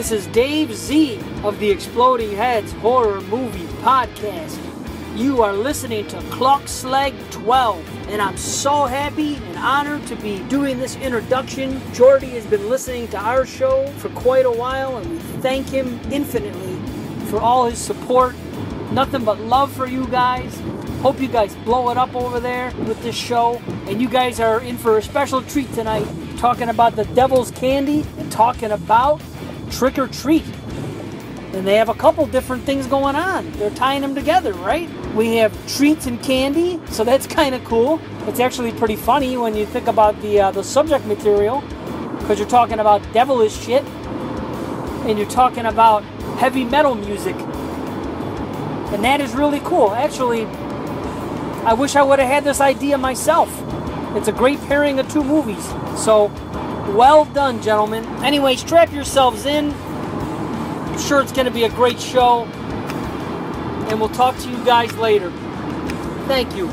This is Dave Z of the Exploding Heads Horror Movie Podcast. You are listening to Clock Slag 12, and I'm so happy and honored to be doing this introduction. Jordy has been listening to our show for quite a while, and we thank him infinitely for all his support. Nothing but love for you guys. Hope you guys blow it up over there with this show. And you guys are in for a special treat tonight, talking about the devil's candy and talking about trick or treat. And they have a couple different things going on. They're tying them together, right? We have treats and candy, so that's kind of cool. It's actually pretty funny when you think about the uh, the subject material, because you're talking about devilish shit, and you're talking about heavy metal music, and that is really cool. Actually, I wish I would have had this idea myself. It's a great pairing of two movies. So, well done, gentlemen. Anyway, strap yourselves in. I'm sure it's going to be a great show. And we'll talk to you guys later. Thank you.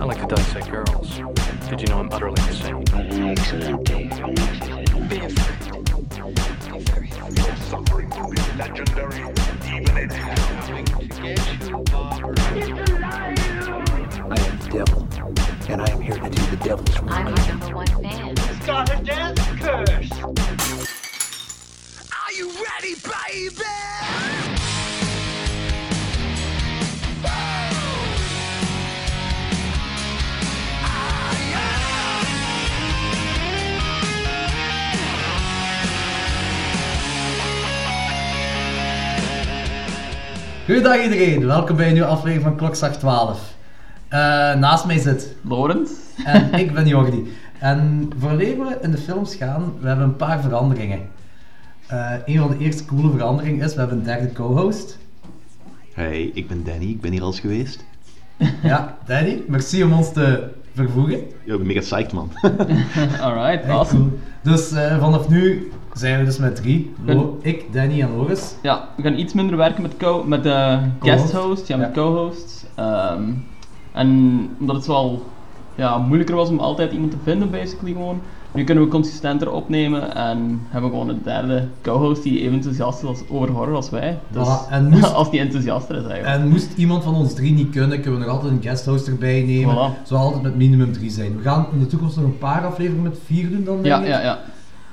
I like to dissect girls. Did you know I'm utterly insane? Excellent, Dave. Be afraid. Be very afraid. Suffering will be legendary, even in hell. I and I am here to do the devil's work. I'm your number one fan. Are you ready, baby? Goedendag iedereen, welkom bij een nieuwe aflevering van Klokslag 12. Eh, naast mij zit Lorenz. en ik ben Jordi. En vooraleer we in de films gaan, we hebben een paar veranderingen. Eh, een van de eerste coole veranderingen is, we hebben een derde co-host. Hey, ik ben Danny, ik ben hier al eens geweest. Ja, Danny, merci om ons te vervoegen. Ja, ik ben mega psyched, man. Alright, awesome. cool. Dus eh, vanaf nu zijn we dus met drie. Lo- ik, Danny en Loris. Ja, we gaan iets minder werken met, co met de guest host, ja, met Ja. co-hosts. Ehm, en omdat het wel ja, moeilijker was om altijd iemand te vinden, basically gewoon. Nu kunnen we consistenter opnemen en hebben we gewoon een derde co-host die even enthousiast is over horror als wij. Dus Voilà, en moest- als die enthousiaster is eigenlijk. En moest iemand van ons drie niet kunnen, kunnen we nog altijd een guest host erbij nemen. Voilà. Zou altijd met minimum drie zijn. We gaan in de toekomst nog een paar afleveringen met vier doen dan, ja, ja, ja.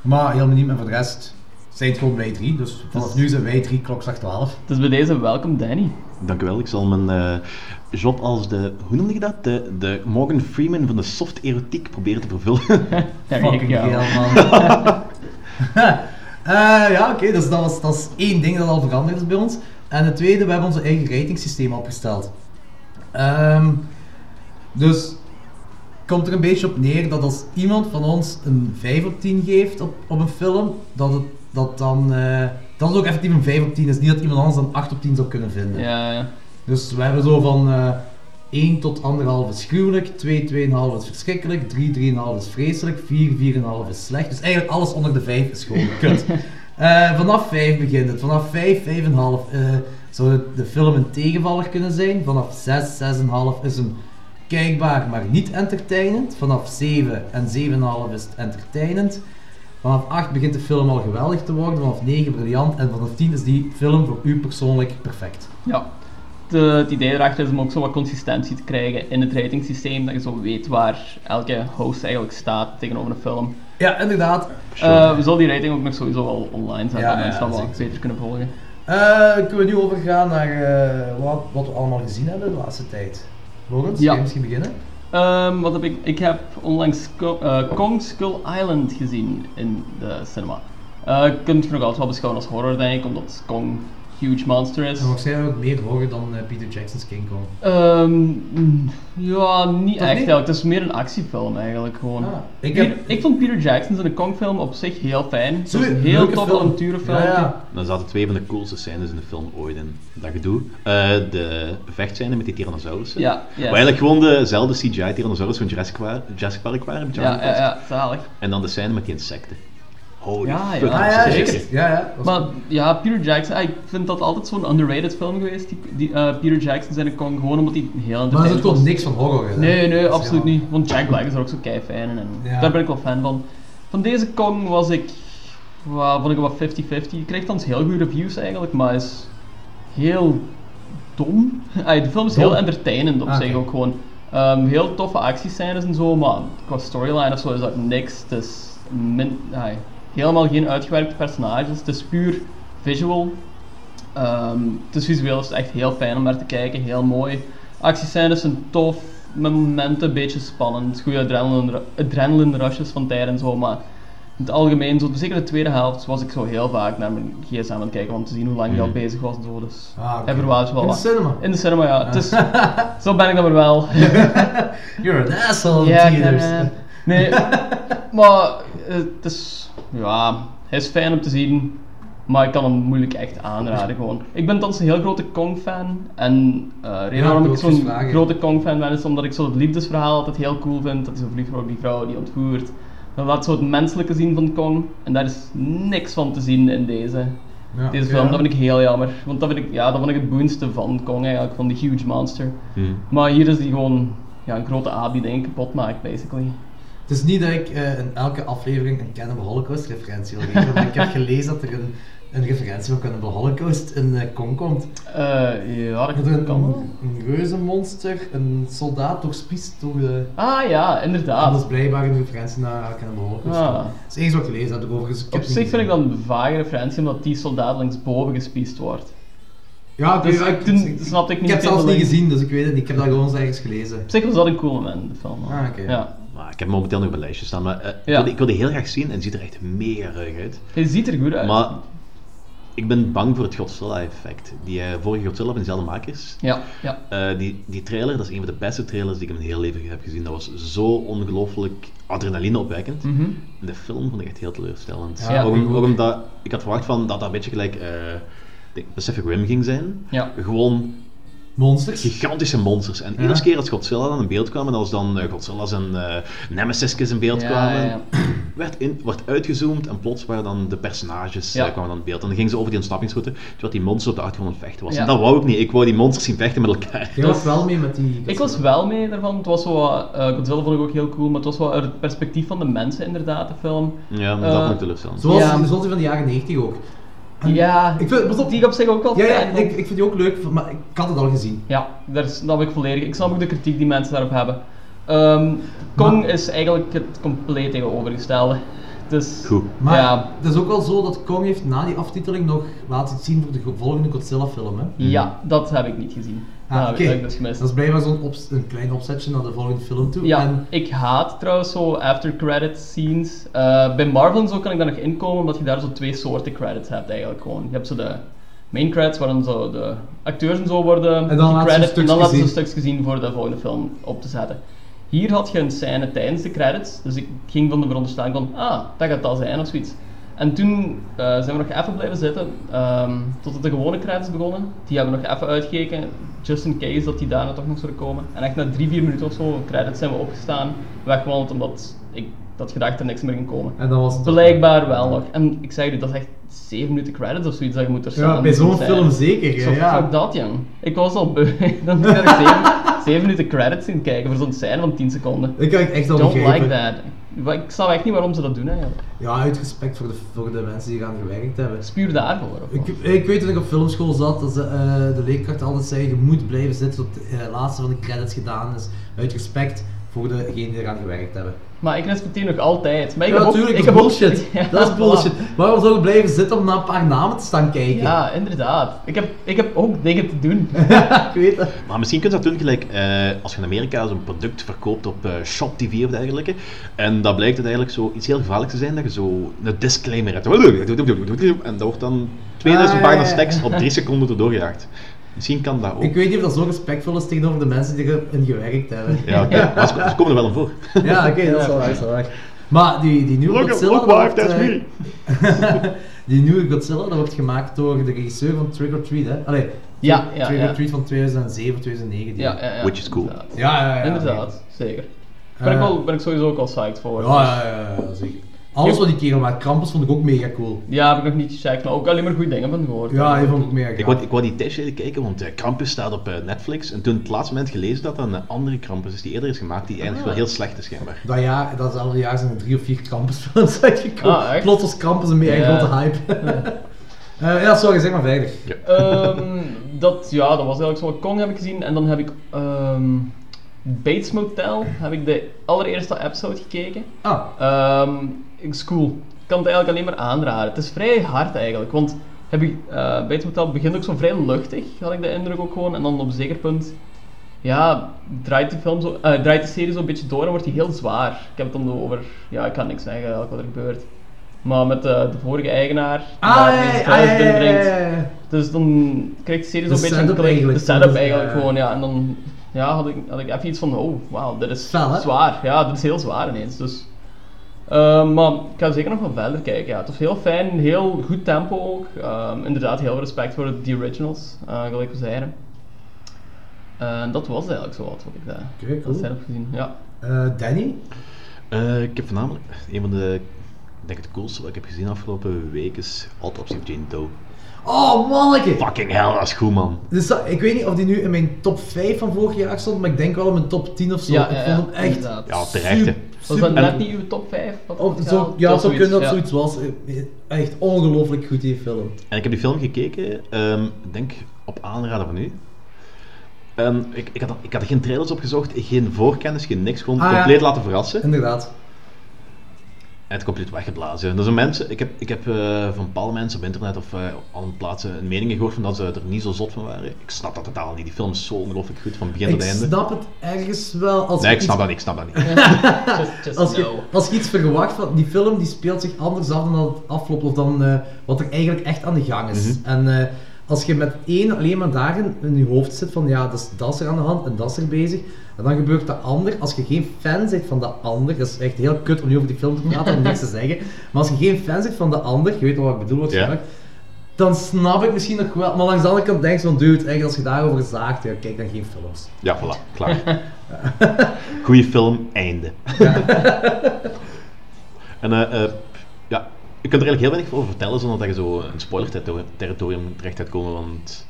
Maar helemaal niet, en voor de rest zijn het gewoon wij drie. Dus vanaf Dus- nu zijn wij drie, klokslag 12. Dus bij deze welkom Danny. Dank u wel, ik zal mijn eh, job als de, hoe noemde je dat? De, de Morgan Freeman van de soft erotiek proberen te vervullen. Fucking go. hell, man. Eh, ja, oké, dus dat, was, dat is één ding dat al veranderd is bij ons. En het tweede, we hebben onze eigen ratingsysteem opgesteld. Ehm, dus komt er een beetje op neer dat als iemand van ons een 5 op 10 geeft op, op een film, dat het dat dan, eh, dat het ook effectief een 5 op 10 is. Niet dat iemand anders een 8 op 10 zou kunnen vinden. Ja, ja. Dus we hebben zo van eh 1 tot 1,5 is gruwelijk, 2, 2,5 is verschrikkelijk, 3, 3,5 is vreselijk, 4, 4,5 is slecht. Dus eigenlijk alles onder de 5 is gewoon kut. Eh, vanaf 5 begint het. Vanaf 5, 5,5 eh zou de, de film een tegenvaller kunnen zijn. Vanaf 6, 6,5 is hem kijkbaar, maar niet entertainend. Vanaf 7 en 7,5 is het entertainend. Vanaf 8 begint de film al geweldig te worden, vanaf 9 briljant en vanaf 10 is die film voor u persoonlijk perfect. Ja. De, het idee erachter is om ook zo wat consistentie te krijgen in het ratingsysteem, dat je zo weet waar elke host eigenlijk staat tegenover een film. Ja, inderdaad. Eh, we zullen die rating ook nog sowieso wel online zetten, Ja, dat mensen dat wel beter kunnen volgen. Eh, kunnen we nu overgaan naar eh, wat, wat we allemaal gezien hebben de laatste tijd? Lorenz, Ja. misschien beginnen? Ehm, wat heb ik? Ik heb onlangs eh, Kong Skull Island gezien in de cinema. Je kunt het nog altijd wel beschouwen als horror, denk ik, omdat Kong huge monster is. En waarschijnlijk ook meer horen dan eh, Peter Jackson's King Kong. Ehm, mm, ja, niet echt eigenlijk. Het is meer een actiefilm eigenlijk gewoon. Ah, ik Peter- heb- ik vond Peter Jackson's in de Kong film op zich heel fijn. Het een heel tof film. avonturenfilm. Ja, ja. Dan zaten twee van de coolste scènes in de film ooit in. Dat gedoe. Eh, de vechtscène met die Tyrannosaurussen. Ja. Waar eigenlijk gewoon dezelfde CGI Tyrannosaurus van Jurassic, Jurassic Park waren. Ja, ja, ja, zalig. En dan de scène met die insecten. Holy Ja, fuck. ja. Ah ja, zeker. Ja, ja. Maar ja, Peter Jackson, ah, ik vind dat altijd zo'n underrated film geweest, die, die, eh, Peter Jackson zijn Kong, gewoon omdat hij heel Maar er was. niks van horror in. Nee, nee, is absoluut niet. Want Jack Black is er ook zo kei fijn in en Ja. daar ben ik wel fan van. Van deze Kong was ik, wa- vond ik wel 50-50. Je krijgt dan heel goede reviews eigenlijk, maar is heel dom. Ah, de film is heel entertainend op Ah, zich ook gewoon. Ehm, heel toffe actiescènes en zo, maar qua storyline of zo is dat niks. Het is min, ah, helemaal geen uitgewerkte personages. Het is puur visual. Ehm, het is visueel is het echt heel fijn om naar te kijken, heel mooi. Actiescènes zijn tof, met momenten een beetje spannend, goede adrenaline, adrenaline rushes van tijd en zo, maar in het algemeen, zo, zeker de tweede helft, was ik zo heel vaak naar mijn gsm aan het kijken om te zien hoe lang hij al Mhm. bezig was en zo, dus Ah, wel In de wat. cinema. In de cinema, ja. Is, zo ben ik dan weer wel. You're an asshole theaters. ja, ja. Nee, maar eh, het is, ja, hij is fijn om te zien, maar ik kan hem moeilijk echt aanraden gewoon. Ik ben thans een heel grote Kong-fan en eh de reden Ja, waarom ik ik zo'n grote Kong-fan ben is omdat ik zo het liefdesverhaal altijd heel cool vind, dat verliefd wordt op die vrouw die ontvoert. Dan laat zo het menselijke zien van Kong en daar is niks van te zien in deze, Ja, deze film. ja. Dat vind ik heel jammer, want dat vind ik, ja, dat vond ik het boeiendste van Kong eigenlijk, van die huge monster. Hmm. Maar hier is die gewoon ja, een grote aap die dingen kapot maakt, basically. Het is niet dat ik eh, in elke aflevering een Cannibal Holocaust referentie wil geven, maar ik heb gelezen dat er een, een referentie van Cannibal Holocaust in Kong komt. Eh, ja, dat Dat een, kan een reuzenmonster, een soldaat doorspiest door de... Ah ja, En dat is inderdaad. blijkbaar een referentie naar Cannibal Holocaust. Ah. Dat is enige wat gelezen heb. Dus ik Op heb het zich vind ik dat een vage referentie, omdat die soldaat linksboven gespiest wordt. Ja, Dus ja, ik- toen snapte ik niet Ik heb het zelfs niet gezien, dus ik weet het niet. Ik heb dat gewoon eens ergens gelezen. Op zich was dat een cool moment in de film. Ah, oké. Ja. Maar ik heb momenteel nog op een lijstje staan, maar eh, ik, wil, die- ik wil die heel graag zien en het ziet er echt mega ruig uit. Hij ziet er goed uit. Maar ik ben bang voor het Godzilla-effect. Die eh, vorige Godzilla van dezelfde makers. Ja, ja. Eh, die, die trailer, dat is een van de beste trailers die ik in mijn hele leven heb gezien. Dat was zo ongelooflijk adrenaline opwekkend. Mhm. De film vond ik echt heel teleurstellend. Ja, ook, ik ook. ook omdat ik had verwacht van dat dat een beetje gelijk Pacific Rim ging zijn. Ja. Gewoon Monsters. gigantische monsters. En Ja. iedere keer als Godzilla dan in beeld kwam, en als dan eh, Godzilla's en eh Nemesis'jes in beeld Ja, kwamen, ja, ja. Werd, in, werd uitgezoomd en plots waren dan de personages Ja. eh, kwamen dan in beeld. En dan gingen ze over die ontsnappingsroute, terwijl die monsters op de achtergrond aan het vechten was. Ja. En dat wou ik niet. Ik wou die monsters zien vechten met elkaar. Jij was wel mee met die... Ik was wel mee daarvan. Het was zo wat, eh, Godzilla vond ik ook heel cool, maar het was wel uit het perspectief van de mensen inderdaad, de film. Ja, Eh, dat vond ik teleurstellend. Zoals, Ja. zoals die van de jaren 90 ook. Ja, Ik vind, pas op, die ik op zich ook wel ja, fijn ik, ik vind die ook leuk, maar ik had het al gezien. Ja, daar snap ik volledig. Ik snap ook de kritiek die mensen daarop hebben. Ehm, Kong Maar- is eigenlijk het compleet tegenovergestelde. Dus, Goed. Maar ja, het is ook wel zo dat Kong heeft na die aftiteling nog laten zien voor de volgende Godzilla film. Hè? ja, dat heb ik niet gezien. Ah, dat heb ik- oké. dat heb ik dus gemist. Dat is blijkbaar zo'n een klein opzetje naar de volgende film toe. Ja, En, ik haat trouwens zo after credit scenes. Eh, bij Marvel en zo kan ik daar nog inkomen, omdat je daar zo twee soorten credits hebt eigenlijk gewoon. Je hebt zo de main credits, waar dan zo de acteurs en zo worden En dan laten ze gecredit, en dan stukjes laten ze zien. stukjes gezien voor de volgende film op te zetten. Hier had je een scène tijdens de credits, dus ik ging van de veronderstelling van, ah, dat gaat dat zijn of zoiets. En toen eh, zijn we nog even blijven zitten, ehm, totdat de gewone credits begonnen. Die hebben we nog even uitgekeken, just in case dat die daarna toch nog zouden komen. En echt na drie, vier minuten of zo, credits zijn we opgestaan, weggewandeld, omdat ik dat gedacht er niks meer ging komen. en dan was Blijkbaar wel nog. En ik zeg je, dat is echt 7 minuten credits of zoiets dat je moet er Ja, bij zo'n film zeker. Zo, Ja, fuck dat, jong. Ik was al beu. Dan moet ik 7, 7 minuten credits in kijken voor zo'n scène van 10 seconden. Ik kan het echt al Don't begrijpen. like that. Ik snap echt niet waarom ze dat doen eigenlijk. Ja, uit respect voor de, voor de mensen die eraan gewerkt hebben. Het is puur daarvoor. Ik, ik weet dat ik op filmschool zat, dat ze, eh, de leerkracht altijd zei, je moet blijven zitten tot de eh, laatste van de credits gedaan is. Uit respect voor degenen die eraan gewerkt hebben. Maar ik respecteer nog altijd. Maar ik ja, heb ook- natuurlijk, ik dat is heb ook- bullshit. Ja, dat is bullshit. voilà. Waarom zou je blijven zitten om naar een paar namen te staan kijken? Ja, inderdaad. Ik heb, ik heb ook dingen te doen. ik weet het. Maar misschien kun je dat doen gelijk eh, als je in Amerika zo'n product verkoopt op eh, Shop TV of dergelijke. En dat blijkt uiteindelijk zo iets heel gevaarlijks te zijn, dat je zo een disclaimer hebt. En dat wordt dan 2000 Ah, pagina's tekst op 3 seconden erdoor gejaagd. Misschien kan dat ook. Ik weet niet of dat zo respectvol is tegenover de mensen die erin gewerkt hebben. Ja, oké. Maar ze, ze komen er wel voor. Ja, oké, dat is wel waar, dat is wel waar. Maar die, die nieuwe Look, Godzilla... look dat wife, wordt, that's eh, me. die nieuwe Godzilla, dat wordt gemaakt door de regisseur van Trick or Treat, hè? Allee, Ja, ja, Trick or ja. Treat van 2007, 2009. die- Ja, ja, ja. Which is cool. Inderdaad. ja, ja. ja, Inderdaad, zeker. Ben, ik Eh, wel, ben ik sowieso ook al psyched voor. Ja, ja, ja, ja, zeker. Alles wat die kerel maakt, Krampus vond ik ook mega cool. Ja, heb ik nog niet gecheckt, maar ook alleen maar goede dingen van gehoord. Ja, die vond ik mega Ik wou, ik wou die tijdje kijken, want eh, Krampus staat op eh, Netflix. En toen het laatste moment gelezen dat dat een andere Krampus is die eerder is gemaakt, die eigenlijk wel heel slecht is schijnbaar. Dat jaar, datzelfde jaar zijn er drie of vier Krampusfilms uitgekomen. Ah, echt? Plots was Krampus een mega Ja. grote hype. Eh, ja, sorry, zeg maar verder. Ehm, dat, ja, dat was eigenlijk zo. Kong heb ik gezien en dan heb ik ehm, Bates Motel, heb ik de allereerste episode gekeken. Ah, Ehm is cool. Ik kan het eigenlijk alleen maar aanraden. Het is vrij hard eigenlijk, want heb ik, eh Bates Motel begint ook zo vrij luchtig, had ik de indruk ook gewoon. En dan op een zeker punt, ja, draait de, film zo, eh, draait de serie zo een beetje door en wordt die heel zwaar. Ik heb het dan over, ja, ik kan niks zeggen eigenlijk wat er gebeurt. Maar met de, de vorige eigenaar, die ah, daar ja, ja. Dus dan krijgt de serie zo'n beetje een. De setup eigenlijk gewoon, ja. En dan ja, had, ik, had ik even iets van, oh, wauw, dit is Fel, zwaar. Ja, dit is heel zwaar ineens. Dus, Ehm, maar ik ga zeker nog wel verder kijken. Ja. Het was heel fijn, heel goed tempo ook. Ehm, inderdaad, heel veel respect voor de originals, eh, gelijk we zeiden. En dat was eigenlijk zo wat wat ik daar cool. dat heb gezien. Ja. Eh, Danny? Eh, ik heb voornamelijk, een van de, ik denk het coolste wat ik heb gezien afgelopen week is Autopsy of Jane Doe. Oh, manneke! Fucking hell, dat is goed man. Dus dat- ik weet niet of die nu in mijn top 5 van vorig jaar stond, maar ik denk wel in mijn top 10 of zo. Ja, ik ja, vond ja, hem echt inderdaad. Ja, terecht hè. Was dat super- net niet uw top 5? Wat Of het zo, ja, het zou zoiets, kunnen dat ja. zoiets was. Echt ongelooflijk goed die film. En ik heb die film gekeken, ehm, ik denk op aanraden van u. En ik, ik, had, er- ik had er geen trailers op gezocht, geen voorkennis, geen niks, gewoon Ah, ja. compleet laten verrassen. Inderdaad. En het compleet weggeblazen. Dus een mensen, ik heb, ik heb eh, van bepaalde mensen op internet of eh, op andere plaatsen een mening gehoord van dat ze er niet zo zot van waren. Ik snap dat totaal niet. Die film is zo ongelooflijk goed van begin Ik tot einde. snap het ergens wel. Als Nee, ik snap iets- dat niet, ik snap dat niet. Just, just Als je, als je iets verwacht van die film, die speelt zich anders af dan dat het afloopt of dan eh, wat er eigenlijk echt aan de gang is. Mhm. En eh, als je met één alleen maar daarin in je hoofd zit van ja, dat is, dat is er aan de hand en dat is er bezig. En dan gebeurt de ander, als je geen fan bent van de ander, dat is echt heel kut om nu over die film te praten en niks te zeggen, maar als je geen fan bent van de ander, je weet wel wat ik bedoel waarschijnlijk, dan snap ik misschien nog wel, maar langs de andere kant denk je van dude, eigenlijk als je daarover zaagt, ja, kijk dan geen films. Ja, voilà, klaar. Goeie film, einde. en eh, eh, je kunt er eigenlijk heel weinig over vertellen zonder dat je zo een spoiler-territorium terecht gaat komen, want...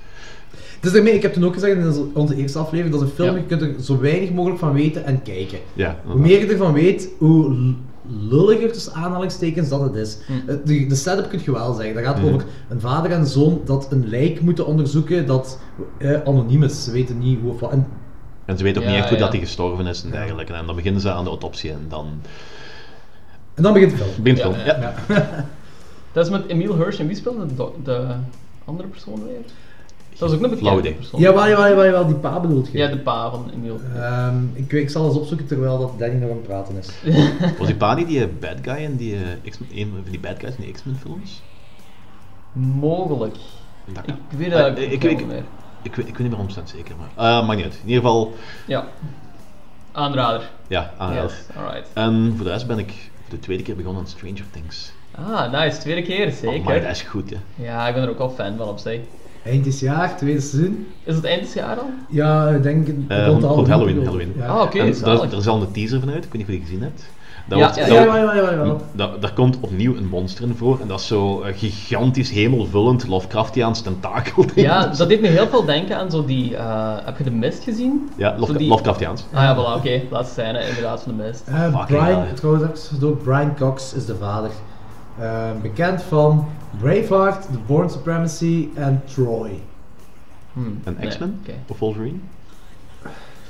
Dus daarmee, ik heb toen ook gezegd in onze- eerste aflevering, dat is een film, Ja. je kunt er zo weinig mogelijk van weten en kijken. Ja, Hoe meer je ervan weet, hoe lulliger tussen aanhalingstekens dat het is. Eh, De, de setup kun je wel zeggen. Dat gaat Mhm. over een vader en zoon dat een lijk moeten onderzoeken dat eh, anoniem is. Ze weten niet hoe of wat. En En ze weten ook Ja, niet echt hoe ja. dat hij gestorven is en dergelijke. En dan beginnen ze aan de autopsie en dan En dan begint de film. begint de Ja, film. ja. Ja. Dat is met Emile Hirsch en wie speelde de, de andere persoon weer? Dat is ook een Flauw bekende persoon. Ja, jawel, jawel, jawel, die pa bedoelt je. Ja, de pa van Emile. Ehm, ik, ik zal eens opzoeken terwijl dat Danny nog aan het praten is. Was die pa niet die eh, bad guy in die, eh, X- een van die bad guys in die X-Men films? Mogelijk. Dat Ik weet Ah, het ik, meer. ik, weet- ik weet niet meer 100% zeker, maar... eh maakt niet uit. In ieder geval, Ja. Aanrader. ja, aanrader. Yes, alright. En voor de rest ben ik de tweede keer begonnen aan Stranger Things. Ah, nice. Tweede keer, Oh, zeker. maar dat is goed, hè. Ja, ik ben er ook wel fan van op zich. Eind dit jaar, tweede seizoen. Is het eind dit jaar al? Ja, ik denk Eh, rond rond Halloween. Halloween. Ja. Ah, oké. Daar, er is al een teaser vanuit, ik weet niet of je die gezien hebt. Daar Ja, wordt- ja, Ja, ja, ja, ja, ja. Da- daar komt opnieuw een monster in voor en dat is zo eh, gigantisch hemelvullend Lovecraftiaans tentakel. Ja, dat deed me heel veel denken aan zo die... eh, heb je de mist gezien? ja die- Lovecraftiaans. Ah ja, voilà, oké. Laatste scène inderdaad van de mist. Eh, Brian, trouwens, door, Brian Cox is de vader. Eh, bekend van Braveheart, The Born Supremacy en Troy. Hmm, Een nee, X-Men of Wolverine.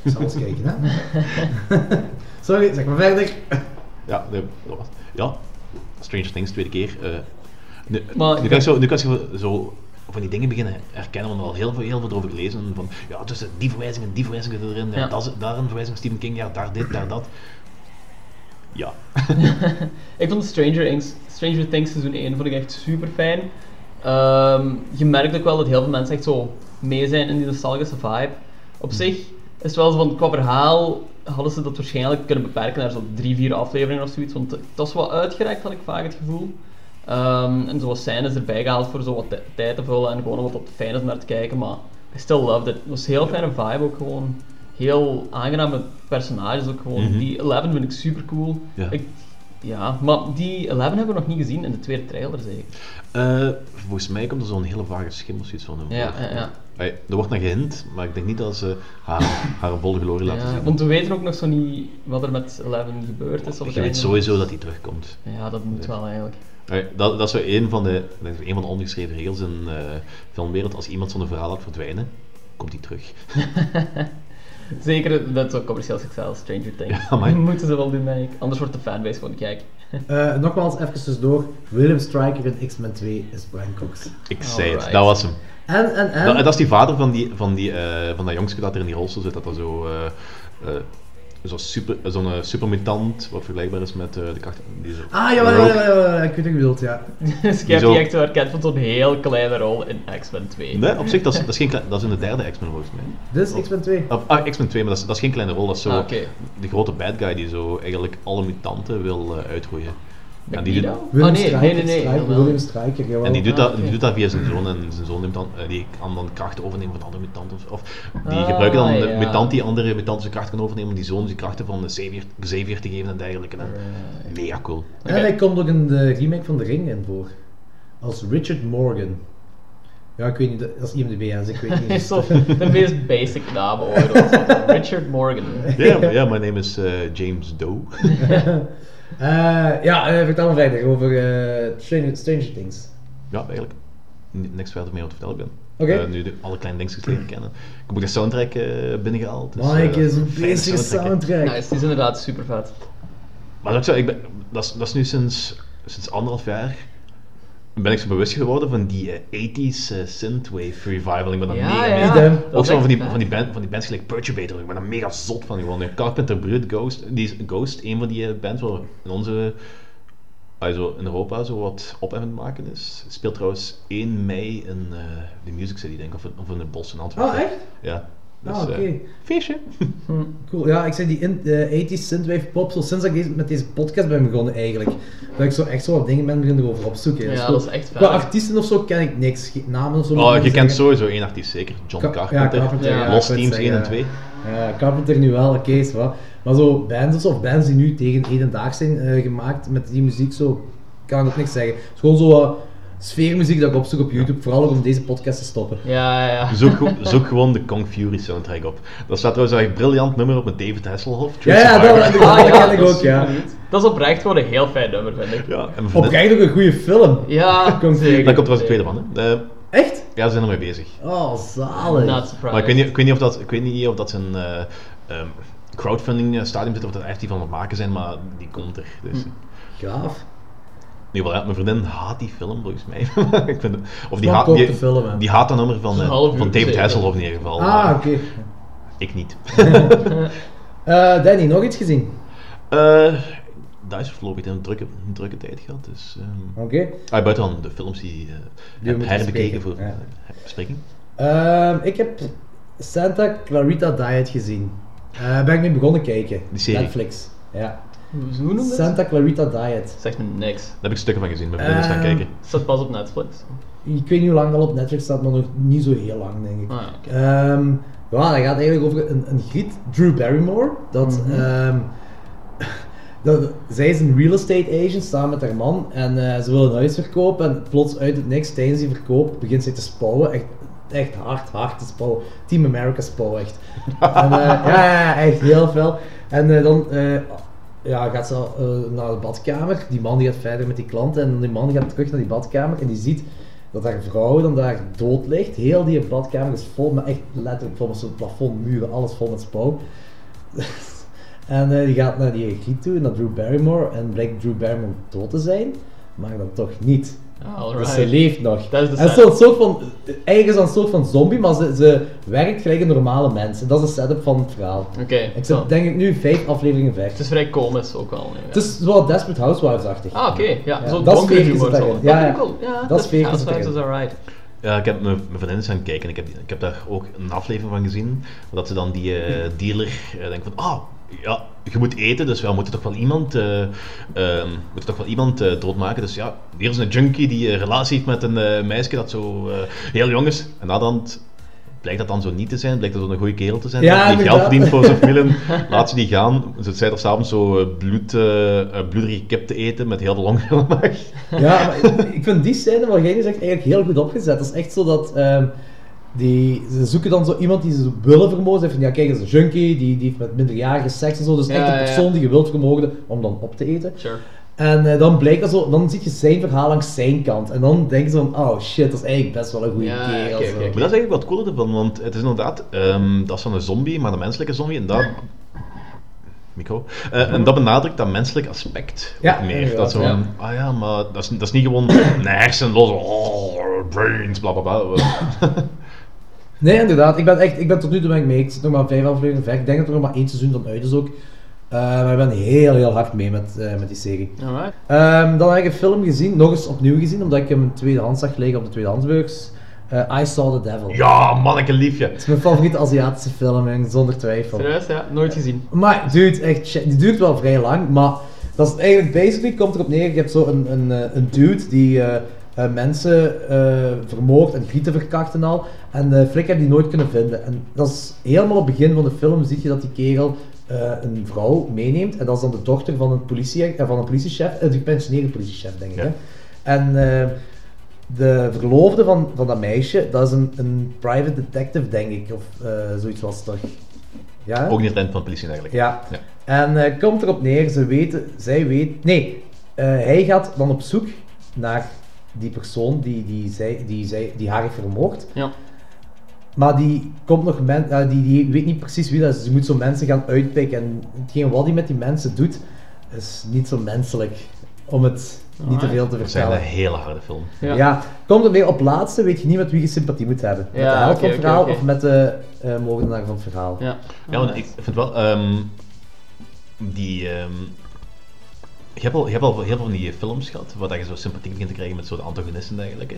Ik zal eens kijken, hè. Sorry, zeg maar verder. Ja, nee, dat was. Ja, Stranger Things, tweede keer. eh, nu, Maar- nu, kan ik zo, nu kan je zo van die dingen beginnen herkennen, want we al heel veel, heel veel erover gelezen. Van, ja, tussen die verwijzingen, die verwijzingen erin, ja. Dat daar een verwijzing Stephen King, ja, daar dit, daar dat. Ja, Ik vond Stranger Things, Stranger Things seizoen 1 vond ik echt super fijn. Ehm, je merkt ook wel dat heel veel mensen echt zo mee zijn in die nostalgische vibe. Op zich is het wel zo van, qua verhaal hadden ze dat waarschijnlijk kunnen beperken naar zo drie, vier afleveringen of zoiets. Want het was wel uitgerekt, had ik vaak het gevoel. Ehm, en zo wat scènes erbij gehaald voor zo wat tij- tijd te vullen en gewoon wat fijn is naar te kijken. Maar I still loved it. Het was een heel fijne vibe ook gewoon. Heel aangename personages ook gewoon. Mhm. Die Eleven vind ik super cool. Ja. Ik, Ja, maar die 11 hebben we nog niet gezien in de tweede trailer, zeker. Eh, volgens mij komt er zo'n hele vage schim of zoiets van hem Ja, voor. ja, ja. Er wordt naar gehint, maar ik denk niet dat ze haar, haar volle glorie laten zien. want we weten ook nog zo niet wat er met 11 gebeurd is. op Je weet sowieso dat hij terugkomt. Ja, dat moet wel eigenlijk. Dat, dat is zo een van de, een van de ongeschreven regels in eh filmwereld. Als iemand zo'n verhaal laat verdwijnen, komt hij terug. Zeker dat zo commercieel succes, Stranger Things. Ja, maar- Moeten ze wel doen, denk ik. Anders wordt de fanbase gewoon gek. Eh, nogmaals, even tussendoor. William Stryker in X-Men 2 is Brian Cox. Ik zei het, dat was hem. En, en, en... Dat, dat is die vader van, die, van, die, eh, van dat jongske dat er in die rolstoel zit, dat dat zo... eh, eh, Zo'n super, zo'n supermutant, wat vergelijkbaar is met eh, de kracht... Die zo, Ah, ja, ja, ja, ik weet wat je bedoelt, ja. dus hebt Zo. die echt zo herkend van zo'n heel kleine rol in X-Men 2. Nee, op zich, dat is, dat is, geen dat is in de derde X-Men volgens mij. Dit is X-Men 2. Of, ah, X-Men 2, maar dat is, dat is geen kleine rol, dat is zo Ah, de grote bad guy die zo eigenlijk alle mutanten wil uitroeien. En die, doet? Willem oh nee, nee, nee, nee. Jawel. en die doet, Ah, dat, oké. die doet dat via zijn zoon en zijn zoon neemt dan, eh, die kan dan krachten overnemen van andere mutanten. Of, die Ah, gebruiken dan de ja. mutant die andere mutanten zijn kracht kan overnemen om die zoon die krachten van de Xavier, Xavier te geven en dergelijke. En, mega cool. En hij komt ook in de remake van The Ring in voor. Als Richard Morgan. Ja, ik weet niet, dat is IMDb, hè, dus ik weet niet. Zo, de meest basic naam ooit. Richard Morgan. Ja, ja, mijn name is eh, James Doe. Eh, ja, eh, vertel me verder over eh, Stranger, Stranger Things. Ja, eigenlijk ni- niks verder meer wat te vertellen ben. Oké. Eh, nu de, alle kleine dingetjes leren kennen. Ik heb ook de soundtrack eh, binnengehaald. Dus, Mike is een bezige soundtrack, soundtrack. Nice, die is inderdaad super vet. Maar dat, zo, ik ben, dat, is, dat is nu sinds, sinds anderhalf jaar ben ik zo bewust geworden van die eh, 80s eh, synthwave revival. Ik ben daar Ja, mega ja. mee. Ook zo van die, van, die band, van die bands gelijk Perturbator. Ik ben daar mega zot van geworden. Carpenter Brut, Ghost. Die is Ghost, een van die eh, bands waar in onze... Also in Europa zo wat op het maken is. Speelt trouwens 1 mei in eh, de Music City, denk ik, of, in- of in de Bos in Antwerpen. Oh, echt? Ja. Dus, Ah, oké. eh, feestje. Cool. Ja, ik zei die in, eh 80s synthwave pop, zo sinds ik deze, met deze podcast ben begonnen eigenlijk. Dat ik zo echt zo wat dingen ben beginnen over opzoeken. Ja, zo- dat is echt vet. Qua artiesten of zo ken ik niks. Geen Namen of zo. Oh, je kent zeggen. sowieso één artiest zeker. John Ka- Carpenter. Ja, Carpenter. Ja, het Teams 1 en zeggen. 2. Ja, Carpenter nu wel, oké, is wat. Maar zo bands of bands die nu tegen hedendaags zijn eh, gemaakt met die muziek, zo kan ik ook niks zeggen. Het is gewoon zo wat sfeermuziek dat ik opzoek op YouTube, vooral om deze podcast te stoppen. Ja, ja, ja. Zoek, go- zoek gewoon de Kong Fury soundtrack op. Dat staat trouwens een echt briljant nummer op met David Hasselhoff. True Ja, ja, dat, dat, Ah, dat ja, ik ook, ja. Dat is oprecht gewoon een heel fijn nummer, vind ik. Ja, en Oprecht ook een goede film. Ja, Komt- zeker. Daar komt trouwens de tweede van. Hè. Eh, Echt? ja, ze zijn ermee bezig. Oh, zalig. Not surprised. Maar ik weet niet, ik weet niet of dat, ik weet niet of dat zijn eh, ehm, crowdfunding eh, stadium zit of dat echt die van het maken zijn, maar die komt er. Dus. Gaaf. Ieder geval, ja, mijn vriendin haat die film volgens mij. ik vind, het- of die haat, die, film, die haat dat nummer van, eh, van David zeker. Hasselhoff in ieder geval. Ah, oké. Ik niet. Eh, Danny, nog iets gezien? Eh daar is voorlopig een drukke, een drukke tijd gehad. Dus, ehm, Oké. ah, buiten dan de films die eh we heb herbekeken voor ja. bespreking. Ehm, ik heb Santa Clarita Diet gezien. Eh ben ik mee begonnen kijken. Die serie? Netflix. Ja. Hoe noemen we Santa Clarita Diet. Zegt me niks. Daar heb ik stukken van gezien, mijn vrienden gaan Ehm, kijken. Staat pas op Netflix. Ik weet niet hoe lang dat op Netflix staat, maar nog niet zo heel lang, denk ik. Ah. Ehm, ja, dat gaat eigenlijk over een, een griet, Drew Barrymore. Dat, Mhm. ehm, dat, zij is een real estate agent samen met haar man en eh, ze willen een huis verkopen en plots uit het niks tijdens die verkoop begint zij te spouwen. Echt, echt hard, hard te spouwen. Team America spouwen echt. en, eh, ja, ja, ja, echt heel veel. En eh, dan eh, ja, gaat ze eh, naar de badkamer. Die man die gaat verder met die klant en die man gaat terug naar die badkamer en die ziet dat haar vrouw dan daar dood ligt. Heel die badkamer is vol met echt letterlijk vol met zo'n plafond, muren, alles vol met spouw. en eh, die gaat naar die griet toe, naar Drew Barrymore en blijkt Drew Barrymore dood te zijn, maar dan toch niet. Ah, Dus ze leeft nog. Dat is de en setup. zo'n soort van, eigenlijk is dat een soort van zombie, maar ze, ze werkt gelijk een normale mens. En dat is de setup van het verhaal. Oké, Ik zit denk ik nu vijf afleveringen ver. Het is vrij komisch ook wel. nee, Het is zo Desperate Housewives-achtig. Ah, oké. Ja, Ja, zo'n donkere humor. zo. Ja, ja. Cool. ja Dat Housewives is erin. alright. Ja, ik heb mijn mijn vriendin eens gaan kijken en ik heb, ik heb daar ook een aflevering van gezien. Dat ze dan die eh, dealer eh, denkt van, ah, ja, je moet eten, dus we moeten toch wel iemand, eh, ehm, moeten toch wel iemand eh, doodmaken. Dus ja, hier is een junkie die een relatie heeft met een eh, meisje dat zo eh, heel jong is. En naderhand blijkt dat dan zo niet te zijn, blijkt dat zo'n goede kerel te zijn, Ja, die geld verdient voor zijn familie, laat ze die gaan, ze zei er s'avonds zo eh, bloed, eh, eh, bloederige kip te eten met heel de long in de maag. Ja, maar ik vind die scène wat jij zegt eigenlijk heel goed opgezet. Het is echt zo dat... ehm, die, ze zoeken dan zo iemand die ze willen. Ze zeggen van, ja kijk, dat is een junkie, die, die heeft met minderjarige seks en zo. Dus Ja, echt een ja, ja. persoon die je wilt vermoorden om dan op te eten. Sure. En eh, dan blijkt dat zo, dan zie je zijn verhaal langs zijn kant. En dan denk je van, oh shit, dat is eigenlijk best wel een goede Ja, kerel. oké. Maar dat is eigenlijk wat cooler ervan, want het is inderdaad, ehm, dat is van een zombie, maar een menselijke zombie, en dat... Micro. Eh, en dat benadrukt dat menselijk aspect Ja, meer. Dat zo ja. ah ja, maar dat is, dat is niet gewoon een hersenlos, oh, brains, bla bla bla. Nee, inderdaad. Ik ben echt, ik ben tot nu toe ben ik mee. Ik zit nog maar vijf afleveringen ver. Ik denk dat er nog maar één seizoen dan uit is ook. Eh, maar ik ben heel, heel hard mee met, eh, met die serie. Alright. Ehm, dan heb ik een film gezien, nog eens opnieuw gezien, omdat ik hem in tweedehands zag liggen op de tweedehandsbeurs. Eh I Saw the Devil. Ja, manneke liefje. Het is mijn favoriete Aziatische film, en zonder twijfel. Serieus, ja? Nooit gezien. Maar, dude, echt, die duurt wel vrij lang, maar dat is eigenlijk, basically, komt erop neer, je hebt zo een, een, een dude die eh, eh, mensen eh vermoordt en grieten verkracht en al, en de flik heeft die nooit kunnen vinden. En dat is helemaal op het begin van de film, zie je dat die kerel eh, een vrouw meeneemt, en dat is dan de dochter van een, politie, eh, van een politiechef, eh, de gepensioneerde politiechef, denk ik. Ja. Hè? En eh, de verloofde van, van dat meisje, dat is een, een private detective, denk ik, of eh, zoiets was toch. Ja? Ook niet eind van de politie eigenlijk. Ja. Ja. En eh, komt erop neer, ze weten, zij weet, nee, eh, hij gaat dan op zoek naar die persoon die, die, zij, die, zij, die haar heeft vermoord. Ja. Maar die, komt nog men, eh, die, die weet niet precies wie dat is. Dus je moet zo mensen gaan uitpikken. En hetgeen wat hij met die mensen doet, is niet zo menselijk. Om het niet te veel te Dat zijn een vertellen. hele harde film. Ja. Ja. komt er weer op laatste, weet je niet met wie je sympathie moet hebben. Met Ja, de helft van het verhaal of met de eh moordenaar van het verhaal. Ja. Ja, want ik vind wel, ehm, die, ehm, je, hebt al, je hebt al heel veel van die films gehad, waar dat je zo sympathie begint te krijgen met zo de antagonisten en dergelijke.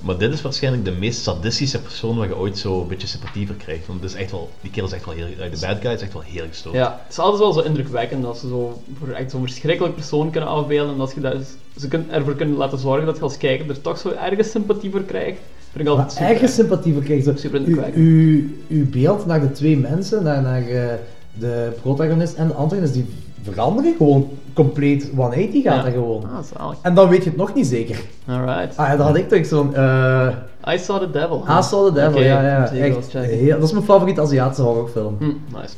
Maar dit is waarschijnlijk de meest sadistische persoon waar je ooit zo een beetje sympathie voor krijgt. Want het is echt wel, die kerel is echt wel heel, eh, de bad guy is echt wel heel gestoord. Ja, het is altijd wel zo indrukwekkend dat ze zo voor echt zo'n verschrikkelijk persoon kunnen afbeelden. En dat je daar, ze kunnen, ervoor kunnen laten zorgen dat je als kijker er toch zo ergens sympathie voor krijgt. Vind ik altijd Maar super. ergens sympathie voor krijgen. Super Zo, u, indrukwekkend. u, uw beeld naar de twee mensen, naar, naar eh, de protagonist en de antagonist, die veranderen gewoon compleet. 180 gaat Ja. dat gewoon. Ah, zalig. En dan weet je het nog niet zeker. Alright. Ah ja, dan had ik toch zo'n... eh I Saw the Devil. I Saw the Devil, ja, ja. Echt, heel, dat is mijn favoriete Aziatische horrorfilm. Hm, nice.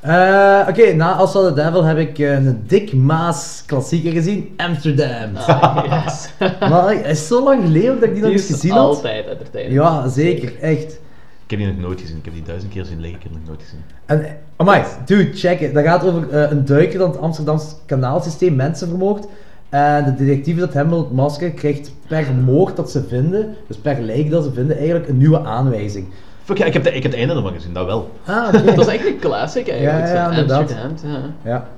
Eh, Oké, na I Saw the Devil heb ik eh, een Dick Maas klassieker gezien, Amsterdam. Ah, yes. Maar het is zo lang geleden dat ik die nog eens gezien had. altijd entertainend. Ja, zeker, echt. Ik heb die nog nooit gezien. Ik heb die duizend keer zien liggen, ik heb die nog nooit gezien. En, amai, dude, check it. Dat gaat over eh, een duiker dat het Amsterdamse kanaalsysteem mensen vermoordt. En de detectief dat hem wil ontmaskeren krijgt per moord dat ze vinden, dus per lijk dat ze vinden, eigenlijk een nieuwe aanwijzing. Fuck ja, ik heb, de, ik heb het einde ervan gezien, dat wel. Ah. Dat is echt een classic eigenlijk. Ja, ja, inderdaad. Ja. Ja.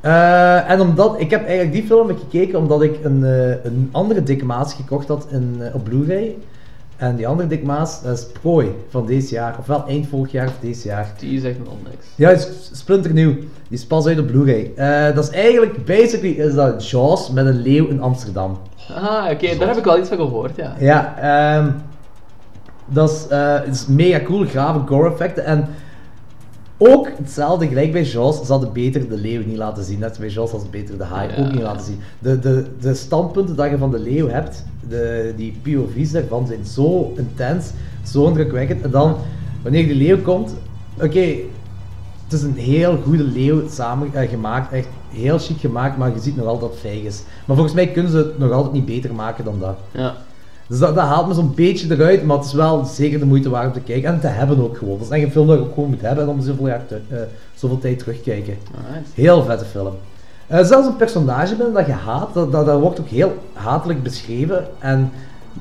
Eh, en omdat, ik heb eigenlijk die film gekeken omdat ik een, eh, een andere Dick Maas gekocht had in, op Blu-ray. En die andere Dick Maas, dat is Prooi van deze jaar. Ofwel eind vorig jaar of deze jaar. Die is echt nog niks. Ja, is splinternieuw. Die is pas uit op Blu-ray. Eh, dat is eigenlijk, basically, is dat Jaws met een leeuw in Amsterdam. Ah, oké, daar heb ik wel iets van gehoord, ja. Ja, ehm dat is, eh, is mega cool, grave gore effecten. En ook hetzelfde, gelijk bij Jaws, ze hadden beter de leeuw niet laten zien. Net bij Jaws hadden ze beter de haai Ja. ook niet laten zien. De, de, de standpunten dat je van de leeuw hebt, de, die POV's daarvan zijn zo intens, zo indrukwekkend. En dan, wanneer die leeuw komt, oké, het is een heel goede leeuw samen eh, gemaakt, echt heel chic gemaakt, maar je ziet nog altijd dat het is. Maar volgens mij kunnen ze het nog altijd niet beter maken dan dat. Ja. Dus dat, dat haalt me zo'n beetje eruit, maar het is wel zeker de moeite waard om te kijken en te hebben ook gewoon. Dat is echt een film dat je ook gewoon moet hebben en om zoveel, jaar te- eh, zoveel tijd terugkijken. Alright. Heel vette film. Eh, zelfs een personage binnen dat je haat, dat, dat, dat wordt ook heel hatelijk beschreven. En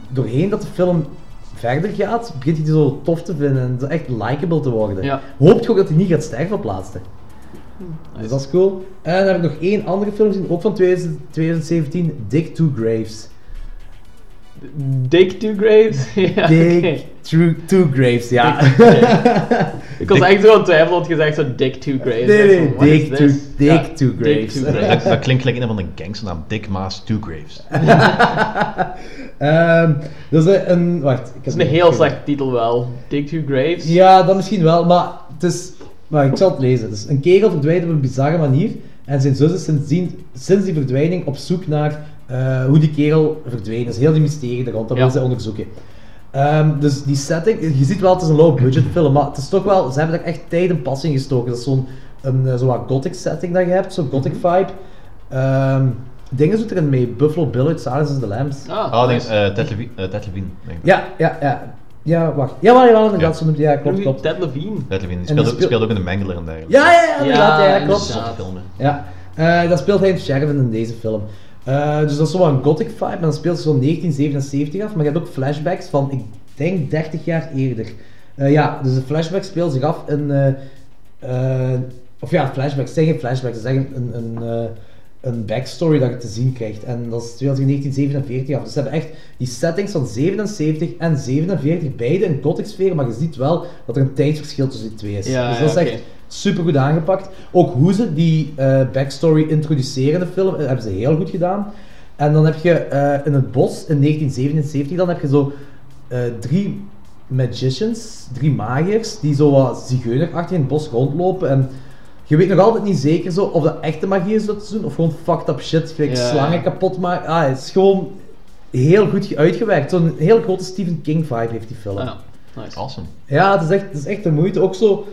doorheen dat de film verder gaat, begint hij die zo tof te vinden en echt likable te worden. Ja. Hoopt je ook dat hij niet gaat sterven op laatste. Dus dat is cool. En dan heb ik nog één andere film gezien, ook van 2000 2017, Dick Two Graves. Dick Two Graves? ja. True Two Graves, ja. Ik was echt zo aan twijfelen, want je zegt zo Dick Two Graves. Nee, nee, this? Two- Dick Ja, Two Dick Graves. Two Dat, dat klinkt gelijk een van de gangsternaam. Dick Maas Two Graves. Ehm, dat is een... Wacht. Ik heb Dat is een heel slechte titel wel. Dick Two Graves. Ja, dat misschien wel, maar het is... Maar ik zal het lezen. Dus een kegel verdwijnt op een bizarre manier en zijn zus is sindsdien, sinds die verdwijning op zoek naar eh, hoe die kerel verdween is. Heel die mysterie er rond, dat Ja. wil zij onderzoeken. Ehm, dus die setting, je ziet wel, het is een low budget film, maar het is toch wel, ze hebben er echt tijd en passie in gestoken. Dat is zo'n een, eh, zo gothic setting dat je hebt, zo'n gothic vibe. Ehm dingen doet erin mee, Buffalo Bill uit Silence of the Lambs. Ah, Oh, nee, nice. eh, Ted Levine. Ted Levine, denk ik. Ja, ja, ja. Ja, wacht. Ja, maar wel inderdaad, Ja. ja, klopt, klopt. Ted Levine. Ted Levine. Die speelt, die ook- speel- speelt ook in de Mangler en dergelijke. Ja, ja, ja, inderdaad, ja, Ja, ja, klopt. Ja, eh dat speelt hij een sheriff in deze film. Eh, dus dat is zo wat een gothic vibe, en dan speelt ze zo'n 1977 af, maar je hebt ook flashbacks van, ik denk, 30 jaar eerder. Eh, ja, dus de flashback speelt zich af in... eh, of ja, flashbacks, zijn geen flashbacks, is echt een, een, een backstory dat je te zien krijgt. En dat speelt zich in 1947 af. Dus ze hebben echt die settings van 77 en 47, beide in gothic sfeer, maar je ziet wel dat er een tijdsverschil tussen die twee is. Ja, dus dat is ja, echt oké. Super goed aangepakt. Ook hoe ze die eh, backstory introduceren in de film, eh, hebben ze heel goed gedaan. En dan heb je eh, in het bos in 1977, dan heb je zo eh, drie magicians, drie magiërs, die zo wat zigeunerachtig in het bos rondlopen. En je weet nog altijd niet zeker zo of dat echte magie is dat ze doen, of gewoon fucked up shit, gelijk Ja. slangen kapot maken. Ah, het is gewoon heel goed uitgewerkt. Zo'n heel grote Stephen King vibe heeft die film. Ah, ja, nice. Awesome. Ja, het is echt, het is echt de moeite. Ook zo,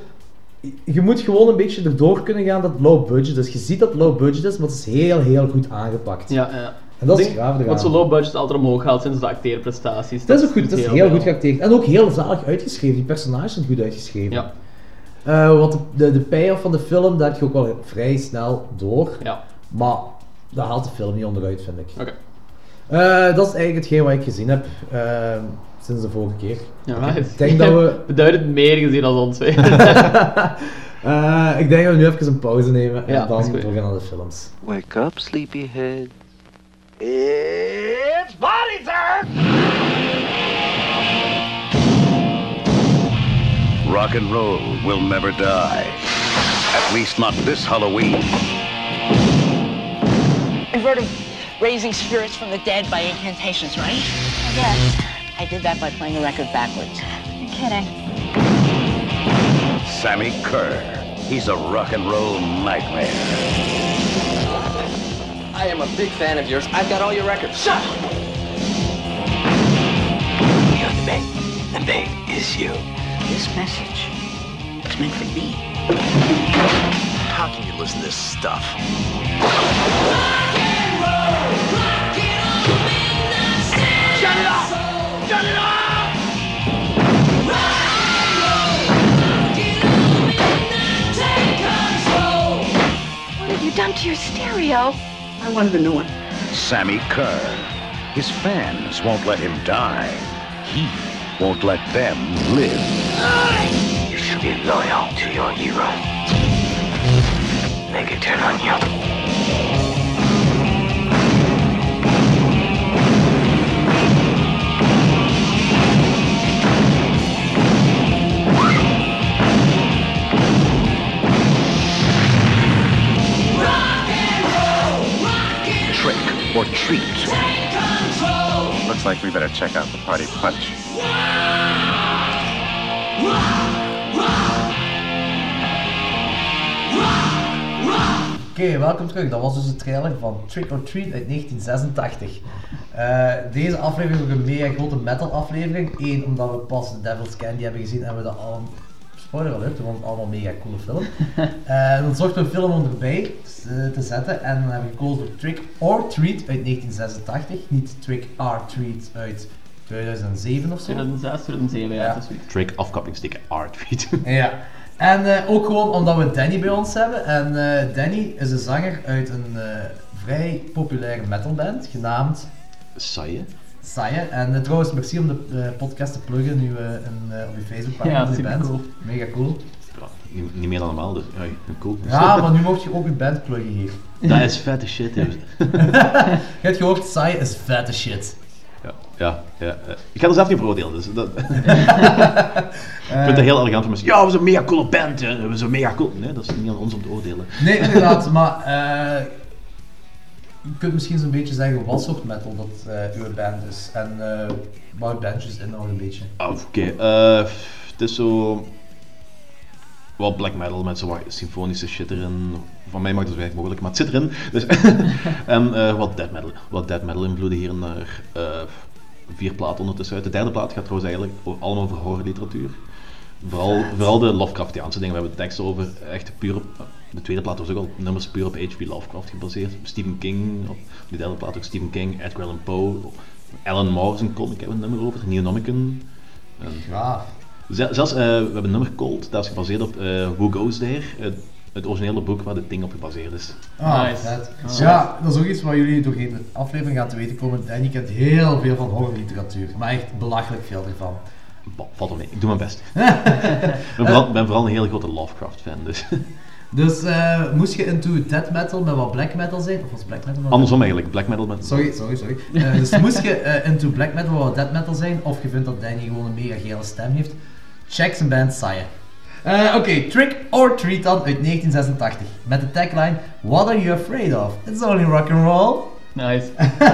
je moet gewoon een beetje erdoor kunnen gaan dat low budget is. Je ziet dat low budget is, maar het is heel, heel goed aangepakt. Ja, ja. En dat is denk eraan. Wat zo low budget altijd omhoog gaat sinds de acteerprestaties. Het is ook goed, het is heel, goed geacteerd. En ook heel zalig uitgeschreven. Die personages zijn goed uitgeschreven. Ja, Eh, wat de, de, payoff van de film, daar heb je ook wel vrij snel door. ja. Maar daar haalt de film niet onderuit, vind ik. Oké. Eh, dat is eigenlijk hetgeen wat ik gezien heb eh, sinds de vorige keer. Ja, Ik denk dat we... Beduidend meer gezien dan ons twee. Eh, ik denk dat we nu even een pauze nemen en Ja, dan doorgaan naar de films. Wake up, sleepyhead. It's party time! Rock and roll will never die. At least not this Halloween. You've heard of raising spirits from the dead by incantations, right? Yes, I did that by playing the record backwards. you're kidding. Sammy Kerr. He's a rock and roll nightmare. I am a big fan of yours. I've got all your records. Shut up! You're the bait, and bait is you. This message is meant for me. How can you listen to this stuff? Shut it off! What have you done to your stereo? I wanted a new one. Sammy Kerr. His fans won't let him die. He won't let them live. You should be loyal to your hero. Make it turn on you. We better check out the party punch. Oké, welkom terug. Dat was dus de trailer van Trick or Treat uit 1986. Eh, deze aflevering is een mega grote metal aflevering. Eén, omdat we pas Devil's Candy hebben gezien en we dat al... Spoiler alert, vonden het allemaal mega coole film. Eh, dan zochten we een film om erbij eh, te zetten en dan hebben we gekozen voor Trick or Treat uit 1986. Niet Trick or Treat uit 2007 of zo. 2006, 2007, ja, Ja. dat is zoiets. Trick afkappingstikken art tweet. Ja. En eh, ook gewoon omdat we Danny bij ons hebben. En eh, Danny is een zanger uit een eh, vrij populaire metalband genaamd Saai. En eh, trouwens, merci om de podcast te pluggen nu eh, in, eh, op je Facebookpagina Ja, die band. supercool. Mega cool. Ja, niet, niet meer dan normaal, dus ja, cool. Ja, maar nu mocht je ook je band pluggen hier. Dat is vette shit, hè. Je hebt gehoord, Saya is vette shit. Ja, ja, ja. Ik ga er zelf niet over oordelen, dus dat... ik vind het heel elegant van mensen. Ja, we zijn een mega coole band, hè. we zijn mega cool. Nee, dat is niet aan ons om te oordelen. Nee, inderdaad, maar eh, je kunt misschien zo'n beetje zeggen wat soort metal dat eh, uw band is en eh waar bandjes inhouden een beetje. Ah, Oké, eh, het is zo... Wel black metal met zo wat symfonische shit erin. Van mij mag het zo weinig mogelijk, maar het zit erin. Dus en eh, wat death metal. Wat death metal invloeden hier. Eh, vier platen ondertussen uit. De derde plaat gaat trouwens eigenlijk allemaal over horrorliteratuur. Vooral, vooral de Lovecraftiaanse dingen. We hebben teksten over echt puur. De tweede plaat was ook al nummers puur op H.P. Lovecraft gebaseerd. Stephen King, op de derde plaat ook Stephen King, Edgar Allan Poe. Alan Moore is een comic, hebben we een nummer over. Neonomicon. Ja. Zel- Zelfs, eh, we hebben een nummer Cold, dat is gebaseerd op eh Who Goes There, het, het originele boek waar dit ding op gebaseerd is. Ah, Nice. Ah. Ja, dat is ook iets waar jullie doorheen de aflevering gaan te weten komen. Danny kent heel veel van horrorliteratuur, maar echt belachelijk veel ervan. Bah, valt wel mee, ik doe mijn best. Ik ben vooral, ben vooral een hele grote Lovecraft-fan, dus Dus eh, moest je into death metal met wat black metal zijn? Of was black metal met andersom eigenlijk, black metal met... Sorry, sorry, sorry. Eh, dus moest je eh, into black metal met wat death metal zijn, of je vindt dat Danny gewoon een mega gele stem heeft, check zijn band Saya. Eh, Oké, Trick or Treat dan uit 1986. Met de tagline What are you afraid of? It's only rock and roll. Nice.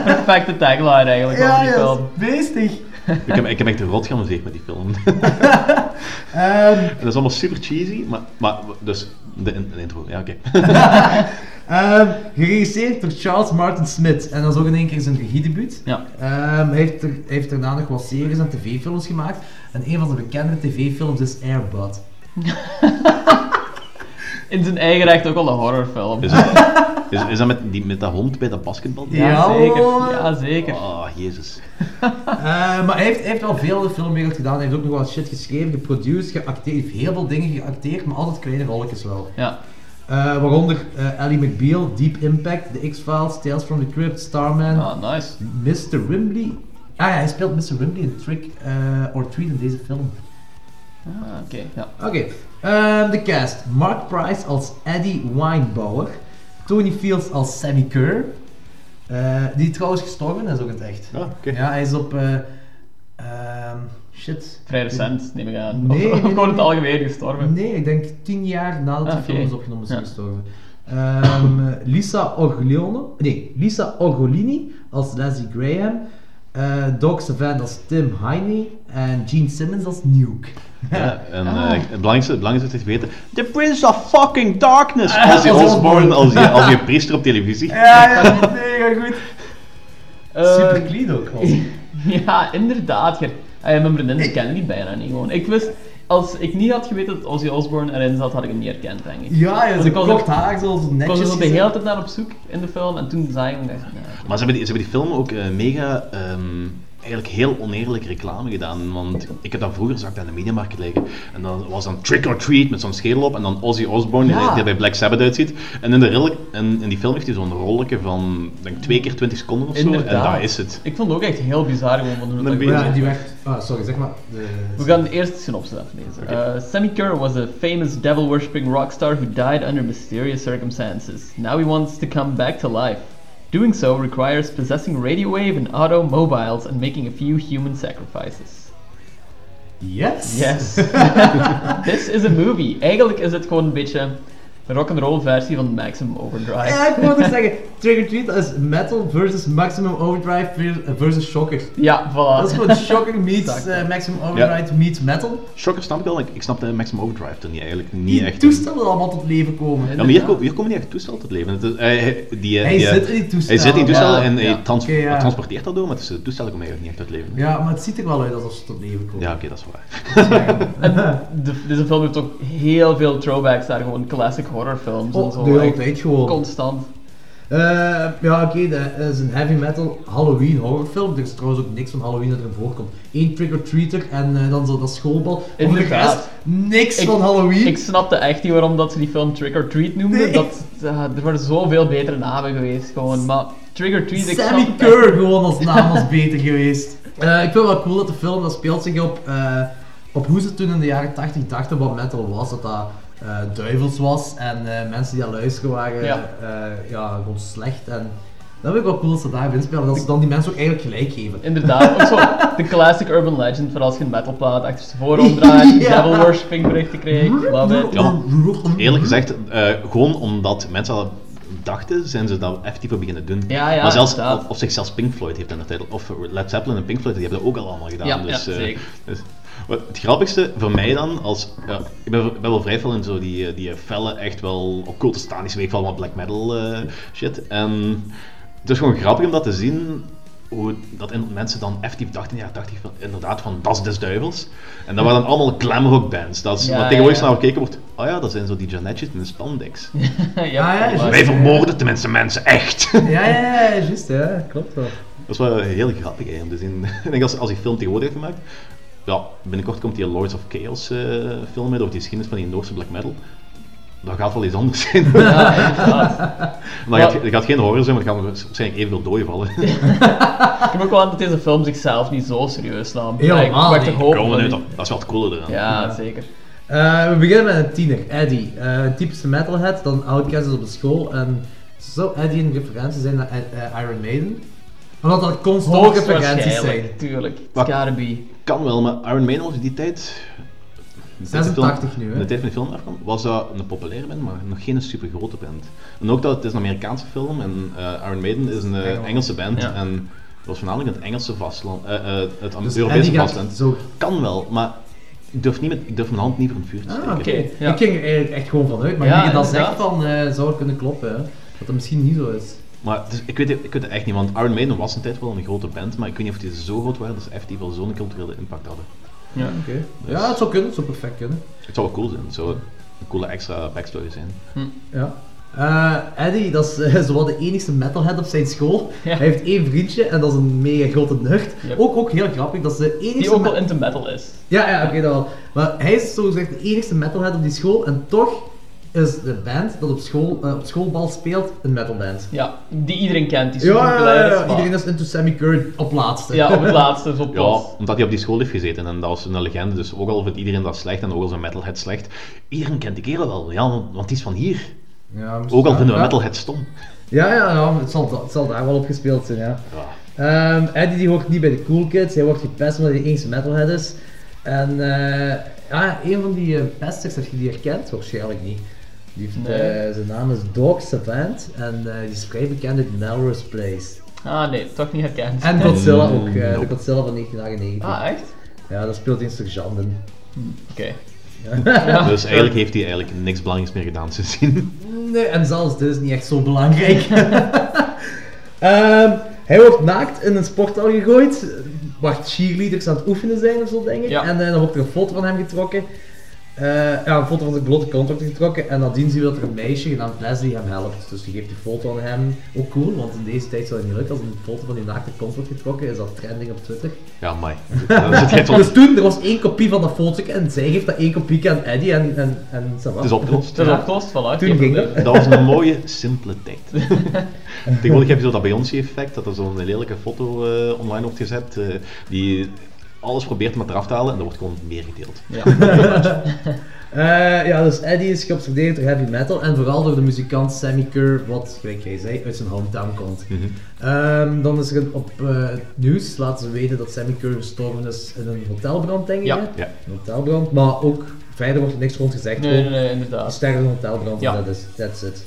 Perfecte tagline eigenlijk van Ja, die ja, film. beestig. ik, heb, ik heb echt rot geamuseerd met die film. En dat is allemaal super cheesy, maar, maar dus, de, in- de intro, ja oké. Ehm, geregisseerd door Charles Martin Smith. En dat is ook in één keer zijn regiedebuut. Ja. Ehm, hij, heeft er, hij heeft daarna nog wat series en tv-films gemaakt. En een van de bekende tv-films is Airbud. In zijn eigen recht ook al een horrorfilm. Is, het- is, is dat met, die, met dat hond bij dat basketbal? Ja, Ja, zeker. Ja, zeker. Oh, jezus. Eh, maar hij heeft, hij heeft wel veel in de filmwereld gedaan. Hij heeft ook nog wat shit geschreven, geproduceerd, geacteerd. Hij heeft heel veel dingen geacteerd, maar altijd kleine rolletjes wel. Ja. Eh, waaronder eh Ally McBeal, Deep Impact, The X-Files, Tales from the Crypt, Starman, Ah, nice. Mr. Wimbley. Ah ja, hij speelt Mr. Wimbley in Trick eh, or Treat in deze film. Ah, oké. Ja. Oké, ehm, de cast. Mark Price als Eddie Weinbauer. Tony Fields als Sammy Kerr. Eh, die trouwens gestorven is ook het echt. Ah. Ja, hij is op... eh, ehm, shit. Vrij recent, neem ik aan. Nee, of nee, of gewoon in het algemeen gestorven. Nee, ik denk tien jaar nadat die Ah, film is opgenomen is Ja. gestorven. Ehm, Lisa Orgolini, nee, Lisa Orgolini als Leslie Graham. Eh Doc Savant als Tim Heine en Gene Simmons als Nuke. Ja, en Ah. eh, het belangrijkste, het belangrijkste is te weten, The Prince of fucking Darkness! Ah, Als je Osborne, als je, als je priester op televisie. Ja, ja, mega goed. Eh, Super clean ook. was. Ja, inderdaad. Ah, mijn vriendin die bijna niet gewoon. Ik wist, als ik niet had geweten dat Ozzy Osbourne erin zat, had ik hem niet herkend, denk ik. Ja, ja, was kort er- haar, zo Ik was netjes. er zo de hele tijd naar op zoek in de film en toen zag ik hem nee, Maar ze hebben die, ze hebben die film ook eh, mega, ehm, eigenlijk heel oneerlijk reclame gedaan. Want ik heb dat vroeger, zag ik dat in de Mediamarkt liggen. En dan was dan Trick or Treat met zo'n schedel op. En dan Ozzy Osbourne, die, Ja. die er bij Black Sabbath uitziet. En in, de rille, en in die film heeft hij zo'n rolletje van, denk twee keer 20 seconden of zo. En dat is het. Ik vond het ook echt heel bizar gewoon van hoe. Ja, die werd... Ah, sorry, zeg maar. De... We gaan de eerste synopsis aflezen. Uh, Sammy Kerr was a famous devil-worshipping rock star who died under mysterious circumstances. Now he wants to come back to life. Doing so requires possessing radio wave and automobiles and making a few human sacrifices. Yes! Yes. This is a movie. Eigenlijk is het gewoon een beetje een rock'n'roll versie van Maximum Overdrive. Ja, ik wou nog zeggen, Trick or Treat is metal versus Maximum Overdrive ver- versus Shocker. Ja, voilà. Dat is gewoon Shocker meets eh, Maximum Overdrive meets metal. Shocker snap ik wel, ik, ik snap de Maximum Overdrive er niet eigenlijk niet Die echt. toestellen allemaal tot leven komen. Ja, maar hier, ko- hier komen niet echt toestellen tot leven. Het is, hij, die, die, zit in die toestellen. Hij zit in die toestellen Ja, en hij trans- transporteert dat door, maar het is- de toestellen komen eigenlijk niet echt uit leven. Ja, maar het ziet er wel uit alsof ze tot leven komen. Ja, oké, dat is waar. En de, deze film heeft ook heel veel throwbacks naar gewoon classic horrorfilms en Oh, zo. de hele echt tijd gewoon. Constant. Eh, ja, oké, dat is een heavy metal Halloween horrorfilm. Er is trouwens ook niks van Halloween dat erin voorkomt. Eén trick-or-treater en eh, dan zo dat schoolbal. Voor de Inderdaad. rest, niks Ik- van Halloween. Ik snapte echt niet waarom dat ze die film Trick or Treat noemden. Nee. Dat, eh, er waren zoveel betere namen geweest gewoon. Maar Trick or Treat, ik Sammy Kerr gewoon als naam was beter geweest. Eh, ik vind het wel cool dat de film, dat speelt zich op, eh, op hoe ze toen in de jaren 80 dachten wat metal was. Dat dat eh, duivels was en eh, mensen die aan luisteren waren Ja. eh, ja, gewoon slecht. En Dat vind ik wel cool dat ze daarin spelen, dat ze dan die mensen ook eigenlijk gelijk geven. Inderdaad, ook zo de classic urban legend voor als je een metalplaat achter je voorhoofd draait, Ja. devil worshipping berichten krijgt, love it. Ja, eerlijk gezegd, eh, gewoon omdat mensen al dachten, zijn ze dat effectief beginnen doen. Ja, ja, maar zelfs, of zich zelfs Pink Floyd heeft in de tijd, of Led Zeppelin en Pink Floyd, die hebben dat ook al allemaal gedaan. Ja, dus, ja, eh, dus- het grappigste voor mij dan, als, ja, ik ben, ben wel vrij veel in zo die, eh, die felle, echt wel occulte stanische week van wat black metal eh, shit. En het is gewoon grappig om dat te zien, hoe dat in- mensen dan effectief dachten, ja, dacht ik van, inderdaad van, dat is des duivels. En dat waren dan allemaal glamrock bands. Dat is, Ja, wat tegenwoordig ja. naar gekeken wordt, oh ja, dat zijn zo die Janetjes in de spandex. ja, Ah, ja. Wij vermoorden tenminste mensen, echt. Ja, ja, ja, juist, ja, klopt wel. Dat is wel heel grappig hè, om te zien. Ik denk als, als die film tegenwoordig heeft gemaakt, ja, binnenkort komt die Lords of Chaos eh, film met over die geschiedenis van die Noorse black metal. Dat gaat wel iets anders zijn. Ja, het gaat, geen horror zijn, maar het gaan waarschijnlijk evenveel doden vallen. Ik heb ook wel aan dat deze film zichzelf niet zo serieus nam. Helemaal Ja, ik die- dat, dat is wel het coole eraan. Ja, zeker. Eh, we beginnen met een tiener, Eddie. Eh, een typische metalhead, dan outcast is op de school. En zou Eddie een referentie zijn naar Iron Maiden? Omdat dat constant referenties zijn. Hoogstwaarschijnlijk, tuurlijk. It's Wat- gotta be. Kan wel, maar Iron Maiden was in die tijd... de tijd de 86 film- nu, hè? De tijd van die film afkwam, was dat een populaire band, maar nog geen super grote band. En ook dat het is een Amerikaanse film en eh, Iron Maiden is een eh, Engels. Engelse band. Ja. En dat was voornamelijk het Engelse vastland, eh, eh, het Dus Europese zo... Kan wel, maar ik durf, niet met, ik durf mijn hand niet voor een vuur te steken. Ah, oké. Oké, ja. Ik ging er eigenlijk echt gewoon vanuit, maar Ja, nu je dat zegt, dan eh, zou het kunnen kloppen. Hè? Dat dat misschien niet zo is. Maar is- ik, weet, het- ik weet het echt niet, want Iron Maiden was een tijd wel een grote band, maar ik weet niet of die zo groot waren dat ze effectief wel zo'n culturele impact hadden. Ja. Oké. Dus- Ja, het zou kunnen, het zou perfect kunnen. Het zou wel cool zijn, het zou een coole extra backstory zijn. Ja. Eh, Eddie, dat is eh, zowat de enigste metalhead op zijn school. Ja. Hij heeft één vriendje en dat is een mega grote nerd. Yep. Ook, ook heel grappig, dat is de enigste... Die ook wel into metal is. Ja, ja, oké, dat wel. Maar hij is zogezegd de enigste metalhead op die school en toch is de band dat op, school, eh, op schoolbal speelt een metalband. Ja, die iedereen kent, die Ja, ja, ja, is. ja, iedereen is into Sammy Curry op laatste. Ja, op het laatste, zo Ja, pas. omdat hij op die school heeft gezeten en dat was een legende, dus ook al vindt iedereen dat slecht en ook al zijn metalhead slecht, iedereen kent die kerel wel, ja, want, want die is van hier. Ja, Ook al vinden we ja. metalhead stom. Ja, ja, ja het, zal, het zal daar wel op gespeeld zijn, ja. Ja. Ehm, Eddie die hoort niet bij de cool kids, hij wordt gepest omdat hij de enigste metalhead is. En eh, ja, een van die eh, pesters, heb je die herkend? Waarschijnlijk niet. Die heeft, Nee. eh, zijn naam is Doc Savant en eh, die is vrij bekend uit Melrose Place. Ah nee, toch niet herkend. En Godzilla ook, eh, de. Godzilla van 1998. Ah, echt? Ja, dat speelt in sergeant in. Oké. Ja. Dus eigenlijk heeft hij eigenlijk niks belangrijks meer gedaan sindsdien. Nee, en zelfs dit is niet echt zo belangrijk. Ehm, hij wordt naakt in een sporthal gegooid, waar cheerleaders aan het oefenen zijn of zo, denk ik. Ja. En eh, dan wordt er een foto van hem getrokken. Eh, ja, een foto van zijn blote kont wordt getrokken. En nadien zien we dat er een meisje genaamd Leslie hem helpt. Dus die geeft die foto aan hem. Ook cool, want in deze tijd zou het niet lukken. Als een foto van die naakte kont wordt getrokken, is dat trending op Twitter. Ja, toch- Dus toen, er was één kopie van dat foto en zij geeft dat één kopie aan Eddie en, en, en. Het is opgelost. Het is opgelost, voilà. Toen ging probleem. Dat was een mooie, simpele tijd. Tegenwoordig heb je zo dat Beyoncé-effect, dat er zo'n lelijke foto eh, online wordt gezet, eh, die alles probeert maar eraf te halen en er wordt gewoon meer gedeeld. Ja. Eh, ja, dus Eddie is geobsedeerd door heavy metal en vooral door de muzikant Sammy Kerr, wat, gelijk jij zei, uit zijn hometown komt. Mhm. Ehm, dan is er een- op eh, het nieuws laten ze weten dat Sammy Kerr gestorven is in een hotelbrand, denk ik. Ja. Ja. Een hotelbrand, maar ook verder wordt er niks rond gezegd. Nee, nee, inderdaad. een hotelbrand Ja. en dat is that's it.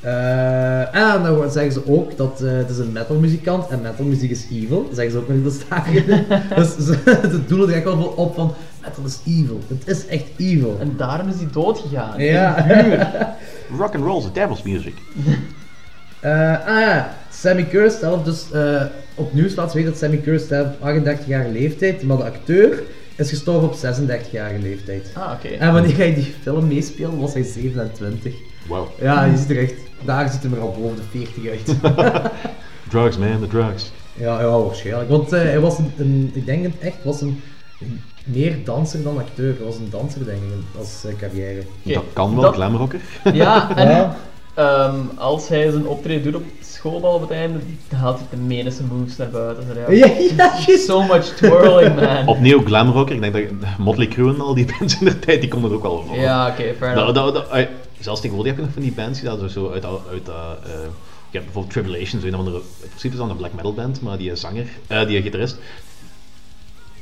Eh, en dan zeggen ze ook dat eh, het is een metalmuzikant en metalmuziek is evil. Dat zeggen ze ook nog in de stadion. dus ze, ze doelen er echt wel voor op van metal is evil. Het is echt evil. En daarom is hij doodgegaan. Ja. Rock and roll is the devil's music. Eh, ah ja, Sammy Kerr zelf dus eh op nieuws laat ze weten dat Sammy Kerr sterft op 38-jarige leeftijd, maar de acteur is gestorven op 36-jarige leeftijd. Ah, oké. En wanneer hij die film meespeelde was hij 27. Wow. Ja, je ziet er echt, daar ziet hij er al boven de 40 uit. Drugs, man, the drugs. ja, ja, waarschijnlijk. Want eh, hij was een, een- ik denk het echt, was een, een meer danser dan acteur. Hij was een danser denk ik, als eh, carrière. Dat kan wel, dat- glamrocker. Ja, en Ja. ehm, als hij zijn optreden doet op schoolbal op het einde, dan haalt hij de menige moves naar buiten. Ja, ja. So much twirling, man. Opnieuw glamrocker, ik denk dat Motley Crue en al die bands in de tijd, die konden er ook wel voor. Ja, oké, fair Dat, enough. dat, dat, zelfs tegenwoordig heb je nog van die bands die dat zo uit, uit dat, eh, Je hebt bijvoorbeeld Tribulation, zo een of andere, in principe is dat een black metal band, maar die zanger, eh, die gitarist,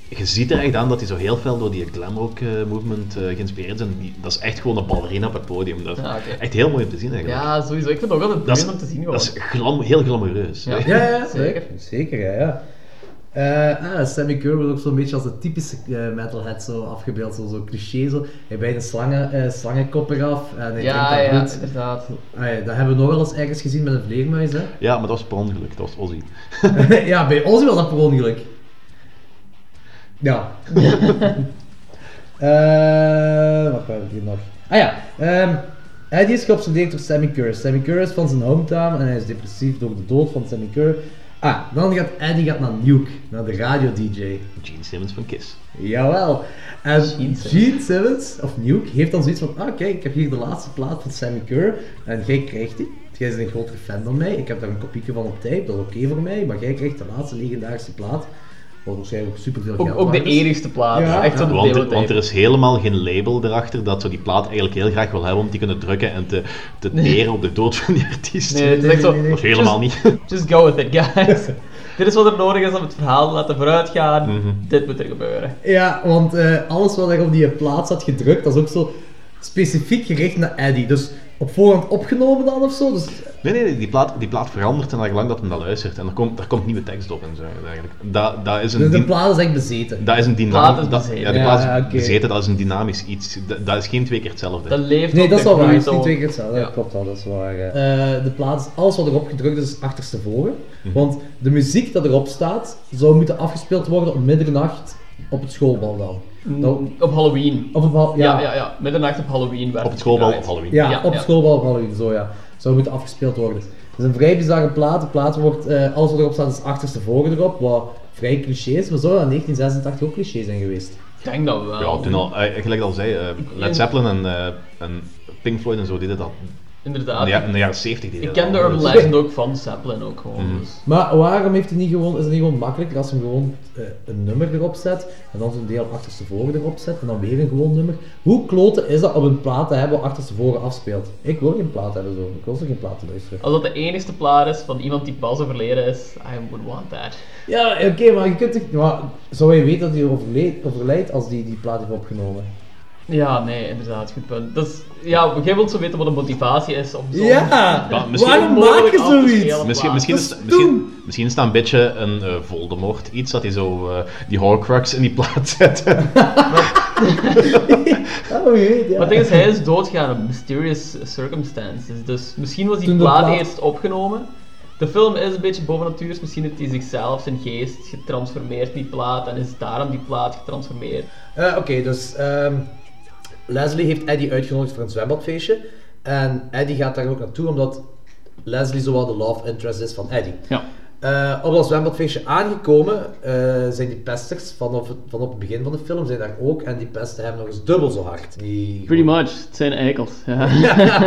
je ziet er echt aan dat hij zo heel veel door die glam rock eh, movement eh, geïnspireerd is. En die, dat is echt gewoon een ballerina op het podium. Dat is Ja, oké. echt heel mooi om te zien eigenlijk. Ja, sowieso. Ik vind het ook altijd dat is, boeiend om te zien. dat is glam, heel glamoureus. Ja. Ja, ja, Zeker. Zeker, ja. ja. Eh, ah, Sammy Kerr wordt ook zo'n beetje als de typische eh, metalhead zo afgebeeld, zo, zo cliché zo. Hij bijt een slangen, eh, slangenkop eraf en hij Ja, drinkt ja, dat bloed. inderdaad. Ja, dat hebben we nog wel eens ergens gezien met een vleermuis, hè. Ja, maar dat was per ongeluk, dat was Ozzy. ja, bij ons was dat per ongeluk. Ja. Eh, wat hebben we hier nog? Ah ja, ehm Eddie is geobsedeerd door Sammy Kerr. Sammy Kerr is van zijn hometown en hij is depressief door de dood van Sammy Kerr. Ah, dan gaat Eddie gaat naar Nuke, naar de radio-dj. Gene Simmons van Kiss. Jawel. En Gene Simmons. Gene Simmons, of Nuke, heeft dan zoiets van, ah kijk, ik heb hier de laatste plaat van Sammy Kerr en jij krijgt die. Jij bent een grotere fan dan mij, ik heb daar een kopieke van op tape, dat is oké voor mij, maar jij krijgt de laatste legendarische plaat. Wat waarschijnlijk ook superveel geld Ook, ook de enigste plaat. Ja. Echt zo'n Want, er- want er is helemaal geen label erachter dat zo die plaat eigenlijk heel graag wil hebben om die kunnen drukken en te, te teren op de dood van die artiest. Nee, het is echt zo. nee, nee. Dat is helemaal just, niet. Just go with it, guys. Dit is wat er nodig is om het verhaal te laten vooruitgaan. Mhm. Dit moet er gebeuren. Ja, want eh, alles wat er op die plaat staat gedrukt, dat is ook zo specifiek gericht naar Eddie. Dus op voorhand opgenomen dan of zo. Dus, Nee, nee, nee, die plaat, die plaat verandert en gelang dat men dat luistert. En er komt, er komt nieuwe tekst op en zo eigenlijk. Dat, dat is een... dus de plaat is echt bezeten. Dat is een dynamisch... dat- bezeten. Ja, de Ja, plaat is ja, oké. bezeten, dat is een dynamisch iets. Dat, dat is geen twee keer hetzelfde. Dat leeft Nee, dat is wel waar. Het is groei niet twee keer hetzelfde. Ja. Dat klopt wel, dat is waar. Eh, de plaat is, alles wat erop gedrukt is, is achterstevoren. Mhm. Want de muziek dat erop staat, zou moeten afgespeeld worden om middernacht op het schoolbal dan. Mm, Op Halloween. Of op, Ja, ja, ja, ja. Middernacht op Halloween werd op het schoolbal op Halloween. Ja, Ja, op het schoolbal of Halloween, zo ja. Zou moeten afgespeeld worden. Het is een vrij bizarre plaat. De plaat wordt, eh, alles wat erop staat is achterstevoren erop, wat vrij cliché is. Maar zou dat in 1986 ook cliché zijn geweest? Ik denk dat wel. Ja, toen al, eh, gelijk al zei, eh, Led Zeppelin en, eh, en Pink Floyd en zo deden dat. In Inderdaad. de, ja- in de jaren 70 deden Ik ken de. Urban Legend ook van Zeppelin ook gewoon. Mhm. Dus. Maar waarom heeft hij niet gewoon, is het niet gewoon makkelijker als hij gewoon eh, een nummer erop zet en dan zo'n deel achterstevoren erop zet en dan weer een gewoon nummer? Hoe kloten is dat om een plaat te hebben wat achterstevoren afspeelt? Ik wil geen plaat hebben zo, ik wil zo geen plaat te luisteren. Als dat de enigste plaat is van iemand die pas overleden is, I would want that. Ja, oké, maar je kunt toch, maar zou je weten dat hij overleed, overlijdt als die die plaat heeft opgenomen? Ja, nee, inderdaad, goed punt. Dus ja, jij wilt zo weten wat de motivatie is om zo... Ja, Ja, misschien- waarom maak je zoiets? Misschien, misschien, is, misschien, misschien is dat een beetje een eh, Voldemort iets dat hij zo eh, die Horcrux in die plaat zet. Oh, ja. Maar het ding is, hij is doodgegaan op mysterious circumstances. Dus misschien was die plaat, plaat- eerst opgenomen. De film is een beetje bovennatuurs. Misschien heeft hij zichzelf, zijn geest, getransformeerd die plaat. En is daarom die plaat getransformeerd. Eh, Oké, dus ehm, Leslie heeft Eddie uitgenodigd voor een zwembadfeestje. En Eddie gaat daar ook naartoe omdat Leslie zowel de love interest is van Eddie. Ja. Eh, op dat zwembadfeestje aangekomen eh, zijn die pesters vanaf het, vanaf het begin van de film zijn daar ook. En die pesten hem nog eens dubbel zo hard. Die Pretty much, het zijn eikels. Ja.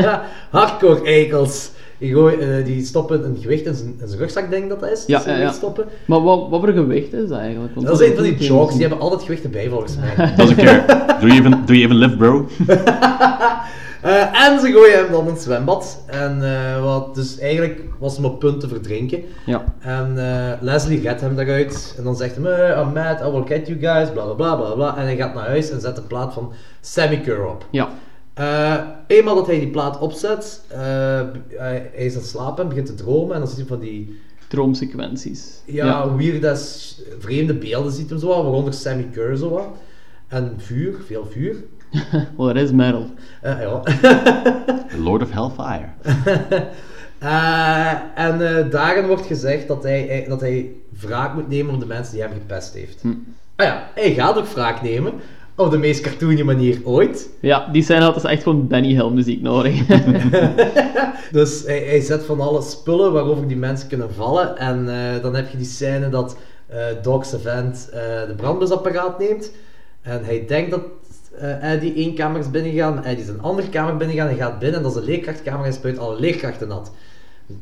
Hardcore eikels. Die, gooi- eh, die stoppen een gewicht in zijn, in zijn rugzak, denk ik dat dat is. Ja, ja, ja. stoppen. Maar wat, wat voor gewicht is dat eigenlijk? Want Dat is een van die jokes, die hebben altijd gewichten bij volgens mij. Dat is een keer. Do you even, do you even live, bro? Eh, en ze gooien hem dan in het zwembad. En eh, wat, dus eigenlijk was hem op punt te verdrinken. Ja. En eh, Leslie redt hem daaruit. En dan zegt hij, "Eh, I'm mad, I will get you guys, bla bla bla bla bla. En hij gaat naar huis en zet de plaat van Sammy Kerr op. Ja. Eh, eenmaal dat hij die plaat opzet, eh, hij, hij is aan het slapen en begint te dromen. En dan ziet hij van die Droomsequenties. ja, weird as vreemde beelden ziet hem zo, wat, waaronder Sammy Kerr zo wat. En vuur, veel vuur. Well, it is metal. Eh, ja. Lord of Hellfire. Eh, en eh, daarin wordt gezegd dat hij, hij- dat hij wraak moet nemen op de mensen die hem gepest heeft. Ah ja, hij gaat ook wraak nemen. Op de meest cartoony manier ooit. Ja, die scène had dus echt gewoon Benny Hill muziek nodig. Dus hij, hij zet van alle spullen waarover die mensen kunnen vallen. En eh, dan heb je die scène dat eh Doc Savant eh de brandbusapparaat neemt. En hij denkt dat eh Eddie één kamer is binnengegaan, Eddie is een andere kamer binnengegaan. Hij gaat binnen en dat is een leerkrachtkamer en spuit alle leerkrachten nat.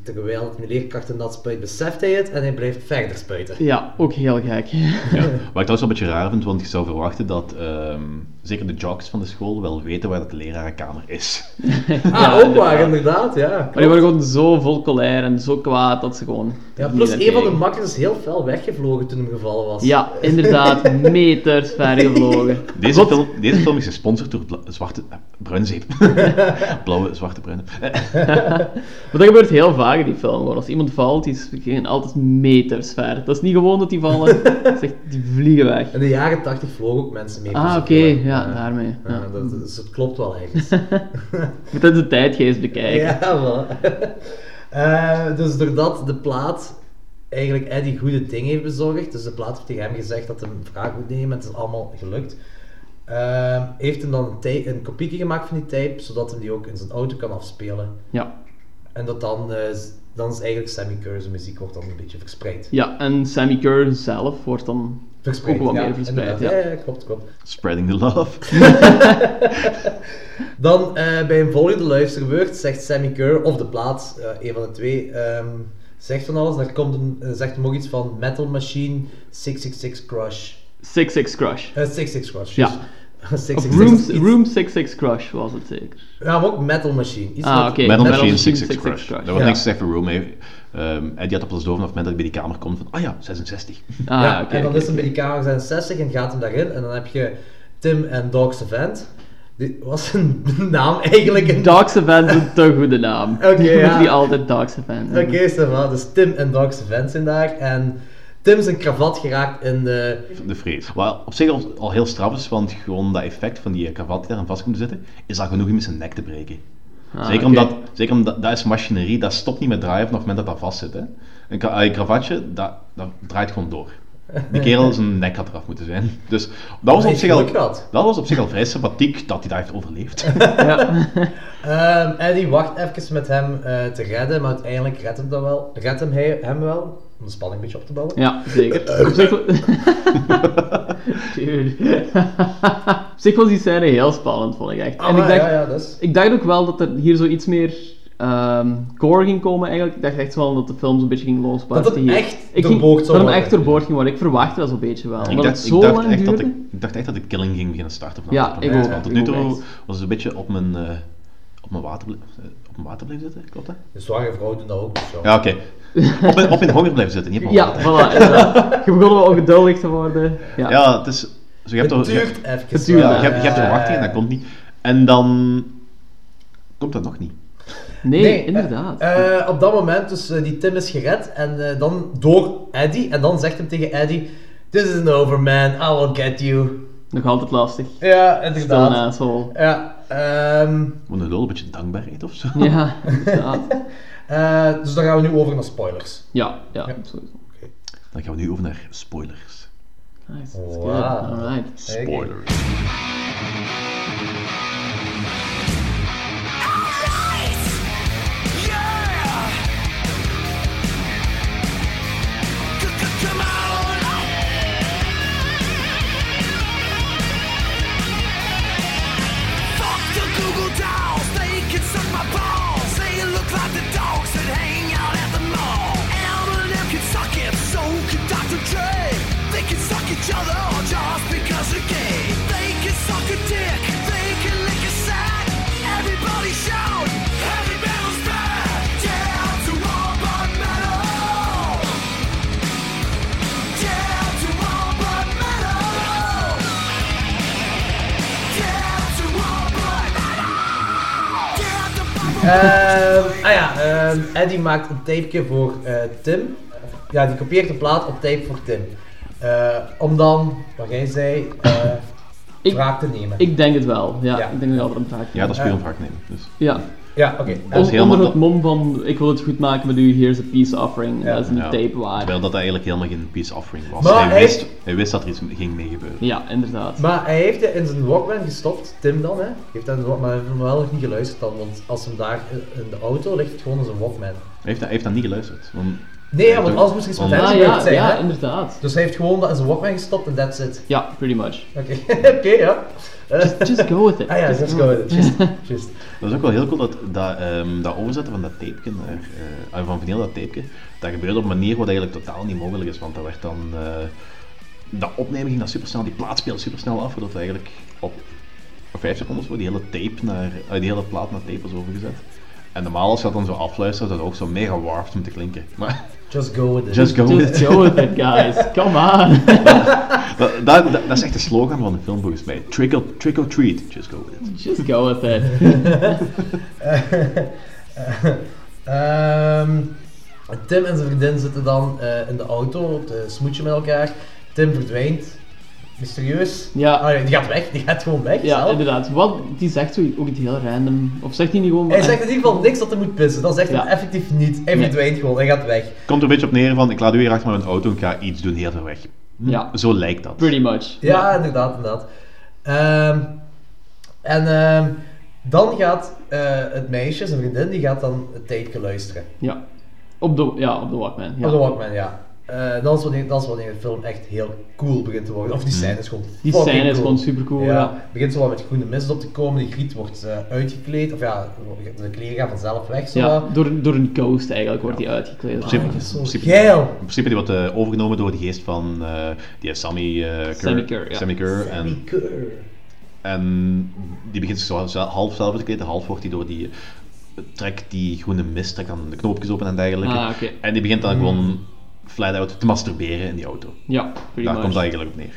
Terwijl het leerkrachten nat spuit, beseft hij het en hij blijft verder spuiten. ja, ook heel gek. Ja. Wat ik trouwens wel een beetje raar vind, want je zou verwachten dat ehm, zeker de jocks van de school, wel weten waar dat de lerarenkamer is. Ah, ook waar, inderdaad, ja. Maar die waren gewoon zo vol colère en zo kwaad dat ze gewoon... Ja, plus een van de makkers is heel fel weggevlogen toen hem gevallen was. Ja, inderdaad, meters ver gevlogen. Deze film, deze film is gesponsord door bla- zwarte, eh, bruine zeep. Blauwe, zwarte, bruine. Maar dat gebeurt heel vaak die film. Gewoon. Als iemand valt, is- gaan altijd meters ver. Dat is niet gewoon dat die vallen, dat echt, die vliegen weg. In de jaren 80 vlogen ook mensen mee. Ah, oké, ja, daarmee. Ja, Ja. dat, dus klopt wel eigenlijk. Je moet dat de tijdgeest bekijken. Ja, voilà. Eh, dus doordat de plaat eigenlijk Eddie goede dingen heeft bezorgd, dus de plaat heeft tegen hem gezegd dat hij een vraag moet nemen, het is allemaal gelukt, eh, heeft hij dan een, een kopieke gemaakt van die tape, zodat hij die ook in zijn auto kan afspelen. Ja. En dat dan, eh, is- dan is eigenlijk Sammy Kerr's muziek wordt dan een beetje verspreid. Ja, en Sammy Kerr zelf wordt dan Verspreid, ook wat ja, meer verspreid. Ja. Klopt, klopt. Spreading the love. Dan eh, bij een volgende luisterbeurt zegt Sammy Kerr, of de plaat, eh, een van de twee, ehm, zegt van alles. Daar komt een, zegt hem ook iets van Metal Machine 666 Crush. 6-6 Crush. Eh 66 Crush, Ja. 666 Room, iets- Room 66 Crush was het zeker. Ja, maar ook Metal Machine. Iets Ah, met- oké. Metal Metal Machine Machine 66 66 Crush. Crush. Daar wordt Ja. niks gezegd voor Room. hè. Ehm, Eddie had op ons doven op het moment dat ik bij die kamer kom van, ah ja, 66. Ah, ja, oké. en dan is hem bij die kamer 66 en gaat hem daarin. En dan heb je Tim en Dog's Event. Dit was een naam eigenlijk. Een... Dogs Event is een te goede naam. Oké, ja. niet altijd Dogs Event Oké, ça va. Dus Tim en Dog's Event zijn daar. En Tim zijn kravat geraakt in de... De vrees. Wat op zich al, al heel straf is, want gewoon dat effect van die eh, kravat die daar aan vast komt te zitten, is al genoeg om in zijn nek te breken. Ah, zeker, omdat, zeker omdat dat is machinerie, dat stopt niet met draaien vanaf het moment dat dat vast zit. Hè. Een, kra- een kravatje, dat, dat draait gewoon door. Die kerel zijn nek had eraf moeten zijn. Dus dat was, op zich al, dat was op zich al vrij sympathiek dat hij dat heeft overleefd. Ehm, Eddie wacht even met hem eh, te redden, maar uiteindelijk redt hem, dat wel, redt hem hij, hem wel. Om de spanning een beetje op te bouwen. Ja, zeker. Op zich, Dude. Op zich was die scène heel spannend, vond ik echt. Ah, en ik dacht, ja, ja, dus. ik dacht ook wel dat er hier zo iets meer ehm gore ging komen eigenlijk. Ik dacht echt wel dat de film zo'n beetje ging losbarsten Dat het hier. echt ik ging, Dat hem echt doorboord ging worden. Ik verwachtte dat zo'n beetje wel. ik, dacht, ik, dacht lang echt dat ik, ik dacht echt dat de killing ging beginnen starten. vanaf Ja, ik ook. Want tot nu toe was het een beetje op mijn, eh, op mijn, water, eh, water blijven zitten, klopt dat? De zware vrouw doen dat ook. Dus ja. Ja, oké. Op, mijn, op mijn honger blijven zitten, niet op Ja, voilà. inderdaad. Je begon wel ongeduldig te worden. Ja. Ja, het is... Zo, je hebt Het er- je- duurt even. Het duurt, Ja, je, hebt, je hebt de verwachting en dat komt niet. En dan komt dat nog niet. Nee, inderdaad. eh, op dat moment, dus eh, die Tim is gered en eh, dan door Eddie. En dan zegt hem tegen Eddie: This isn't over, man. I will get you. Nog altijd lastig. Ja, inderdaad. asshole. Ja, ehm, Moet een lul een beetje dankbaarheid of zo. Ja, inderdaad. eh, dus dan gaan we nu over naar spoilers. Ja, ja, sowieso. Dan gaan we nu over naar spoilers. Nice, that's Wow. good. Alright. Spoilers. Everybody shout, to to ah ja, ehm, Eddie maakt een tapeje voor eh, Tim. Ja, die kopieert de plaat op tape voor Tim. Eh, om dan, wat jij zei, eh Ik- wraak te nemen. Ik denk het wel. Ja, Ja. ik denk dat we altijd een vraag Ja, dat is puur Eh. een wraak nemen. Dus. Ja. Ja, oké. Dat is On- helemaal- onder het mom van, ik wil het goed maken met u, here's a peace offering. Ja. Dat is een Ja. tape waar. Terwijl dat eigenlijk helemaal geen peace offering was. Maar hij, hij- wist, hij wist dat er iets ging mee gebeuren. Ja, inderdaad. Maar hij heeft het in zijn Walkman gestopt, Tim dan, hè. Heeft dat in zijn Walkman, maar hij heeft hem wel nog niet geluisterd dan, want als hem daar in in de auto ligt het gewoon in zijn Walkman. Hij heeft, hij heeft dat niet geluisterd. Want, Nee, ja, want anders moest Ah, gebeurd ja, zijn, ja, hè. inderdaad. Dus hij heeft gewoon dat in zijn Walkman gestopt en that's it. Ja, pretty much. Oké, oké, ja. Just, just go with it. Ah ja, Just just go go with it. Just, just. Dat is ook wel heel cool dat dat, ehm, dat overzetten van dat tapeje, naar, eh, van vinyl dat tapeje, dat gebeurde op een manier wat eigenlijk totaal niet mogelijk is, want dat werd dan, eh, dat opnemen ging dat supersnel, die plaat speelde supersnel af, voordat het eigenlijk op, op 5 seconden zo die hele tape naar, eh, die hele plaat naar tape was overgezet. En normaal als je dat dan zo afluistert, dat het ook zo mega warped om te klinken. Maar Just go with it. Just go with it. go with it, guys. Come on. dat, dat, dat is echt de slogan van de film volgens mij. Trick or, trick or treat, just go with it. Just go with it. Ehm, Tim en zijn vriendin zitten dan eh, in de auto op de smoetje met elkaar. Tim verdwijnt. Mysterieus. Ja. Ah, die gaat weg, die gaat gewoon weg. Ja, zelf. inderdaad. Wat, die zegt zo ook iets heel random. Of zegt hij niet gewoon... Hij zegt in ieder geval niks dat hij moet pissen. Dat zegt Ja. hij effectief niet. Hij Nee. verdwijnt gewoon, hij gaat weg. Komt er een beetje op neer van, ik laat u hier achter met mijn auto en ik ga iets doen heel ver weg. Hm, Ja. Zo lijkt dat. Pretty much. Ja, inderdaad, inderdaad. Ehm, en ehm, dan gaat eh, het meisje, zijn vriendin, die gaat dan het tape luisteren. Ja. Op de, ja, op de Walkman. Ja. Op de Walkman, ja. Eh, dat, is wanneer, dat is wanneer de film echt heel cool begint te worden. Of die scène is gewoon Die scène is cool. gewoon supercool, ja. Het begint zo wat met groene mist op te komen, die griet wordt eh, uitgekleed, of ja, de kleren gaan vanzelf weg. Zo. Ja, door, door een ghost eigenlijk wordt die uitgekleed. In principe, Ah, dat is zo in principe- geil. In principe die wordt eh, overgenomen door de geest van eh, die Sammy eh Kerr. Sammy Kerr, ja. Sammy Kerr. En, Sammy Kerr. en die begint zich half zelf te kleden, half wordt hij door die trekt die groene mist, trekt dan de knoopjes open en dergelijke. Ah, oké. En die begint dan Hmm. gewoon flat out te masturberen in die auto. Ja, Daar much. komt het eigenlijk op neer.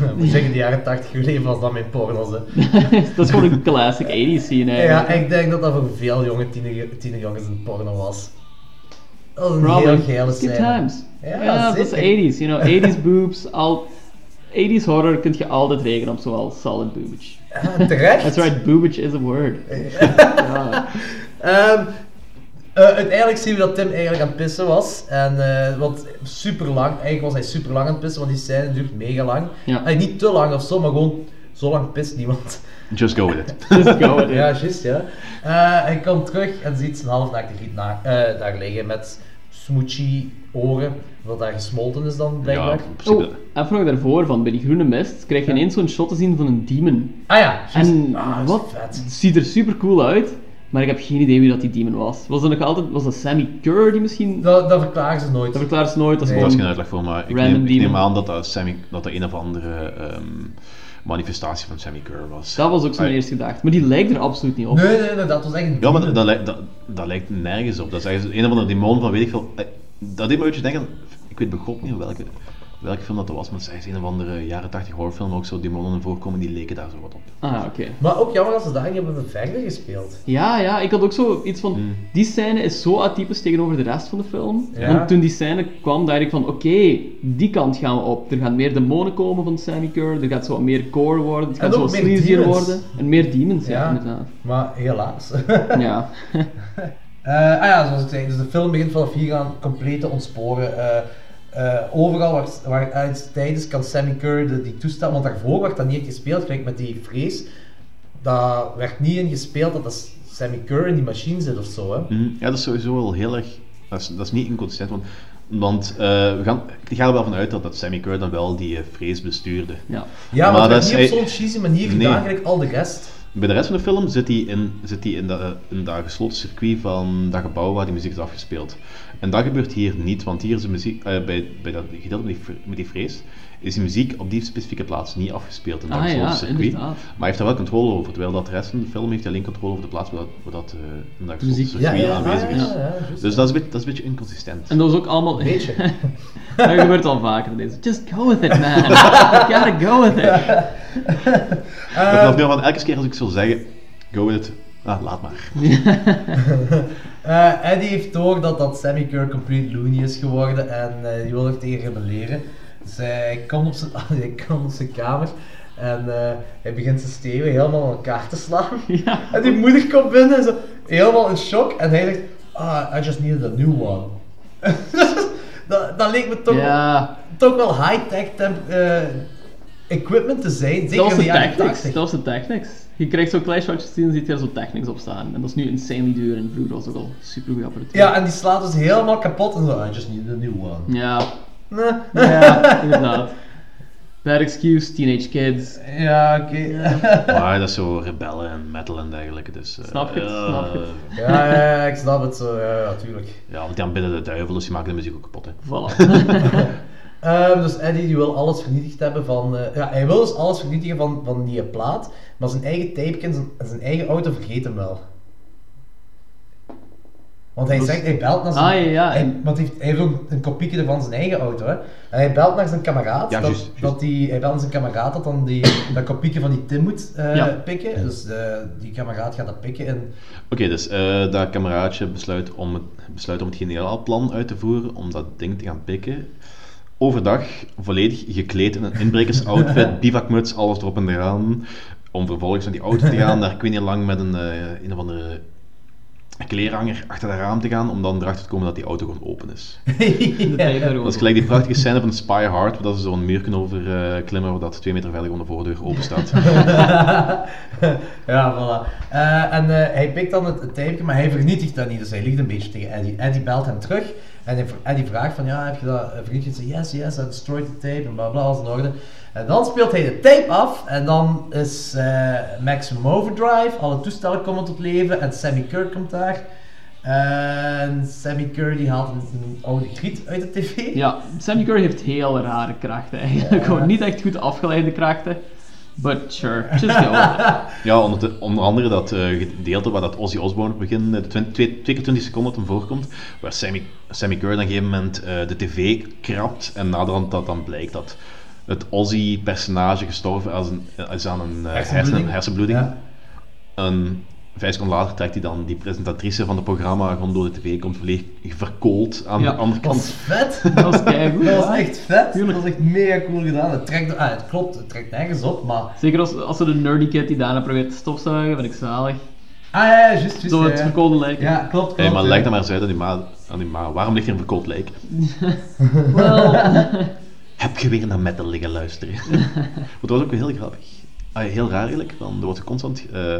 Ik moet zeggen, de jaren 80 leven was dat mijn porno's. Dat is gewoon een classic 80s scene Ja, eigenlijk. ik denk dat dat voor veel jonge tiener, tienerjongens een porno was. Dat was een Probably. heel geile Good scène. times. Ja, Ja, dat is zeker. 80s. You know, 80s boobs. Al, 80s horror kun je altijd rekenen op zowel solid boobage. Ja, terecht. That's right, boobage is a word. ja. Ehm, eh, uiteindelijk zien we dat Tim eigenlijk aan het pissen was. En, eh want super lang, eigenlijk was hij super lang aan het pissen, want die scène duurt mega lang. Ja. Eh, niet te lang of zo, maar gewoon zo lang pist niemand. Just go with it. Just go with it. Ja, juist ja. Eh, hij komt terug en ziet zijn halfnaakte giet na, eh, daar liggen met smoochy oren, wat daar gesmolten is dan blijkbaar. Ja. Oh, even nog daarvoor, van bij die groene mist, krijg je ineens zo'n shot te zien van een demon. Ah ja, juist. En Ah, wat? vet. Het ziet er super cool uit, maar ik heb geen idee wie dat die demon was. Was dat nog altijd, was dat Sammy Kerr die misschien... Dat, dat verklaren ze nooit. Dat verklaart ze nooit, dat is Nee. Daar is geen uitleg voor, maar ik neem, ik neem aan dat dat, Sammy, dat dat een of andere ehm, manifestatie van Sammy Kerr was. Dat was ook zo'n eerste gedachte, maar die lijkt er absoluut niet op. Nee, nee, nee, dat was echt een Ja, maar demon. dat, dat, lijkt- dat, dat lijkt nergens op. Dat is eigenlijk een of andere demon van weet ik veel. eh, Dat deed me een beetje denken, ik weet begot niet welke, welke film dat was, maar het is een of andere jaren 80 horrorfilm, ook zo demonen voorkomen, die leken daar zo wat op. Ah, oké. Maar ook jammer dat ze daar niet hebben verder gespeeld. Ja, ja, ik had ook zo iets van, Hmm. die scène is zo atypisch tegenover de rest van de film. Ja. Want toen die scène kwam, dacht ik van, oké, die kant gaan we op. Er gaan meer demonen komen van Sammy Kerr, er gaat zo wat meer gore worden, het En gaat zo wat sleazier worden. En meer demons, ja, Ja. inderdaad. Maar helaas. Ja. Eh, ah ja, zoals ik zei, dus de film begint vanaf hier aan compleet te ontsporen. Eh, eh, overal waar, waar uit tijdens kan Sammy de, die toestaan, want daarvoor werd dat niet echt gespeeld, gelijk met die vrees. Dat werd niet in gespeeld dat dat Sammy Kerr in die machine zit of zo. Hè. Mhm. Ja, dat is sowieso wel heel erg. Dat is, dat is niet inconsistent, want, want eh, we gaan, ik ga er wel van uit dat, dat Sammy Kerr dan wel die eh, vrees bestuurde. Ja. Ja, maar, dat is niet op zo'n cheesy manier Nee. gedaan, gelijk al de rest. Bij de rest van de film zit hij in, zit hij in, dat, in dat gesloten circuit van dat gebouw waar die muziek is afgespeeld. En dat gebeurt hier niet, want hier is de muziek, eh, bij, bij dat gedeelte met die, met die vrees, is die muziek op die specifieke plaats niet afgespeeld in dat Ah, ja, circuit. inderdaad. Maar hij heeft daar wel controle over, terwijl dat de rest van de film heeft alleen controle over de plaats waar dat, waar dat, eh, in dat gesloten Muziek. circuit Ja, ja, aanwezig is. ja, ja, juist, dus dat is, een beetje, dat is een beetje inconsistent. En dat was ook allemaal... Beetje. dat gebeurt al vaker in deze. Just go with it, man. you gotta go with it. Maar vanaf nu van elke keer als ik zou zeggen, go with it, ah, laat maar. Eh, Eddie heeft door dat, dat Sammy Kerr complete loony is geworden en eh, die wil er tegen rebelleren. Dus hij komt op zijn, hij komt op zijn kamer en eh, hij begint zijn steven helemaal aan elkaar te slaan. Ja. En die moeder komt binnen en zo helemaal in shock en hij zegt, ah, I just needed a new one. dat, dat leek me toch, Ja. toch wel high-tech temp- equipment te zijn, zeker Dat was in de de jaren Technics. 80. Dat was de Technics. Je krijgt zo'n klein shotje zien en ziet er zo Technics op staan. En dat is nu insanely duur en vroeger was ook al super goede apparatuur. Ja, en die slaat dus helemaal kapot en zo, I just needed a new one. Ja, Nee. ja inderdaad. Bad excuse, teenage kids. Ja, oké. Maar dat is zo rebellen en metal en dergelijke. Dus, eh, Snap je het, eh, snap je het. Ja, ja, ja, ik snap het zo, ja, natuurlijk. Ja, want die aanbidden de duivel, dus die maken de muziek ook kapot. Hè. Voilà. Ehm, dus Eddie die wil alles vernietigd hebben van... eh, ja, hij wil dus alles vernietigen van, van die plaat, maar zijn eigen tape en zijn, zijn eigen auto vergeet hem wel. Want hij Dus- zegt, hij belt naar zijn... Ah, ja, ja. Hij, want hij heeft, hij heeft ook een kopieke van zijn eigen auto, hè. En hij belt naar zijn kameraad, Ja, dat, juist, juist. dat die, hij belt naar zijn kameraad dat dan die, dat kopieke van die Tim moet eh, Ja. pikken. Dus eh, die kameraad gaat dat pikken en... Oké, dus eh, dat kameraadje besluit om het, besluit om het generaalplan uit te voeren, om dat ding te gaan pikken. Overdag volledig gekleed in een inbrekersoutfit, bivakmuts, alles erop en eraan. Om vervolgens naar die auto te gaan, daar ik weet niet lang met een, eh, een of andere kleerhanger achter dat raam te gaan, om dan erachter te komen dat die auto gewoon open is. Dat is gelijk die prachtige scène van Spy Hard, waar dat ze zo'n muur kunnen over eh, klimmen, waar dat twee meter verder gewoon de voordeur open staat. ja, voilà. Eh, en hij pikt dan het, het tapeje, maar hij vernietigt dat niet, dus hij ligt een beetje tegen Eddie. Eddie belt hem terug en hij, Eddie vraagt van, ja, heb je dat eh? Hij zegt, yes, yes, I destroyed the tape en bla bla, alles in orde. En dan speelt hij de tape af en dan is eh, Maximum Overdrive, alle toestellen komen tot leven en Sammy Kerr komt daar. En Sammy Kerr die haalt een, een oude griet uit de tv. Ja, Sammy Curry heeft heel rare krachten eigenlijk. Gewoon niet echt goed afgeleide krachten. But sure, just go. Ja, onder, de- onder andere dat eh, gedeelte waar dat Ozzy Osbourne op het begin, eh, de twee, twee keer 20 seconden dat hem voorkomt, waar Sammy, Sammy Curry dan op een gegeven moment eh, de tv krabt en naderhand dat dan blijkt dat het Ozzy-personage gestorven is, een, aan een eh, Hersenbloeding. hersen, hersenbloeding. Ja. En vijf seconden later trekt hij dan die presentatrice van het programma gewoon door de tv, komt volledig verkoold aan Ja, de andere Dat kant. is vet. Dat was keigoed. Dat was ja. echt vet. Dat was echt mega cool gedaan. Het, trekt, ah, het klopt, het trekt nergens op, maar... Zeker als, als ze de nerdy kid die daarna probeert te stofzuigen, vind ik zalig. Ah ja, ja, juist, juist. Zo het ja. verkoolde lijk. Ja, klopt, klopt. Hey, maar ja. leg dat maar eens uit aan die ma. Aan die ma. Waarom ligt hier een verkoold lijk? Wel. Heb je weer naar metal liggen luisteren? Want dat was ook wel heel grappig. Ah, heel raar eigenlijk, want er wordt constant eh,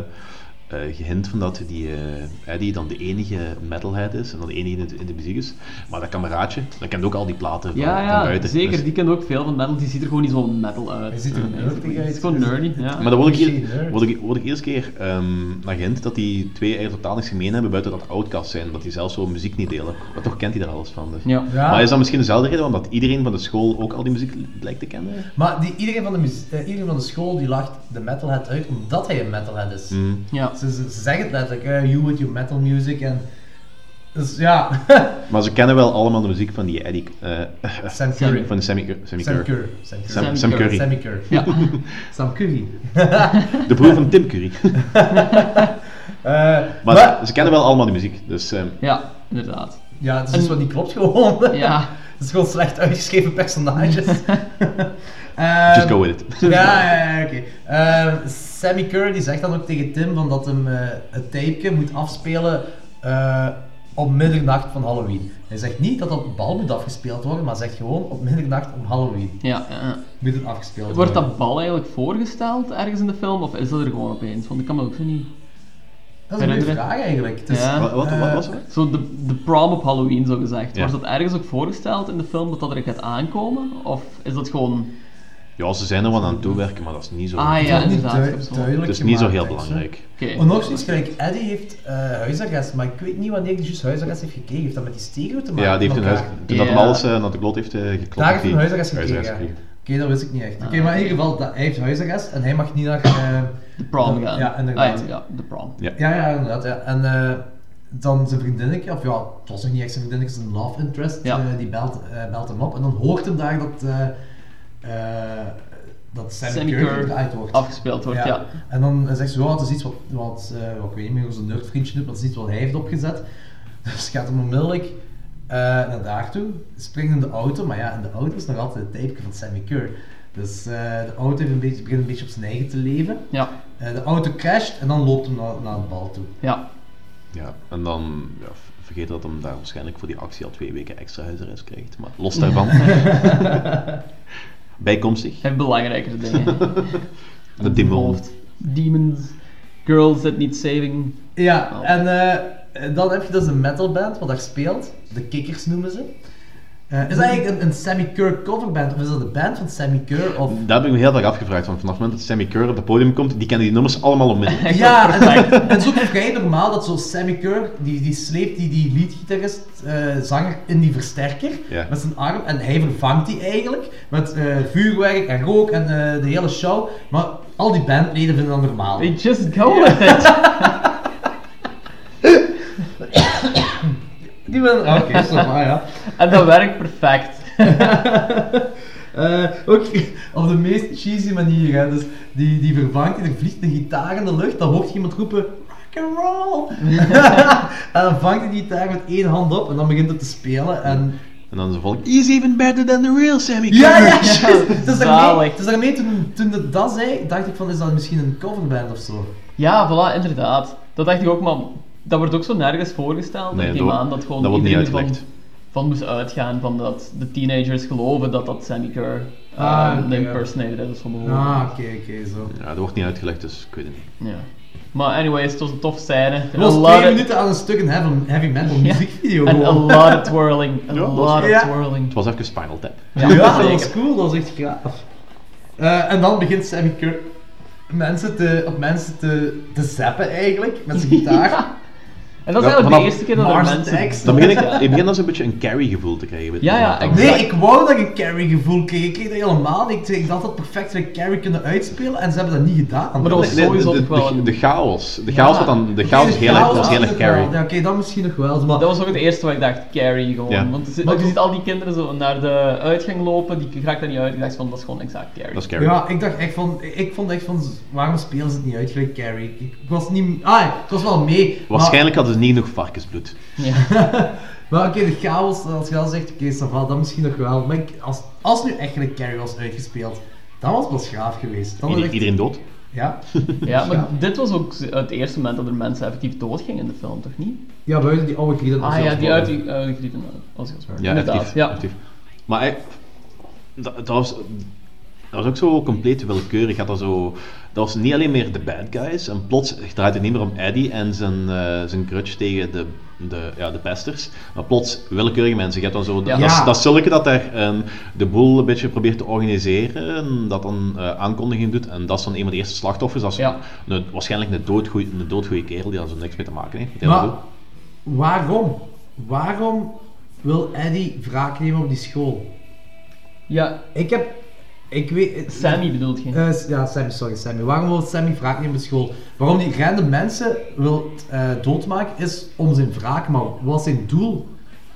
gehint van dat die eh, Eddie dan de enige metalhead is en dan de enige in de, in de muziek is. Maar dat kameraadje, dat kent ook al die platen van, Ja, van ja, buiten. zeker. Dus- Die kent ook veel van metal. Die ziet er gewoon niet zo metal uit. Hij ziet er Eh, nerdig Het uit. is gewoon nerdy, ja. Maar dan word ik, hier, word ik, word ik eerst keer ehm naar gehint dat die twee eigenlijk totaal niks gemeen hebben buiten dat outcast zijn, dat die zelfs zo muziek niet delen. Maar toch kent hij daar alles van. Dus. Ja. Ja. Maar is dat misschien dezelfde reden, omdat iedereen van de school ook al die muziek blijkt te kennen? Maar die, iedereen, van de eh, iedereen van de school die lacht de metalhead uit omdat hij een metalhead is. Mm. Ja. Ze, ze, ze zeggen het letterlijk, you with your metal music en... Dus ja, Maar ze kennen wel allemaal de muziek van die Eddie. eh, Sam Curry. Van de Sammy, Cur- Sammy Sam Curry. Curry. Sam Curry. Sam, Sam Curry. Sammy Curry. Ja. Sam Curry. De broer van Tim Curry. Eh, Maar, maar, ze kennen wel allemaal die muziek. Dus ehm, ja, inderdaad. ja, het is dus wat niet klopt gewoon. Ja. Het is gewoon slecht uitgeschreven personages. Ehm, just go with it. Ja, ja, ja, oké. Ehm, Sammy Curry die zegt dan ook tegen Tim van dat hem eh, het tapeje moet afspelen eh, op middernacht van Halloween. Hij zegt niet dat dat bal moet afgespeeld worden, maar zegt gewoon op middernacht om Halloween Ja, moet het afgespeeld Wordt worden. dat bal eigenlijk voorgesteld ergens in de film, of is dat er gewoon opeens? Want ik kan me ook zo niet... Dat is een goede vraag eigenlijk. Het is, Ja. Wat, wat, wat was het? Zo de, de prom op Halloween, zo gezegd. Ja. Wordt dat ergens ook voorgesteld in de film dat dat er gaat aankomen? Of is dat gewoon... Ja, ze zijn er wel aan het toewerken, maar dat is niet zo, Ah ja, inderdaad. heb zo- duidelijk het is niet zo heel belangrijk. Oké. En nog zoiets gelijk, Eddie heeft eh, huisarrest, maar ik weet niet wanneer hij juist huisarrest heeft gekregen. Heeft dat met die stereo te maken? Ja, die heeft een huis, toen dat hem alles eh, naar de klot heeft eh, geklopt. Daar heeft hij huisarrest gekregen. Oké, dat wist ik niet echt. Oké, Ah. maar in ieder geval, dat, hij heeft huisarrest en hij mag niet naar... eh, De prom gaan. Ja, inderdaad. Ah, ja, de prom. Ja. Ja, ja, inderdaad. Ja. En eh, dan zijn vriendinnetje, of ja, het was nog niet echt zijn vriendinnetje, zijn love interest, Ja. eh, die belt, eh, belt hem op. En dan hoort hem daar dat, dat Sammy, Sammy wordt. afgespeeld wordt, ja. En dan zegt ze, ja, het is iets wat, wat eh, wat ik weet niet meer hoe zijn nerdvriendje doet, maar het is iets wat hij heeft opgezet. Dus gaat hem onmiddellijk eh, naar daar toe, springt in de auto, maar ja, in de auto is nog altijd het type van Sammy Curry. Dus eh, de auto heeft een beetje, begint een beetje op zijn eigen te leven. Ja, Eh, de auto crasht en dan loopt hem naar, naar de bal toe. ja. Ja, en dan ja, vergeet dat hem daar waarschijnlijk voor die actie al twee weken extra huisarrest krijgt. Maar los daarvan. Bijkomstig. Heeft belangrijkere dingen. De demon. Demons, girls that need saving. Ja, Oh. en eh, dan heb je dus een metalband wat daar speelt. De Kikkers noemen ze. Eh, is dat eigenlijk een, een Sammy Kerr coverband? Of is dat de band van Sammy Kerr? Of... Dat heb ik me heel erg afgevraagd, want vanaf het moment dat Sammy Kerr op het podium komt, die kennen die nummers allemaal onmiddellijk. Ja, en, en het is ook vrij normaal dat zo Sammy Kerr, die, die sleept die, die leadgitarist, eh, zanger in die versterker met zijn arm en hij vervangt die eigenlijk met eh, vuurwerk en rook en eh, de hele show. Maar al die bandleden vinden dat normaal. They just go with it. Die ah, Oké, zo maar, ja. En dat werkt perfect. Eh, ook op de meest cheesy manier, hè. Dus die, die vervangt, er vliegt een gitaar in de lucht, dan hoort je iemand roepen rock and roll. en dan vangt hij die gitaar met één hand op en dan begint het te spelen en... En dan zo volk, he's even better than the real Sammy. Ja, ja, juist. Het is daarmee, is daarmee toen, toen het dat zei, dacht ik van, is dat misschien een coverband of zo? Ja, voilà, inderdaad. Dat dacht ik ook, maar dat wordt ook zo nergens voorgesteld. Nee, ik neem dat- aan dat gewoon dat wordt niet iedereen ervan uitgelegd. van moest uitgaan van dat de teenagers geloven dat dat Sammy Kerr uh, Ah, de impersonator is van de. Ah, oké, oké, zo. Ja, dat wordt niet uitgelegd, dus ik weet het niet. Ja. Maar anyways, het was een tof scène. Het was twee of- minuten aan een stuk een heavy, heavy metal muziekvideo En a lot of twirling. A Ja, lot was- of twirling. Het was even Spinal Tap. Ja, Ja, dat was cool, dat was echt gaaf. Eh, en dan begint Sammy Kerr mensen te, op mensen te, te zappen eigenlijk, met zijn gitaar. En dat is Ja, eigenlijk de vanaf eerste keer dat er mensen... Dan begin ik, ik begin dan zo'n beetje een carry gevoel te krijgen. Ja, ja, exact. Nee, ik wou dat ik een carry gevoel kreeg. Ik kreeg dat helemaal niet. Ik dacht dat perfect een carry kunnen uitspelen en ze hebben dat niet gedaan. Maar dat was Nee, sowieso de, wel de, een- de chaos. De chaos, Ja. wat dan, de chaos de heel chaos is heel erg carry. Ja, oké, dat misschien nog wel. Maar Dat was ook het eerste wat ik dacht, Carrie gewoon. Ja. Want je ziet- Maar je toch- ziet al die kinderen zo naar de uitgang lopen, die raakt daar niet uit. Ik dacht van, dat is gewoon exact Carrie. Dat is carry. Ja, ik dacht echt van, ik vond echt van, waarom spelen ze het niet uit gelijk Carrie? Ik, ik was niet, ah, ik was wel mee. maar- Waarschijnlijk hadden ze niet genoeg varkensbloed. Ja. Maar oké, de chaos, als je al zegt, oké, va, dat misschien nog wel. Maar ik, als, als nu echt een carry was uitgespeeld, dan was het pas gaaf geweest. Dan Ieder- echt- Iedereen dood. Ja. ja, maar dit was ook het eerste moment dat er mensen effectief doodgingen in de film, toch niet? Ja, buiten die oude grieten. Ah ja, die uit die oude grieten. Als ik het Ja, effectief. ja. effectief. Maar hij- dat, dat, was, dat was ook zo compleet willekeurig. Had dat, zo, dat was niet alleen meer de bad guys. En plots draait het niet meer om Eddie en zijn, eh, zijn grudge tegen de, de, ja, de pesters. Maar plots willekeurige mensen. Je hebt dan zo, Ja. dat, dat zulke dat daar ehm, de boel een beetje probeert te organiseren. Dat dan eh, aankondiging doet. En dat is dan een van de eerste slachtoffers. Dat is Ja. een, waarschijnlijk een doodgoeie, een doodgoeie kerel die daar zo niks mee te maken heeft. Maar waarom? Waarom wil Eddie wraak nemen op die school? Ja, Ik heb, ik weet... Sammy bedoelt je? Eh, ja, Sammy, sorry, Sammy. Waarom wil Sammy wraak nemen op school? Waarom die random mensen wil eh, doodmaken is om zijn wraak, maar wat is zijn doel?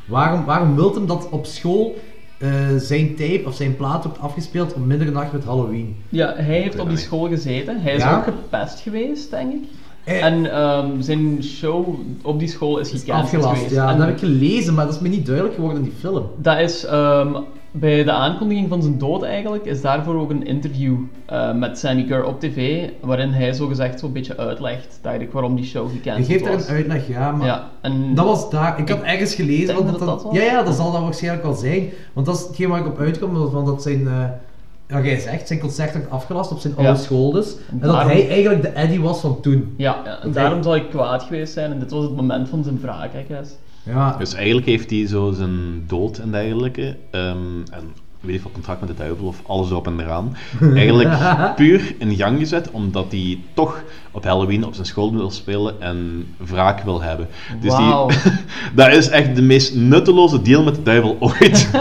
Waarom, waarom wil hem dat op school eh, zijn tape of zijn plaat wordt afgespeeld om middernacht met Halloween? Ja, hij heeft op die school gezeten. Hij is Ja? ook gepest geweest, denk ik. En ehm, zijn show op die school is is gecanceld afgelast, geweest. ja. En Dat heb ik gelezen, maar dat is me niet duidelijk geworden in die film. Dat is ehm, bij de aankondiging van zijn dood eigenlijk, is daarvoor ook een interview eh, met Sammy Kerr op tv, waarin hij zogezegd zo'n beetje uitlegt, ik, waarom die show Je gecanceld geeft daar was. een uitleg, ja, maar... Ja, en Dat was daar. Ik had ergens gelezen want dat dat, dat was. Ja, ja, dat zal dat waarschijnlijk wel zijn. Want dat is hetgeen waar ik op uitkom, van dat zijn... eh ja, jij zegt, zijn concert werd afgelast op zijn oude Ja. school dus. En dat hij eigenlijk de Eddie was van toen. ja, ja, en daarom zal ik kwaad geweest zijn en dit was het moment van zijn wraak, I guess. Ja, Dus eigenlijk heeft hij zo zijn dood en dergelijke, ehm, en weet ik wat contract met de duivel of alles op en eraan, eigenlijk puur in gang gezet omdat hij toch op Halloween op zijn school wil spelen en wraak wil hebben. Dus Wauw. die, dat is echt de meest nutteloze deal met de duivel ooit.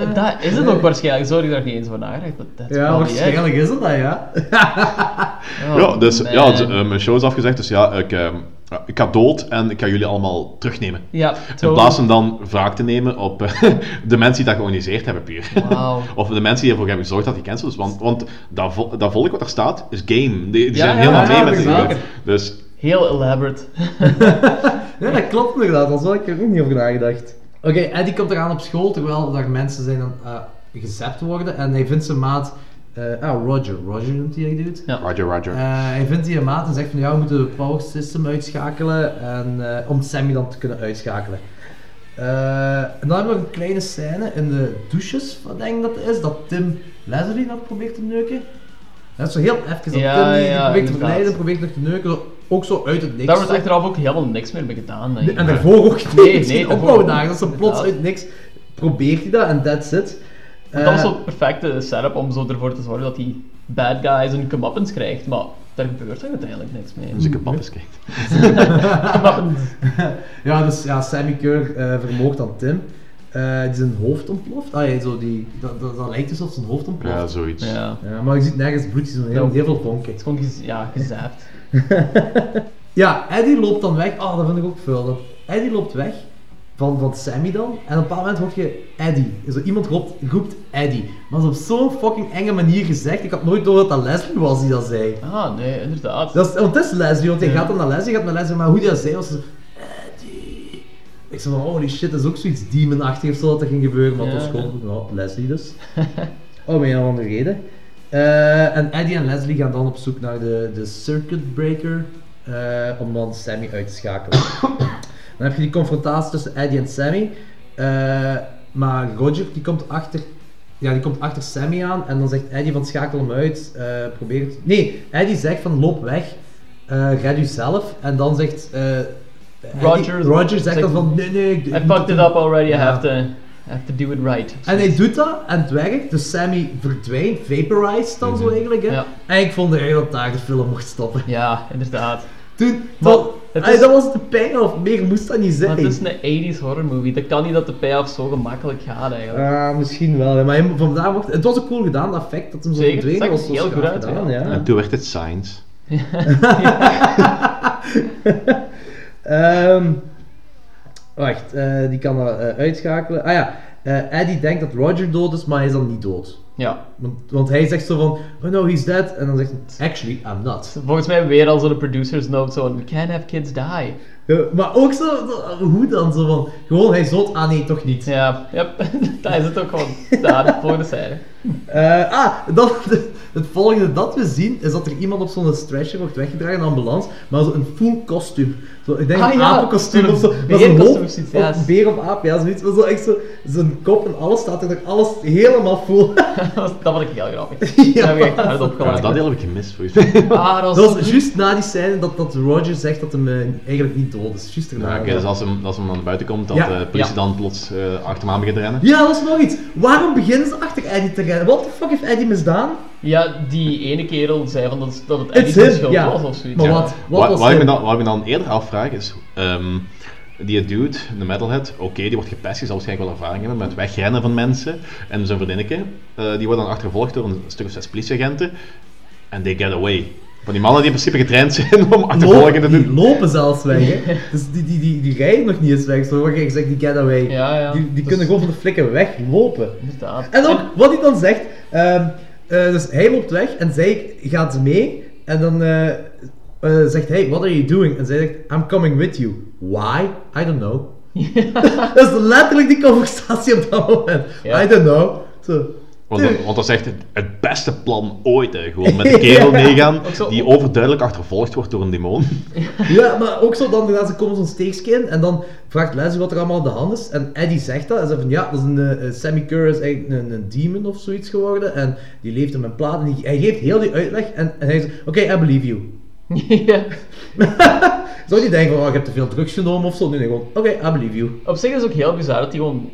Eh, Dat is het ook waarschijnlijk, sorry dat ik niet eens van nagedacht, ja it. waarschijnlijk is het dat, ja. Oh, ja, dus man. ja, eh, mijn show is afgezegd, dus ja, ik, ehm, ja, ik ga dood en ik ga jullie allemaal terugnemen. Ja, In plaats van dan wraak te nemen op eh, de mensen die dat georganiseerd hebben, puur. Wauw. Of de mensen die ervoor hebben gezorgd dat die cancelled is. Want, want dat, vo- dat volk wat er staat, is game. Die, die Ja, zijn ja, helemaal ja, mee met die groep. Dus Heel elaborate. Ja, dat klopt inderdaad. Dat had ik er ook niet over nagedacht. Oké, Eddie komt eraan op school, terwijl daar mensen zijn uh, gezapt worden. En hij vindt zijn maat... eh, ah, Roger. Roger noemt hij die dude. Ja. Roger, Roger. Eh, hij vindt die een maat en zegt van ja, we moeten de power system uitschakelen en, eh, om Sammy dan te kunnen uitschakelen. Eh, en dan hebben we een kleine scène in de douches, wat denk ik dat het is, dat Tim Leslie nog probeert te neuken. Dat is zo heel even, dat Ja, Tim die, die ja, probeert te verleiden, probeert nog te neuken, ook zo uit het niks. Daar wordt achteraf ook helemaal niks meer mee gedaan. ik. En daarvoor ook niet. Nee, nee, ook wel dagen, dat ze plots uit niks probeert hij dat en that's it. Want dat was Eh, zo het perfecte setup om zo ervoor te zorgen dat die bad guy zijn comeuppance krijgt, maar daar gebeurt er uiteindelijk niks mee. Dus ik een pappes krijgt. Ja, dus ja, Sammy Keur eh vermoogt dan Tim. Eh, die zijn hoofd ontploft. Ah ja, zo die, dat, dat, dat lijkt dus alsof zijn hoofd ontploft. Ja, zoiets. Ja. Ja, maar je ziet nergens bloed, je ziet heel, Ja. heel veel vonken. Het is gewoon gez- ja, gezaapt. Ja, Eddie loopt dan weg. Oh, dat vind ik ook veel. Eddie loopt weg van, van Sammy dan. En op een bepaald moment hoor je Eddie. Zo, iemand roept, roept Eddie. Maar dat is op zo'n fucking enge manier gezegd. Ik had nooit door dat dat Leslie was die dat zei. Ah, nee, inderdaad. Dat is, want het is Leslie, want hij Ja. gaat dan naar Leslie, gaat naar Leslie, maar hoe die dat zei was. Eddie. Ik zei van, holy shit, dat is ook zoiets demonachtig of zo dat er ging gebeuren. Maar het was Ja. gewoon, nou, Leslie dus. oh, met een of andere reden. Eh, en Eddie en Leslie gaan dan op zoek naar de, de circuit breaker, eh, om dan Sammy uit te schakelen. Dan heb je die confrontatie tussen Eddie en Sammy. eh, maar Roger die komt achter, ja, die komt achter Sammy aan en dan zegt Eddie van schakel hem uit, eh, probeer het. Nee, Eddie zegt van loop weg, eh red u zelf. En dan zegt Eddie- Roger, Roger zegt dan van nee nee. ik I fucked it up already, I have to, I have to do it right. En hij doet dat en het werkt, dus Sammy verdwijnt, vaporized dan zo eigenlijk. Hè? Ja. En ik vond eigenlijk dat daar de film mocht stoppen. Ja, inderdaad. Toen, Maar dat, het Allee, is- dat was de of meer moest dat niet zijn. Maar het is een 80s horror movie, dat kan niet dat de payoff zo gemakkelijk gaat eigenlijk. Ah, misschien wel, hè, maar vandaar mocht, het was ook cool gedaan, dat effect dat hem zo Zeker, verdween het was. heel goed uit, gedaan, ja. ja. En toen werd het science. Ehm, wacht, eh, die kan dat eh, uitschakelen. Ah ja, eh, Eddie denkt dat Roger dood is, maar hij is dan niet dood. Ja. Want, want hij zegt zo van, oh no, he's dead. En dan zegt hij, actually, I'm not. Volgens mij weer al zo de producers note zo we can't have kids die. Ja, maar ook zo, hoe dan? Zo van, gewoon hij is dood, ah nee, toch niet. Ja, yep. dat is het ook gewoon. Daar, de volgende scène. Eh, ah, dan, het volgende dat we zien is dat er iemand op zo'n stretcher wordt weggedragen, een ambulance, maar zo een full kostuum. Zo, ik denk Ah, een ja, apenkostuum of zo. Dat is een hoofd, of ja. een beer of aap, ja, zoiets. Maar zo echt zo, zijn kop en alles staat er nog alles helemaal vol. dat vond ik heel grappig. Ja. Daar heb ik echt hard op Ja, gelachen. dat deel heb ik gemist, volgens mij. Ah, dat was, Dat was juist na die scène dat, dat Roger zegt dat hem eh, eigenlijk niet dood is. Juist erna. Ja, oké, dus als hem, als hem naar buiten komt, dat Ja. de politie Ja. dan plots eh, achter hem aan begint te rennen. Ja, dat is nog iets. Waarom beginnen ze achter Eddie te rennen? Wat de fuck heeft Eddie misdaan? Ja, die ene kerel zei van dat, het- dat het Eddie zijn schuld ja. was of zoiets. Maar ja. wat? Wat Wat, was wat, ik me dan, wat ik me dan eerder afvraag is, ehm, die dude, de metalhead, oké, die wordt gepest, die zal waarschijnlijk wel ervaring hebben met wegrennen van mensen. En zijn vriendinnetje, eh, die wordt dan achtervolgd door een stuk of zes politieagenten. En they get away. Van die mannen die in principe getraind zijn om achtervolgen te Lopen, doen. die lopen zelfs weg, hè. Dus die, die, die, die rijden nog niet eens weg, zo wat je zegt, die getaway. Ja, ja. Die, die Dus- kunnen gewoon van de flikken weglopen. Inderdaad. En ook, wat hij dan zegt, ehm, eh, dus hij loopt weg en zij gaat mee. En dan eh, eh, zegt hij, what are you doing? En zij zegt, I'm coming with you. Why? I don't know. dat is letterlijk die conversatie op dat moment. Ja. I don't know. Zo. Want, dat- want dat is echt het, het beste plan ooit, hè. Gewoon met de kerel Ja. meegaan, die overduidelijk achtervolgd wordt door een demon. Ja, maar ook zo, dan ze komen zo'n steekje in en dan vraagt Leslie wat er allemaal aan de hand is. En Eddie zegt dat en zegt van ja, dat is een, eh, Sammy Kerr is eigenlijk een, een demon of zoiets geworden en die leeft in mijn plaat en die- hij geeft heel die uitleg en, en hij zegt, oké, I believe you. ja. Zou die denken van, oh, ik heb te veel drugs genomen of zo? Nee, nee, gewoon, oké, I believe you. Op zich is het ook heel bizar dat hij gewoon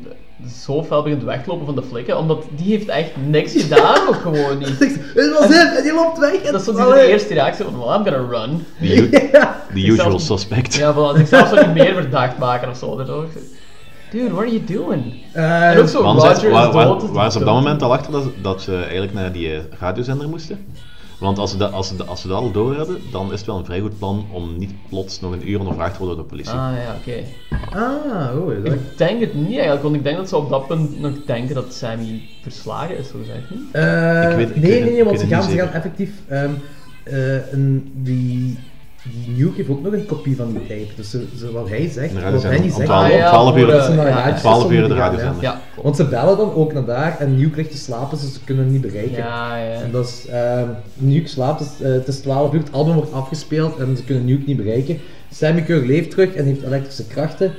zo fel begint weg te lopen van de flikken, omdat die heeft echt niks gedaan ook gewoon niet. Het was hem en die loopt weg. En, Dat is zo die allee. de eerste reactie van, well, I'm gonna run. The, u- Ja. the usual zelfs- suspect. Ja, voilà, zichzelf ook niet meer verdacht maken of zo. Dude, what are you doing? Eh, En ook zo, Roger is waar, waar, dood, dus waar ze op dat moment al achter dat, dat ze eigenlijk naar die eh, radiozender moesten? Want als ze, dat, als, ze, dat- als ze dat al door hadden, dan is het wel een vrij goed plan om niet plots nog een uur ondervraagd te worden door de politie. Ah ja, oké. Ah, oh, dat... Ik denk het niet eigenlijk, want ik denk dat ze op dat punt nog denken dat Sammy verslagen is, zo gezegd. Niet? Eh, Ik weet- ik nee, weet nee, nee, want ze gaan, niet ze gaan effectief... ehm, eh, een, die, die Nuke heeft ook nog een kopie van die tape. Dus ze, ze- wat hij zegt, wat hij niet zegt... 12 Ah, ja, 12 uur, voor, dat ze naar een ja, radiostation 12 uur de gaan, radiozender. Ja, Want ze bellen dan ook naar daar en Nuke ligt te slapen, dus ze kunnen hem niet bereiken. ja, ja. En dat is, ehm Nuke slaapt, dus, eh, het is 12 uur, het album wordt afgespeeld en ze kunnen Nuke niet bereiken. Sammy Keur leeft terug en heeft elektrische krachten.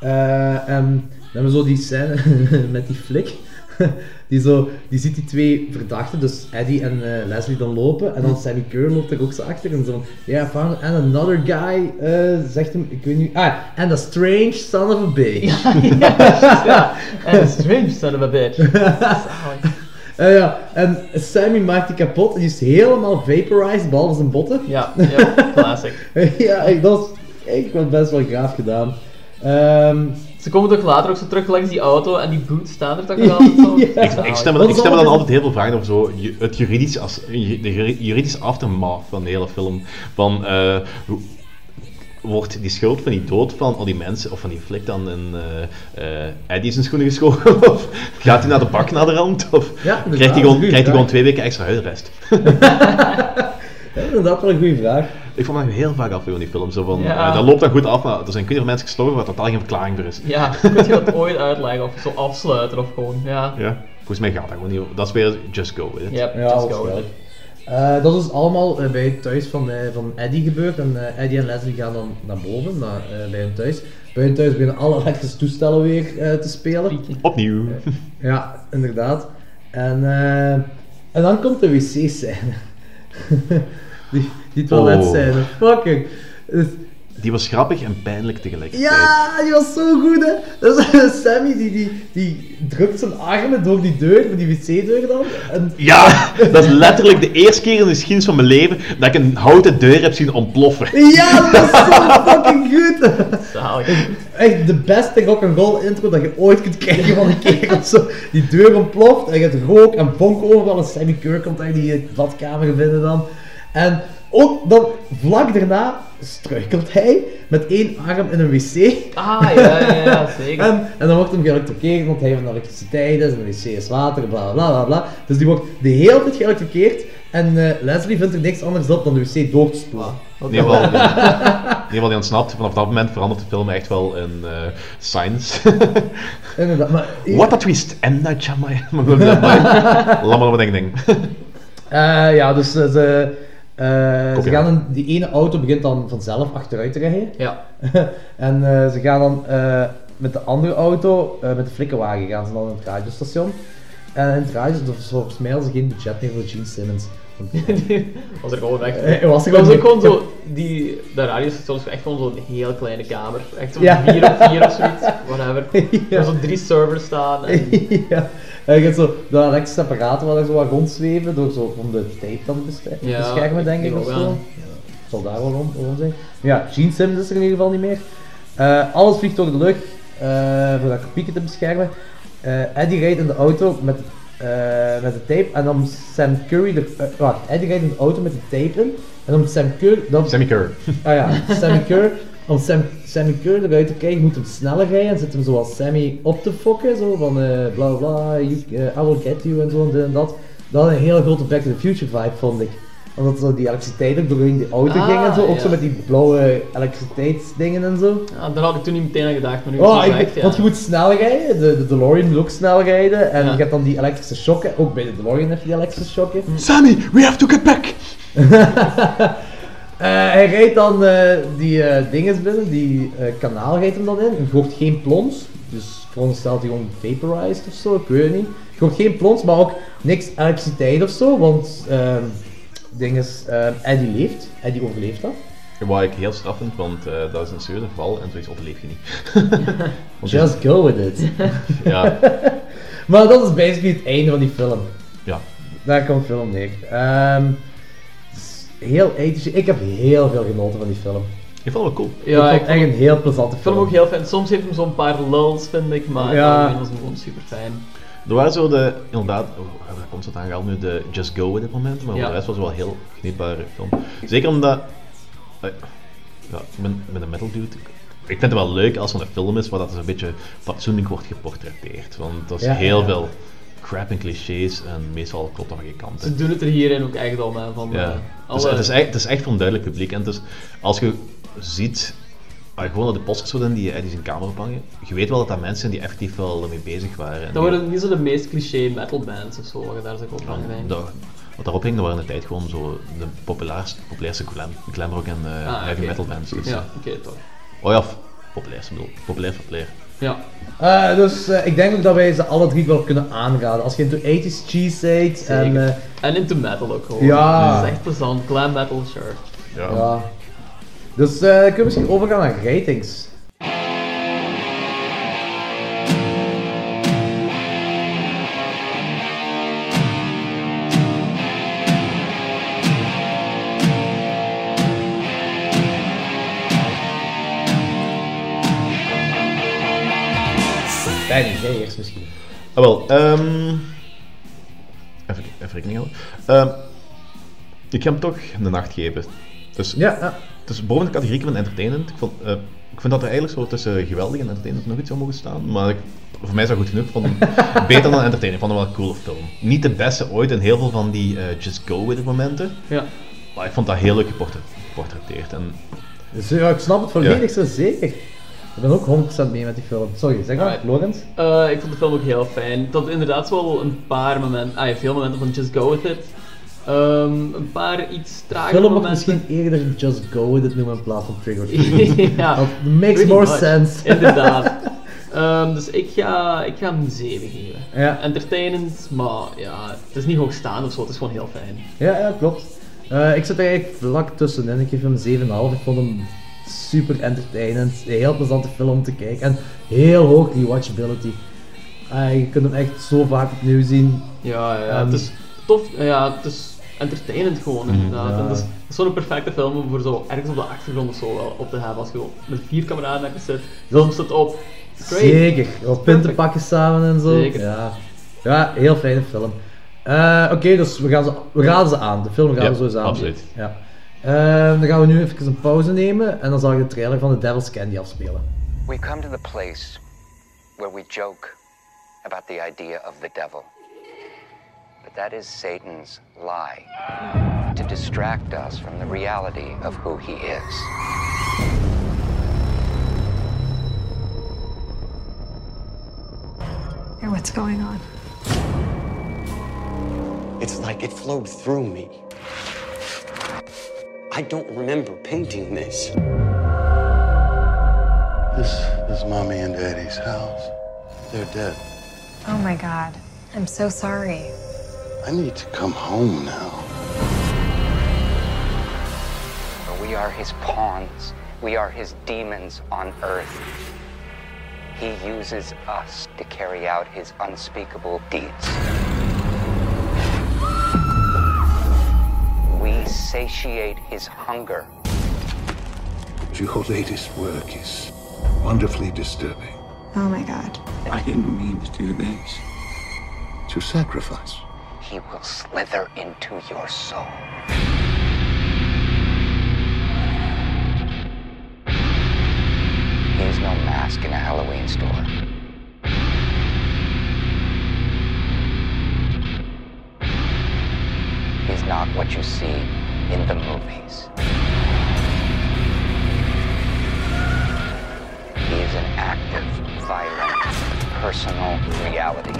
Eh, en dan hebben we zo die scène met die flik. die, zo, die ziet die twee verdachten, dus Eddie en eh, Leslie dan lopen. En dan Sammy Kerr loopt er ook zo achter. En zo ja, found and another guy, eh, zegt hem, ik weet niet. Ah, and a strange son of a bitch. ja, and a strange son of a bitch. Eh, ja, en Sammy maakt die kapot en die is helemaal vaporized, behalve zijn botten. Ja, ja, classic. ja, ik- dat is echt wel best wel gaaf gedaan. Ehm, Ze komen toch later ook zo terug langs die auto en die boots staan er toch nog altijd zo? Ja. Ik, ik stel me, ik stel me dan altijd heel veel vragen over zo, het juridische, as, de juri- juridische aftermath van de hele film. Van, eh, wordt die schuld van die dood van al die mensen, of van die flik dan in eh eh Eddie zijn schoenen geschoren? Of gaat hij naar de bak naar de rand? Of Ja, krijgt hij gewoon, krijgt hij gewoon twee weken extra huisarrest? ja, inderdaad wel een goede vraag. Ik vond dat heel vaak af van die film. Zo van, Ja. eh, dat loopt dan goed af, maar er zijn kunnen mensen gestorven waar totaal geen verklaring voor is. Ja, kun je dat ooit uitleggen of zo afsluiten of gewoon, ja. Ja, volgens mij gaat dat gewoon niet. over. Dat is weer just go with it. Yep, Ja, just dat go is with it. Eh, dat is allemaal eh, bij het thuis van, van Eddie gebeurd. En eh, Eddie en Leslie gaan dan naar boven, naar, eh, bij hun thuis. Bij hun thuis beginnen alle elektrische toestellen weer eh, te spelen. Opnieuw. Ja, inderdaad. En, eh, en dan komt de wc-scène. die, die toiletscène. Fucking. Dus- Die was grappig en pijnlijk tegelijkertijd. ja, die was zo goed, hè. Dus, Sammy die, die, die drukt zijn armen door die deur, door die wc-deur dan. En, Ja, dat is letterlijk de eerste keer in de geschiedenis van mijn leven dat ik een houten deur heb zien ontploffen. Ja, dat is zo fucking goed! Zalig. Echt de beste rock'n'roll intro dat je ooit kunt krijgen van een kerel. Zo, die deur ontploft en je hebt rook en vonk overal. En Sammy Kerr komt uit die badkamer binnen dan. En ook dan, vlak daarna, struikelt hij met één arm in een wc. Ah, ja, ja, ja, zeker. En, en dan wordt hem geëlektrocuteerd, want hij van elektriciteit is en de wc is water, bla bla bla bla. Dus die wordt de hele tijd geëlektrocuteerd en eh, Leslie vindt er niks anders op dan de wc door te spoelen. In ieder geval, in ieder geval die ontsnapt. Vanaf dat moment verandert de film echt wel in eh, science. Inderdaad, maar... What a twist! En dat jammer. Maar goed, laat maar wat ding ding. Eh, ja, dus eh, ze, eh, ze gaan in, die ene auto begint dan vanzelf achteruit te rijden. Ja. en eh, ze gaan dan eh, met de andere auto, met de flikkenwagen, gaan ze dan in het radiostation. En in het radiostation, volgens mij hadden ze geen budget meer voor Gene Simmons. was er gewoon weg. Was er gewoon ook gewoon zo, die, de radiostation is echt gewoon zo'n heel kleine kamer. Echt zo'n Ja. 4 op 4 of zoiets, whatever. Ja. Er zo'n drie servers staan. En... ja. En je hebt zo de elektrische apparaten waar zo wat rondzweven, door zo om de tape dan te Ja, beschermen, denk ik ik, of zo. Ja, zal daar wel rond, rond zijn. Maar ja, Gene Simmons is er in ieder geval niet meer. Eh, alles vliegt door de lucht, eh, voor dat kopieken te beschermen. Eh, Eddie rijdt in de auto met, eh, met de tape en dan moet Sam Curry eh, wacht, Eddie rijdt in de auto met de tape in en dan moet Sam Curry... Dan, Sammy Kerr. Ah ja, Sammy Kerr. Om Sam, Sammy Kerr eruit te krijgen, moet hem sneller rijden en zit hem zoals Sammy op te fokken. Zo van eh bla bla you, eh, I will get you en zo en dit en dat. Dat had een hele grote Back to the Future vibe, vond ik. Omdat zo die elektriciteit ook doorheen die auto Ah, ging en zo. Ook ja. zo met die blauwe elektriciteitsdingen en zo. Ja, daar had ik toen niet meteen aan gedacht, maar nu Oh, is het ik, echt, ja. Want je moet snel rijden, de, de DeLorean moet ook snel rijden. En Ja. je hebt dan die elektrische shocken. Ook bij de DeLorean heb je die elektrische shocken. Sammy, we have to get back! Eh, hij rijdt dan eh, die eh dinges binnen, die eh, kanaal rijdt hem dan in. Je hoort geen plons, dus veronderstelt hij gewoon vaporized of zo, ik weet het niet. Je hoort geen plons, maar ook niks elektriciteit of zo, want ehm dinges, ehm, Eddie leeft, Eddie overleeft dat. Wat ik heel straf vind, want eh, dat is een serieuze val en zoiets overleef je niet. Just go with it. Ja. maar dat is basically het einde van die film. Ja. Daar komt de film neer. Ehm, is heel ethisch. Ik heb heel veel genoten van die film. Ik vond het wel cool. Ja, ik ik vond het echt een heel plezante Ik vond film. hem ook heel fijn. Soms heeft hem zo'n paar lulls, vind ik, maar Ja. ja. was hem gewoon super fijn. Er waren zo de, inderdaad, oh, daar komt het aangehaald nu, de Just Go with it momenten, maar Ja. voor de rest was het wel een heel genietbare film. Zeker omdat, eh, ja, ik ben, ik ben een metal dude, ik vind het wel leuk als er een film is waar dat dus een beetje fatsoenlijk wordt geportretteerd, want dat is Ja, heel ja. veel crap en clichés en meestal klopt dat geen kant. Ze doen het er hierin ook echt om, hè, van Ja. eh, Dus het, is echt, het is echt voor een duidelijk publiek. En is, als je ziet, je gewoon naar de posters in die Eddie zijn kamer ophangen, je weet wel dat dat mensen zijn die effectief wel ermee bezig waren. En Dat die- worden niet zo de meest cliché metal bands of zo, waar je daar zo op van denkt. dat- wat daarop hing, dat waren in de tijd gewoon zo de populairste, populairste glam, glamrock en eh, Ah, heavy oké. metal bands. Dus, Ja, oké, toch. Oh ja, populairste bedoel, populair populair. Ja. Eh, dus eh, ik denk ook dat wij ze alle drie wel kunnen aanraden. Als je into 80s cheese bent en... Eh, En into metal ook gewoon. Ja. Dat is echt plezant. Glam metal, sure. ja. Dus eh kunnen we misschien overgaan naar ratings. Jij eerst misschien. Ah, wel, ehm even, even rekening houden. Ehm, ik ga hem toch een nacht geven. Dus, Ja, ja. dus boven de categorie van entertainend. Ik, vond, eh, ik vind dat er eigenlijk zo tussen geweldig en entertainend nog iets zou mogen saan. Maar ik, voor mij is dat goed genoeg. Vond hem beter dan entertainend. Ik vond hem wel een coole film. Niet de beste ooit in heel veel van die eh, just go with it momenten. Ja. Maar ik vond dat heel leuk geportret- geportretteerd. En Dus ja, ik snap het volledig zo zeker. Ik ben ook 100% mee met die film. Sorry, zeg maar. Lorenz? Eh, ik vond de film ook heel fijn. Dat inderdaad wel een paar momenten, ah veel momenten van Just Go With It. Ehm, een paar iets De trage film momenten. misschien eerder Just Go With It noemen in plaats van Trigger ja, Dat makes more much. sense. Inderdaad. Ehm, dus ik ga, ik ga hem een 7 geven. Ja. Entertainend, maar ja, het is niet hoogstaand of zo, het is gewoon heel fijn. Ja, ja, klopt. Eh, ik zit eigenlijk vlak tussenin. Ik geef hem 7,5. Ik vond hem super entertainend. Een heel plezante film om te kijken. En heel hoog rewatchability. Eh, je kunt hem echt zo vaak opnieuw zien. Ja, ja, het is tof, ja, het is entertainend gewoon inderdaad. Ja. En is, zo'n perfecte film om voor zo ergens op de achtergrond of zo wel op te hebben. Als je met vier kameraden zit, soms het op. Great. Zeker. Wat punten pakken samen en zo. Zeker. Ja, ja heel fijne film. Eh, Oké, dus we gaan, ze, we raden ze aan. De film gaan Ja, we sowieso aan. absoluut. Ja. Eh, dan gaan we nu even een pauze nemen en dan zal ik de trailer van The Devil's Candy afspelen. We come to the place where we joke about the idea of the devil. But that is Satan's lie to distract us from the reality of who he is. Hey, what's going on? It's like it flowed through me. I don't remember painting this. This is mommy and daddy's house. They're dead. Oh my god. I'm so sorry. I need to come home now. For we are his pawns, we are his demons on earth. He uses us to carry out his unspeakable deeds. Satiate his hunger. Your latest work is wonderfully disturbing. Oh my god. I didn't mean to do this. To sacrifice. He will slither into your soul. He is no mask in a Halloween store. He is not what you see in the movies. He is an active, violent, personal reality.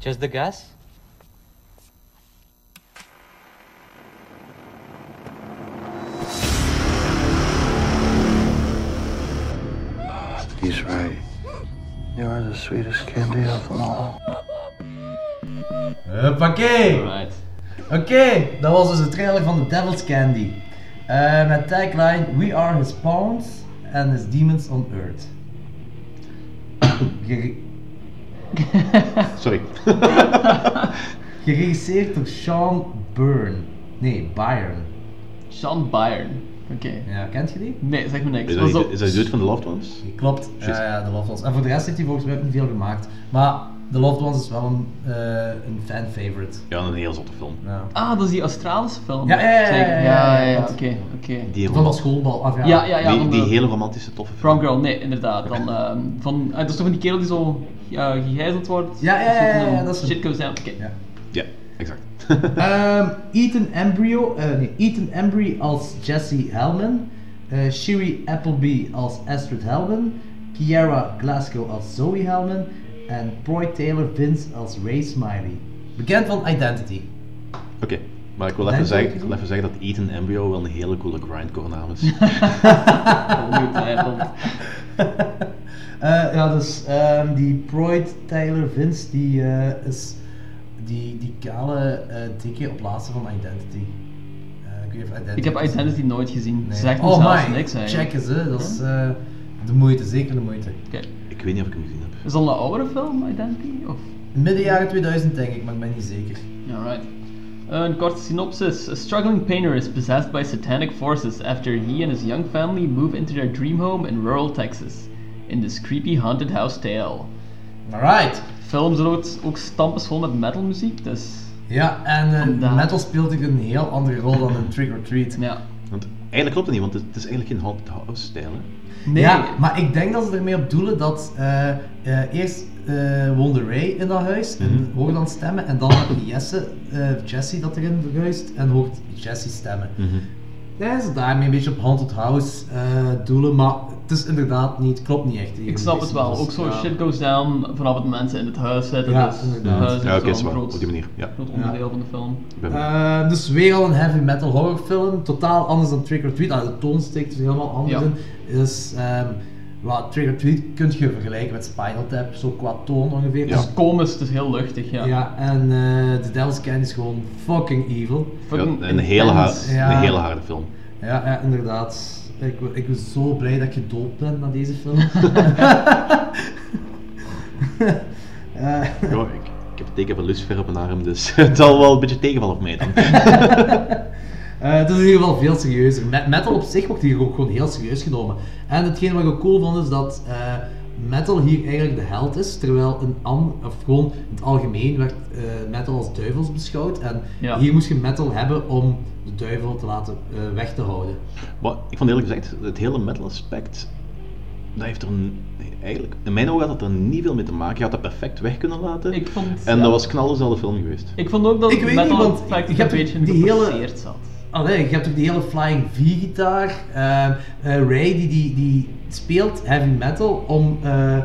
Just the gas? He's right. You are the sweetest candy of them all. Huppakee! Alright. Oké, dat was dus de trailer van The Devil's Candy. Eh, met tagline We are his pawns and his demons on earth. Sorry. Geregisseerd door Sean Byrne. Nee, Byron. Sean Byron. Oké. Ja, kent je die? Nee, zeg me niks. Is dat, is dat die dude van The Loved Ones? Klopt, ja, ja, The Loved Ones. En voor de rest heeft hij volgens mij ook niet veel gemaakt. Maar The Loved Ones is wel een, eh, een fan favorite. Ja, een heel zotte film. Ja. Ah, dat is die Australische film. Ja, ja, ja, ja, Zeker. ja, ja, ja, ja, ja. oké, oké. Die Van dat schoolbal af, ja. Ja, ja, ja. die, van die de- hele romantische toffe film. Prom Girl, nee, inderdaad. Dan, ehm, van, ah, dat is toch van die kerel die zo uh, gegijzeld wordt? Ja, ja, ja, ja, ja, Shit, dat is. Shit goes down, oké. Ja, exact. Ehm, Ethan Embry, eh, nee, Ethan Embry als Jesse Hellman. eh Shiri Appleby als Astrid Hellman, Kiara Glasgow als Zoe Hellman en Troy Taylor Vince als Ray Smiley. Bekend van Identity. Oké, maar ik wil even, zeggen, ik wil even zeggen dat Ethan Embryo wel een hele coole grindcore naam is. Ongetwijfeld. Eh, ja, dus ehm, die Proyd Taylor Vince, die eh, is die, die kale, eh, dikke op laatste van Identity. Eh, ik, Ik heb Identity nooit gezien. Nee. Zegt me oh zelfs my, niks eigenlijk. check eens, hè. dat is eh, de moeite, zeker de moeite. Oké. Ik weet niet of ik hem gezien heb. Is dat een oudere film, Identity? Of? Midden jaren 2000 denk ik, maar ik ben niet zeker. Alright. Een korte synopsis. A struggling painter is possessed by satanic forces after he and his young family move into their dream home in rural Texas. In this creepy haunted house tale. Alright. Film is ook, ook stampensvol met metalmuziek, dus... Ja, en eh, Vandaar. metal speelt hier een heel andere rol dan in Trick or Treat. Ja. Want eigenlijk klopt het niet, want het, is eigenlijk geen haunted house stijl. Hè? Nee. Ja, maar ik denk dat ze ermee op doelen dat eh, eh, eerst eh woonde Ray in dat huis en Mhm. hoorde dan stemmen en dan Jesse, eh, Jesse dat erin verhuist en hoort Jesse stemmen. Mhm. Ja, ze daarmee een beetje op haunted house eh, doelen, maar het is inderdaad niet, het klopt niet echt. Ik snap het wel. Dus, Ook zo ja. shit goes down vanaf het mensen in het huis zitten. Ja, dus het inderdaad. huis is Ja, groot, op die manier. Ja. groot onderdeel van de film. Eh, dus weer al een heavy metal horrorfilm, totaal anders dan Trick or Treat. Ah, de toon steekt er helemaal anders Ja. in. Dus ehm wat Trick or Treat kun je vergelijken met Spinal Tap, zo qua toon ongeveer. Het is komisch, het is heel luchtig, ja. Ja, en eh The Devil's Candy is gewoon fucking evil. Ja, Fucking een, hele een hele harde film. Ja, ja inderdaad. Ik, ik ben zo blij dat ik gedood ben na deze film. Ja, ik, ik heb het teken van Lucifer op mijn arm, dus het zal wel een beetje tegenvallen op mij dan. Eh, het is in ieder geval veel serieuzer. Met metal op zich wordt hier ook gewoon heel serieus genomen. En hetgeen wat ik ook cool vond is dat eh, metal hier eigenlijk de held is, terwijl een an, of gewoon in het algemeen werd eh, metal als duivels beschouwd. En Ja. hier moest je metal hebben om de duivel te laten eh, weg te houden. Maar ik vond eerlijk gezegd, het hele metal aspect, dat heeft er een, eigenlijk, in mijn ogen had dat er niet veel mee te maken. Je had dat perfect weg kunnen laten. Ik vond, en ja. dat was knallenzelfde film geweest. Ik vond ook dat Ik het weet niet, metal want effect je een beetje die hele- zat. Allee, je hebt ook die hele Flying V-gitaar. Eh, eh, Ray die, die, die speelt heavy metal om, eh,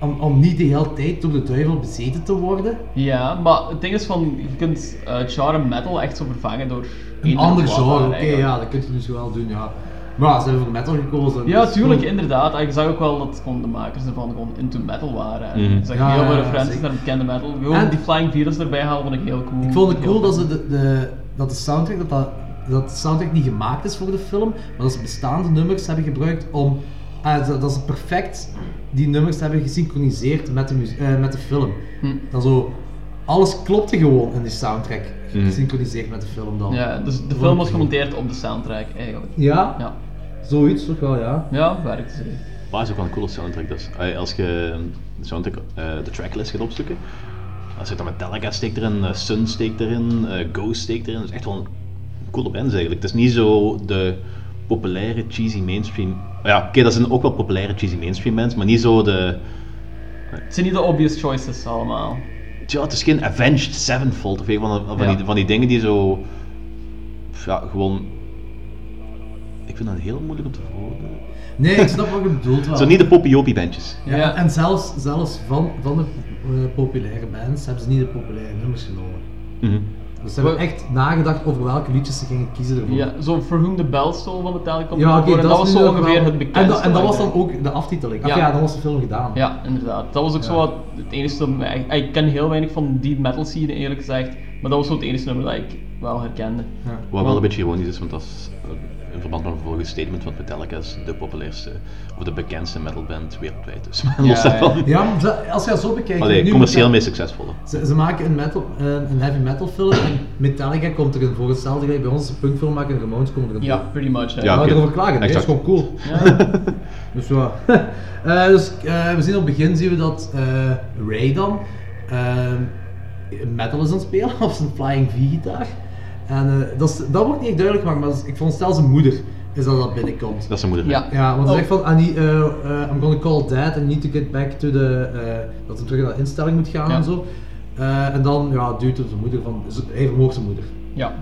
om, om niet de hele tijd door de duivel bezeten te worden. Ja, maar het ding is van, je kunt eh genre metal echt zo vervangen door Een ander genre, oké, ja, dat kun je dus wel doen, ja. Maar ja, ze hebben voor metal gekozen. Ja, dus tuurlijk, gewoon- inderdaad. Ik zag ook wel dat gewoon de makers ervan gewoon into metal waren. En Mhm. Ik zag Ja, heel veel ja, referenties zeker. naar bekende metal. Gewoon En- die Flying Virus erbij halen vond ik heel cool. Ik vond het cool dat, ze de, de, dat de soundtrack, dat, dat, dat de soundtrack niet gemaakt is voor de film, maar dat ze bestaande nummers hebben gebruikt om, ah, dat, dat ze perfect die nummers hebben gesynchroniseerd met de, eh, met de film. Hm. Dat zo, alles klopte gewoon in die soundtrack, Mhm. gesynchroniseerd met de film dan. Ja, dus de film was gemonteerd op de soundtrack eigenlijk. Ja? Ja, Zoiets toch wel, ja. ja werkte zeker. Maar het is ook wel een coole soundtrack. Dus. Eh, Als je de soundtrack, eh, de tracklist gaat opzoeken, dan zit er Metallica steekt erin, Sun steekt erin, eh, Ghost steekt erin. Dat is echt wel een coole bands eigenlijk. Het is niet zo de populaire cheesy mainstream. Ja, oké, dat zijn ook wel populaire cheesy mainstream bands, maar niet zo de. Het zijn niet de obvious choices allemaal. Ja, het is geen Avenged Sevenfold of een van, van, Ja. die, van die dingen die zo. Ja, gewoon. Ik vind dat heel moeilijk om te verwoorden. Nee, ik snap wat je bedoelt wel. Zo niet de poppy bandjes. Ja, Ja. En zelfs, zelfs van, van de eh, populaire bands hebben ze niet de populaire nummers genomen. Mhm. Dus ze hebben echt nagedacht over welke liedjes ze gingen kiezen ervoor. Ja, zo For Whom the Bell Stole van Metallica komt Ja, en dat, is was zo ongeveer wel- het bekendste. En, dat- en dat was dan ook de aftiteling. Ach Ja. ja, dan was de film gedaan. Ja, inderdaad. Dat was ook zo wat het enige. Ik, ik ken heel weinig van die metal scene eerlijk gezegd, maar dat was zo het enige nummer dat ik wel herkende. Ja. Wat wel een beetje ironisch is, want dat is in verband met een vorige statement van Metallica is de populairste of de bekendste metalband wereldwijd. Dus Ja, los daarvan. ja. Ja, maar als je dat zo bekijkt... Allee, nu commercieel meest succesvolle. Ze, ze maken een, metal, een, een heavy metal film en Metallica komt erin voor. Hetzelfde gelijk bij ons, de punkfilm maken en Ramones komen erin Ja, voor. pretty much. Ja, Ja, oké. erover klagen, dat is gewoon cool. Ja. Dus ja. Eh, dus eh, we zien op het begin zien we dat eh, Ray dan metal is aan het spelen op zijn Flying V-gitaar. En eh, dat, is, dat wordt niet duidelijk gemaakt, maar ik veronderstel zijn moeder is dat dat binnenkomt. Dat is zijn moeder. Ja. Ja, want hij Oh. zegt van, I need, eh, eh, I'm gonna call dad and need to get back to the, eh, dat hij terug naar de instelling moet gaan Ja. en zo. Eh, en dan ja, duwt het zijn moeder van, hij vermoogt zijn moeder. Ja,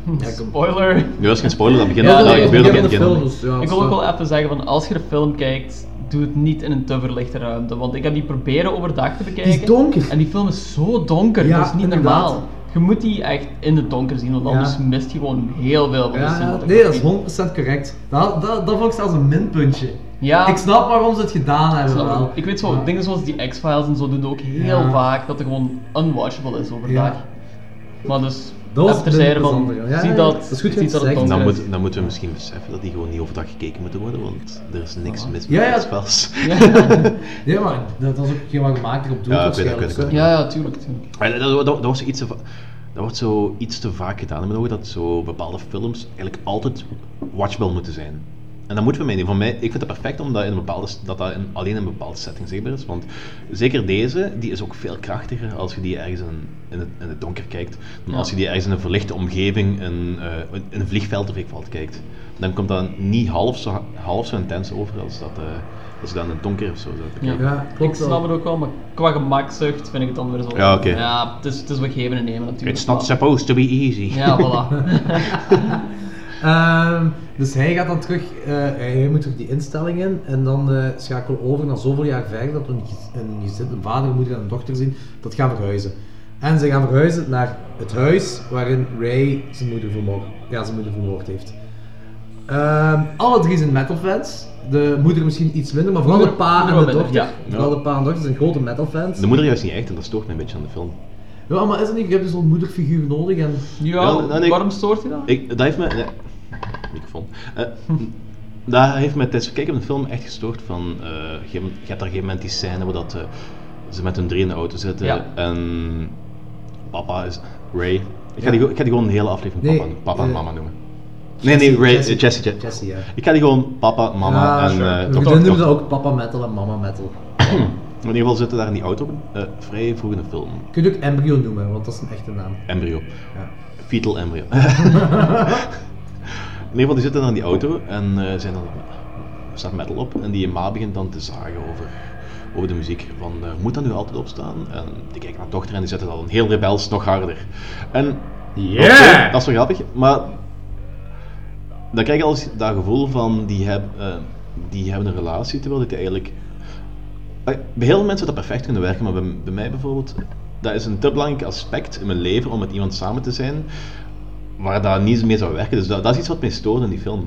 spoiler. Nu dat is geen spoiler, dat begint Ja, dat ik- het begin. dus, ja, ik wil ook wel even zeggen van als je de film kijkt, doe het niet in een te verlichte ruimte. Want ik heb die proberen overdag te bekijken. Die is donker. En die film is zo donker, Ja, dat is niet inderdaad. normaal. Je moet die echt in het donker zien, want Ja. anders mist je gewoon heel veel van de Ja, nee, dat is 100% correct. Dat, dat, dat vond ik zelfs een minpuntje. Ja. Ik snap waarom ze het gedaan hebben Snap wel. ik. Ik weet zo, dingen zoals die X-Files en zo doen ook heel vaak dat het gewoon unwatchable is overdag. Ja. Maar dus, Dat was even het van. Ja, zie ja, dat, dat is goed ziet dat het Dan, is. moet, dan moeten we misschien beseffen dat die gewoon niet overdag gekeken moeten worden, want er is niks mis Ja, met ja. X-Files. Ja, maar dat was ook geen wat gemaakt erop doet Ja. Ja, ja, tuurlijk, dat, dat, dat, wordt zo iets dat wordt zo iets te vaak gedaan in mijn ogen, dat zo bepaalde films eigenlijk altijd watchable moeten zijn. En dat moeten we niet. Voor mij, ik vind het perfect omdat in een bepaalde, dat dat in, alleen in een bepaalde setting zichtbaar is. Want zeker deze, die is ook veel krachtiger als je die ergens in, in, het, in het donker kijkt. Dan Ja. als je die ergens in een verlichte omgeving, in, eh, in een vliegveld of ik valt kijkt. Dan komt dat niet half zo, half zo intens over als dat, eh, als je dan in het donker of zo zou Ja. kijken. ik snap het ook wel, maar qua gemakzucht vind ik het dan weer zo. Ja, oké. Ja, het is, het is wat geven en nemen natuurlijk. It's not supposed to be easy. Ja, voilà. Ehm, dus hij gaat dan terug, eh, hij moet terug die instelling in en dan eh schakelen we over naar zoveel jaar verder dat we een, gez- een gezin, een vader, een moeder en een dochter zien, dat gaan verhuizen. En ze gaan verhuizen naar het huis waarin Ray zijn moeder vermoord, ja, zijn moeder vermoord heeft. Ehm, alle drie zijn metalfans. De moeder misschien iets minder, maar vooral de pa en de dochter. ja. Vooral de pa en dochter zijn grote metalfans. De moeder juist niet echt en dat stoort me een beetje aan de film. Ja, maar is het niet? Je hebt dus zo'n moederfiguur nodig en... Ja, nou, nee, waarom stoort je dat? Ik, dat heeft me... Microfoon. Eh, dat heeft me tijdens het kijken van de film echt gestoord van... eh, je, je hebt daar een gegeven moment die scène waar dat, eh, ze met hun drie in de auto zitten Ja. en papa is... Ray. Ik ga, Ja. die, ik ga die gewoon de hele aflevering Nee, papa, papa en eh, mama noemen. Nee, nee, Ray, Jessie, Jessie, Jessie, Jessie. ja. Ik ga die gewoon papa, mama Ja, en... sure. We toch- noemen ze ook papa metal en mama metal. In ieder geval zitten daar in die auto, eh, vrij vroeg in de film. Kun je ook embryo noemen, want dat is een echte naam. Embryo. Ja. Fetal embryo. in ieder geval, die zitten dan in die auto en eh zijn dan, staat metal op en die ma begint dan te zagen over, over de muziek. Van, eh, moet dat nu altijd opstaan? En die kijken naar de dochter en die zetten dan heel rebels nog harder. En Yeah! dat is wel grappig, maar dan krijg je al dat gevoel van die, heb, eh, die hebben een relatie terwijl dit eigenlijk bij heel veel mensen zou dat perfect kunnen werken, maar bij, bij mij bijvoorbeeld, dat is een te belangrijk aspect in mijn leven om met iemand samen te zijn waar dat niet mee zou werken. Dus dat, dat is iets wat mij stoort in die film.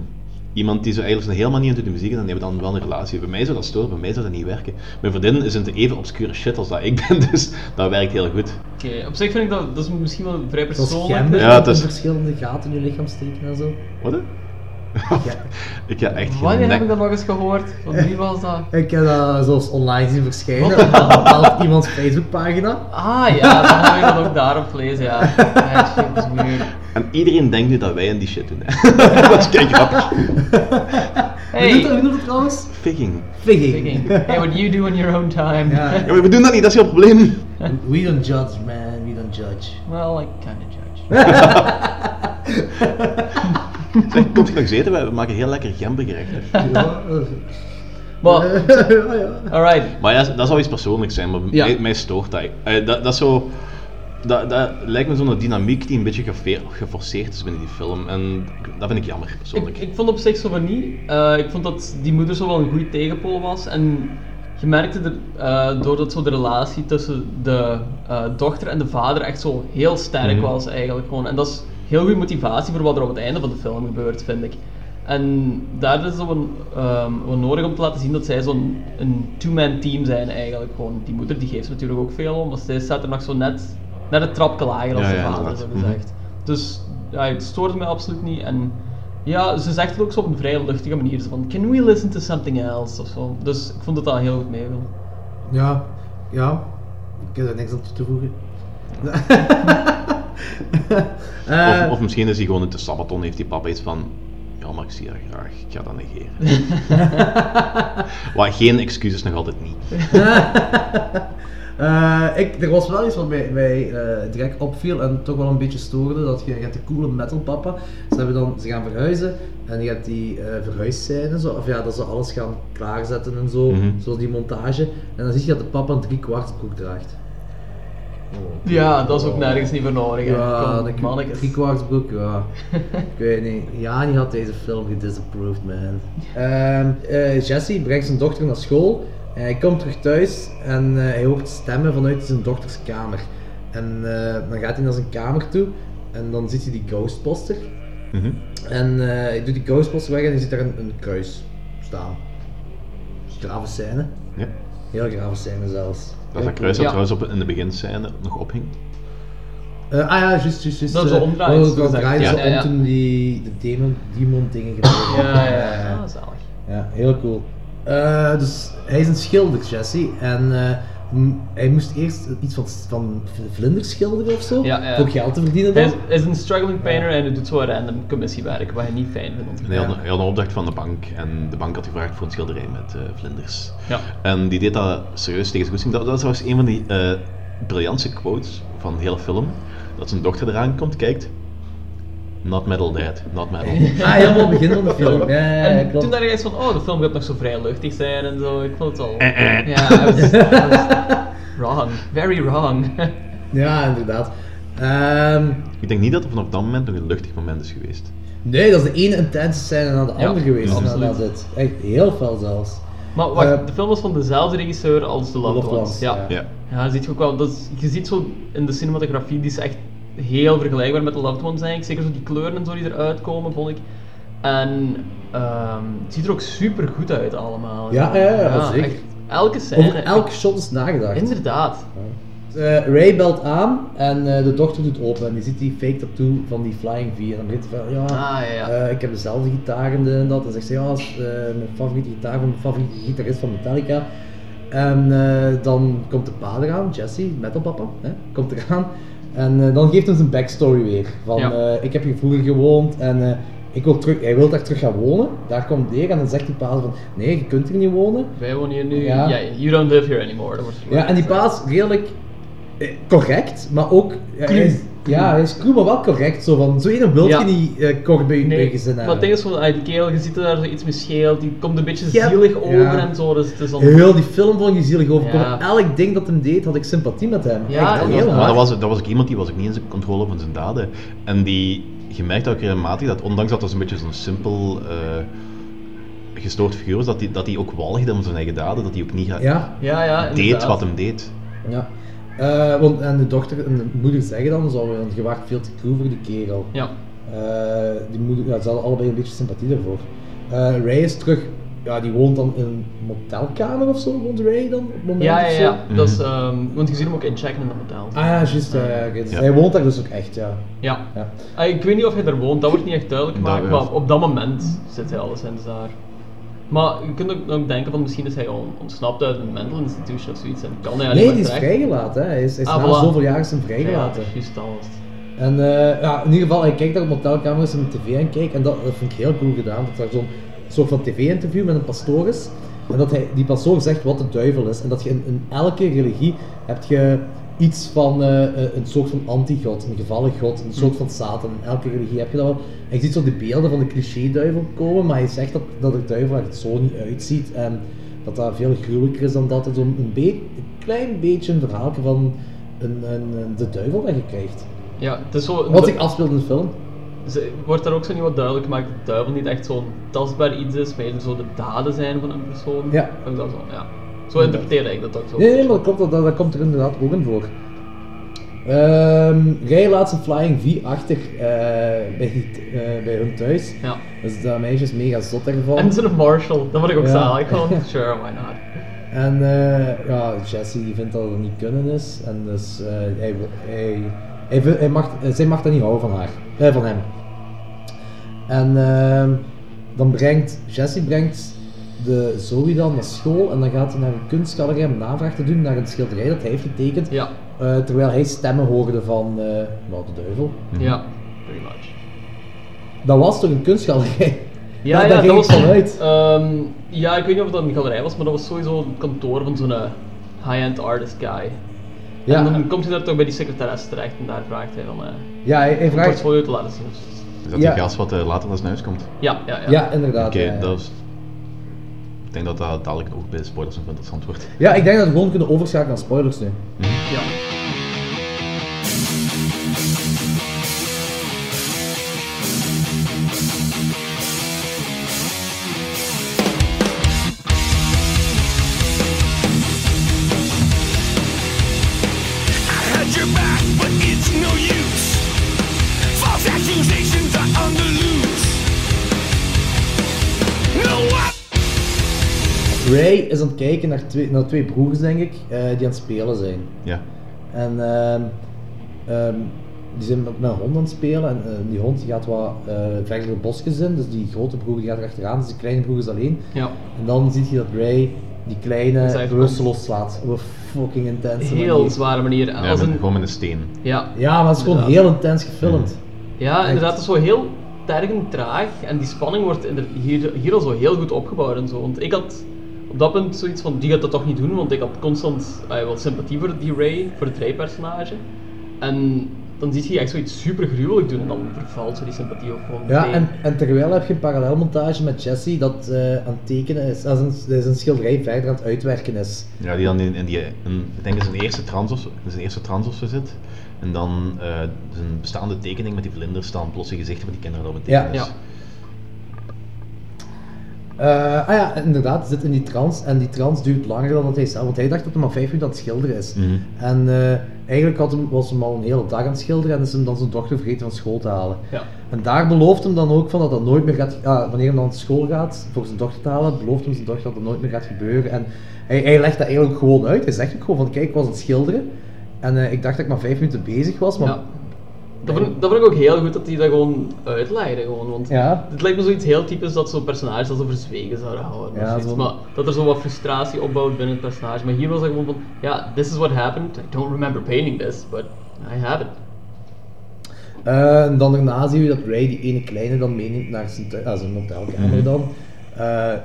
Iemand die zo eigenlijk helemaal niet into de muziek is, dan hebben we dan wel een relatie. Bij mij zou dat storen, bij mij zou dat niet werken. Mijn vriendin is een even obscure shit als dat ik ben, dus dat werkt heel goed. Oké, op zich vind ik dat, dat is misschien wel vrij persoonlijk. gemmen Ja, het in is- verschillende gaten in je lichaam steken en zo. Wat? Ik heb echt geen Wanneer heb ik dat nog eens gehoord? Van wie was dat? Ik heb dat zelfs online zien verschijnen op iemands Facebookpagina. Ah ja, dan heb ik dat ook daarop gelezen, ja. En iedereen denkt nu dat wij in die shit doen. hè. dat is kijk grappig. Wie doet dat, wie doet dat trouwens? Figging. Figging. Figging. Hey, what you do in your own time. Ja. Ja, maar we doen dat niet, dat is jouw probleem. We don't judge, man. We don't judge. Well, I kinda judge. Zeg, komt je nog eten? We maken heel lekker gembergerechten. Ja, Maar, ja, ja. alright. Maar ja, dat zou iets persoonlijks zijn, maar Ja. mij, mij stoort dat. Eh, dat, dat is zo... Dat, dat lijkt me zo'n dynamiek die een beetje geforceerd is binnen die film. En dat vind ik jammer, persoonlijk. Ik, ik vond op zich zo van niet. Eh, ik vond dat die moeder zo wel een goede tegenpool was. En je merkte er, eh, doordat zo de relatie tussen de eh, dochter en de vader echt zo heel sterk Mhm. was eigenlijk gewoon. En dat is heel goede motivatie voor wat er op het einde van de film gebeurt, vind ik. En daar is het zo een, ehm, wel nodig om te laten zien dat zij zo'n een two-man team zijn eigenlijk gewoon. Die moeder die geeft ze natuurlijk ook veel om, maar zij staat er nog zo net, net een trapje lager als Ja, de ja, vader, zo Mhm. gezegd. Dus ja, het stoorde mij absoluut niet. En ja, ze zegt het ook zo op een vrij luchtige manier. Zo van, can we listen to something else? Of zo. Dus ik vond het al heel goed meegaan. Ja, ja. Ik heb er niks aan toe te voegen. Eh, Of, of misschien is hij gewoon in de Sabaton, heeft die papa iets van... Ja, maar ik zie haar graag, ik ga dat negeren. Wat geen excuses nog altijd niet. Eh, ik, er was wel iets wat mij, mij eh, direct opviel en toch wel een beetje stoorde. Dat je, je hebt de coole metal papa. Ze, hebben dan, ze gaan verhuizen en je hebt die uh, verhuisscène. Zo, of ja, dat ze alles gaan klaarzetten en zo. Mhm. Zoals die montage. En dan zie je dat de papa een drie kwart broek draagt. Ja, dat is ook nergens niet voor nodig. hè. Ja, Kom, dat mannetjes. driekwartsbroek, ja. ik weet niet. Jani had deze film gedisapproved, man. Ehm, eh, Jesse brengt zijn dochter naar school. En hij komt terug thuis en eh, hij hoort stemmen vanuit zijn dochters kamer. En eh, dan gaat hij naar zijn kamer toe en dan ziet hij die ghostposter. Mhm. En eh, hij doet die ghostposter weg en hij ziet daar een, een kruis staan. Grave scène. Ja. Heel grave scène zelfs. Dat is dat kruis dat trouwens op, in de beginscène nog opging. Eh, ah ja, juist, juist, juist. Dat is eh, omdraaien, oh, zo dat Ja, ze ja, om ja. toen die de demon, demon dingen gedaan Ja, ja, ja. Ah, zalig. Ja, heel cool. Eh, dus hij is een schilder, Jesse. En eh, hij moest eerst iets van, van vlinders schilderen of zo. Ja, ja. Voor geld te verdienen Hij dan. is, hij is een struggling painter en hij doet zo random commissiewerk, wat hij niet fijn vindt. Hij, had, hij had een opdracht van de bank en de bank had gevraagd voor een schilderij met eh, vlinders. Ja. En die deed dat serieus tegen zijn goesting. Dat, dat is trouwens een van die eh briljantste quotes van de hele film. Dat zijn dochter eraan komt, kijkt. Not metal dad, not metal. Ah, helemaal het begin van de film. Ja, ja, ja, en klopt. toen dacht ik eens van, oh, de film gaat nog zo vrij luchtig zijn en zo. Ik vond het al... Eh, eh. Ja, I was- I was wrong. Very wrong. Ja, inderdaad. Ehm, Ik denk niet dat er vanaf dat moment nog een luchtig moment is geweest. nee, dat is de ene intense scène na de Ja, andere geweest. absoluut. Echt heel fel zelfs. Maar wacht, Eh, de film was van dezelfde regisseur als The Loved, Loved Ones. Ones, Ja. Ja. Ja, je ziet ook wel, dat is, je ziet zo in de cinematografie, die is echt heel vergelijkbaar met The Loved Ones eigenlijk. Zeker zo die kleuren en zo die eruit komen, vond ik. En ehm, het ziet er ook super goed uit allemaal. Ja, ja, ja, zeker. echt elke scène. Over elke shot is nagedacht. Inderdaad. Eh, Ray belt aan en eh, de dochter doet open en je ziet die fake tattoo van die Flying V. En dan begint hij van, ja, Ah, ja, ja. eh, ik heb dezelfde gitaar en, dat. En zegt ze, ja, dat is mijn favoriete gitaar van mijn favoriete gitarist van Metallica. En dan komt de pa eraan, Jesse, metalpapa, hè, komt eraan. En eh, dan geeft hij zijn backstory weer. Van, Ja. eh, ik heb hier vroeger gewoond en eh, ik wil terug, hij wil daar terug gaan wonen. Daar komt neer en dan zegt die pa van, nee, je kunt hier niet wonen. Wij wonen hier nu, Ja. you don't live here anymore. Dat wordt Ja, en die pa is redelijk correct, maar ook... ja, hij is, ja, hij is cru, maar wel correct. Zo van, zo ene wil Ja. je niet eh, kort bij je je gezin maar hebben. het ding is van, ah, die kerel, je ziet er daar zo iets mee scheelt, die komt een beetje zielig over Ja. en zo. Dus het is. Heel die film vond je zielig overkomen. Ja. Elk ding dat hem deed, had ik sympathie met hem. Ja, Echt, dat heel was- Maar dat was, dat was ook iemand die was ook niet in zijn controle van zijn daden. En die, je merkt ook regelmatig dat, ondanks dat dat een beetje zo'n simpel eh, gestoord figuur was, dat hij dat die ook walgde om zijn eigen daden, dat hij ook niet Ja. Ja, ja, deed inderdaad. wat hem deed. Ja. Eh, want, en de dochter en de moeder zeggen dan, zo, want je waart veel te cru voor die kerel. Ja. Eh, die moeder, ja, ze hadden allebei een beetje sympathie daarvoor. Eh, Ray is terug, ja, die woont dan in een motelkamer of zo, woont Ray dan op het moment Ja, ja, ja. Dat is, ehm, want je ziet hem ook inchecken in dat hotel. Ah ja, juist, ja, ja, oké. Dus Ja. hij woont daar dus ook echt, ja. Ja. Ja. Ah, ik weet niet of hij daar woont, dat wordt niet echt duidelijk wel. maar op dat moment zit hij alleszins daar. Maar je kunt ook, ook denken van misschien is hij gewoon ontsnapt uit een mental institution of zoiets en kan hij alleen Nee, die is terecht. vrijgelaten, hè. hij is, hij is Ah, na voilà. zoveel jaar is hem vrijgelaten. Ja, juist dat was het. En eh, ja, in ieder geval, hij kijkt daar op is een tv aan kijkt en dat, dat vind ik heel cool gedaan. Dat er zo'n soort van tv-interview met een pastoor is. En dat hij, die pastoor zegt wat de duivel is. En dat je in, in elke religie heb je iets van eh, eh, een soort van anti-god, een gevallen god, een soort van Satan. In elke religie heb je dat wel. En je ziet zo de beelden van de cliché-duivel komen, maar hij zegt dat, dat de duivel er zo niet uitziet. En dat dat veel gruwelijker is dan dat. Het zo'n een, een klein beetje een verhaal van een, een, de duivel dat je krijgt. Ja, het is zo... Wat zich afspeelt in de film. Wordt daar ook zo niet wat duidelijk gemaakt dat de duivel niet echt zo'n tastbaar iets is, maar eerder zo de daden zijn van een persoon? Ja. Ik dat zo, ja. Zo interpreteer ik dat ook zo. Nee, nee, maar dat, klopt, dat, dat komt er inderdaad ook in voor. Ehm Rij laat zijn Flying V achter eh, bij, eh, bij hun thuis. Ja. Dus dat meisje is mega zot ervan. En zo'n Marshall, dat vond ik ook Ja. zalig. Gewoon, sure, why not? En eh, ja, Jesse die vindt dat het niet kunnen is. En dus hij, hij, hij, hij mag, zij mag dat niet houden van haar. Eh, van hem. En ehm, dan brengt, Jesse brengt de Zoe dan naar school en dan gaat hij naar een kunstgalerij om navraag te doen naar een schilderij dat hij heeft getekend. Ja. Eh, terwijl hij stemmen hoorde van eh nou, de duivel. Ja, pretty much. Dat was toch een kunstgalerij? Ja, Daar- ja, daar dat ging was vanuit. ehm, ja, ik weet niet of dat een galerij was, maar dat was sowieso het kantoor van zo'n eh, high-end artist guy. Ja. En dan komt hij daar toch bij die secretaresse terecht en daar vraagt hij van eh Ja, hij, hij een vraagt... portfolio te laten zien. Is dat Ja. die gast wat eh, later naar zijn huis komt? Ja, ja, ja. Ja, inderdaad. Oké, ja, ja. dat is... Ik denk dat dat dadelijk ook bij de spoilers nog interessant wordt. Ja, ik denk dat we gewoon kunnen overschakelen naar spoilers nu. Ja. Ray is aan het kijken naar twee, naar twee broers, denk ik, eh, die aan het spelen zijn. Ja. En ehm, ehm, die zijn met, met een hond aan het spelen en eh, die hond die gaat wat eh verder het bosjes in, dus die grote broer die gaat er achteraan, dus die kleine broer is alleen. Ja. En dan zie je dat Ray die kleine Zij bewusteloos slaat op een fucking intense Heel manier. zware manier. Ja, Als een, gewoon met een steen. ja. Ja, maar het is gewoon Inderdaad. heel intens gefilmd. Ja, Echt. inderdaad, het is zo heel tergend traag en die spanning wordt inder- hier, hier al zo heel goed opgebouwd en zo. Want ik had op dat punt zoiets van, die gaat dat toch niet doen, want ik had constant uh, wel sympathie voor die Ray, voor het Ray-personage. En dan zie je echt zoiets super gruwelijk doen en dan vervalt zo die sympathie ook gewoon Ja, en, en terwijl heb je een parallelmontage met Jesse dat eh, aan het tekenen is, als een, dat is een schilderij verder aan het uitwerken is. Ja, die dan in, in die, in, ik denk in zijn eerste trans of zo, in zijn eerste trans of zo zit. En dan eh, zijn bestaande tekening met die vlinders staan plots in gezichten van die kinderen op het Ja. tekenen. Ja. Eh, ah ja, inderdaad, hij zit in die trance en die trance duurt langer dan dat hij zelf, want hij dacht dat hij maar vijf minuten aan het schilderen is. Mhm. En eh, eigenlijk had hem, was hem al een hele dag aan het schilderen en is hem dan zijn dochter vergeten van school te halen. Ja. En daar belooft hem dan ook van dat dat nooit meer gaat, ah, wanneer hij dan naar school gaat voor zijn dochter te halen, belooft hem zijn dochter dat dat nooit meer gaat gebeuren. En hij, hij legt dat eigenlijk gewoon uit. Hij zegt ook gewoon van kijk, ik was aan het schilderen en eh, ik dacht dat ik maar vijf minuten bezig was, maar Ja. Dat vind, ik- dat ik ook heel goed dat die dat gewoon uitleiden. Gewoon, want Ja. het lijkt me zoiets heel typisch dat zo'n personage dat ze verzwegen zouden houden. Ja, zoiets. Maar dat er zo wat frustratie opbouwt binnen het personage. Maar hier was het gewoon van, ja, this is what happened. I don't remember painting this, but I have it. Eh, en dan daarna zie je dat Ray die ene kleine dan meeneemt naar zijn, ah, zijn hotelkamer Mhm. dan. Eh,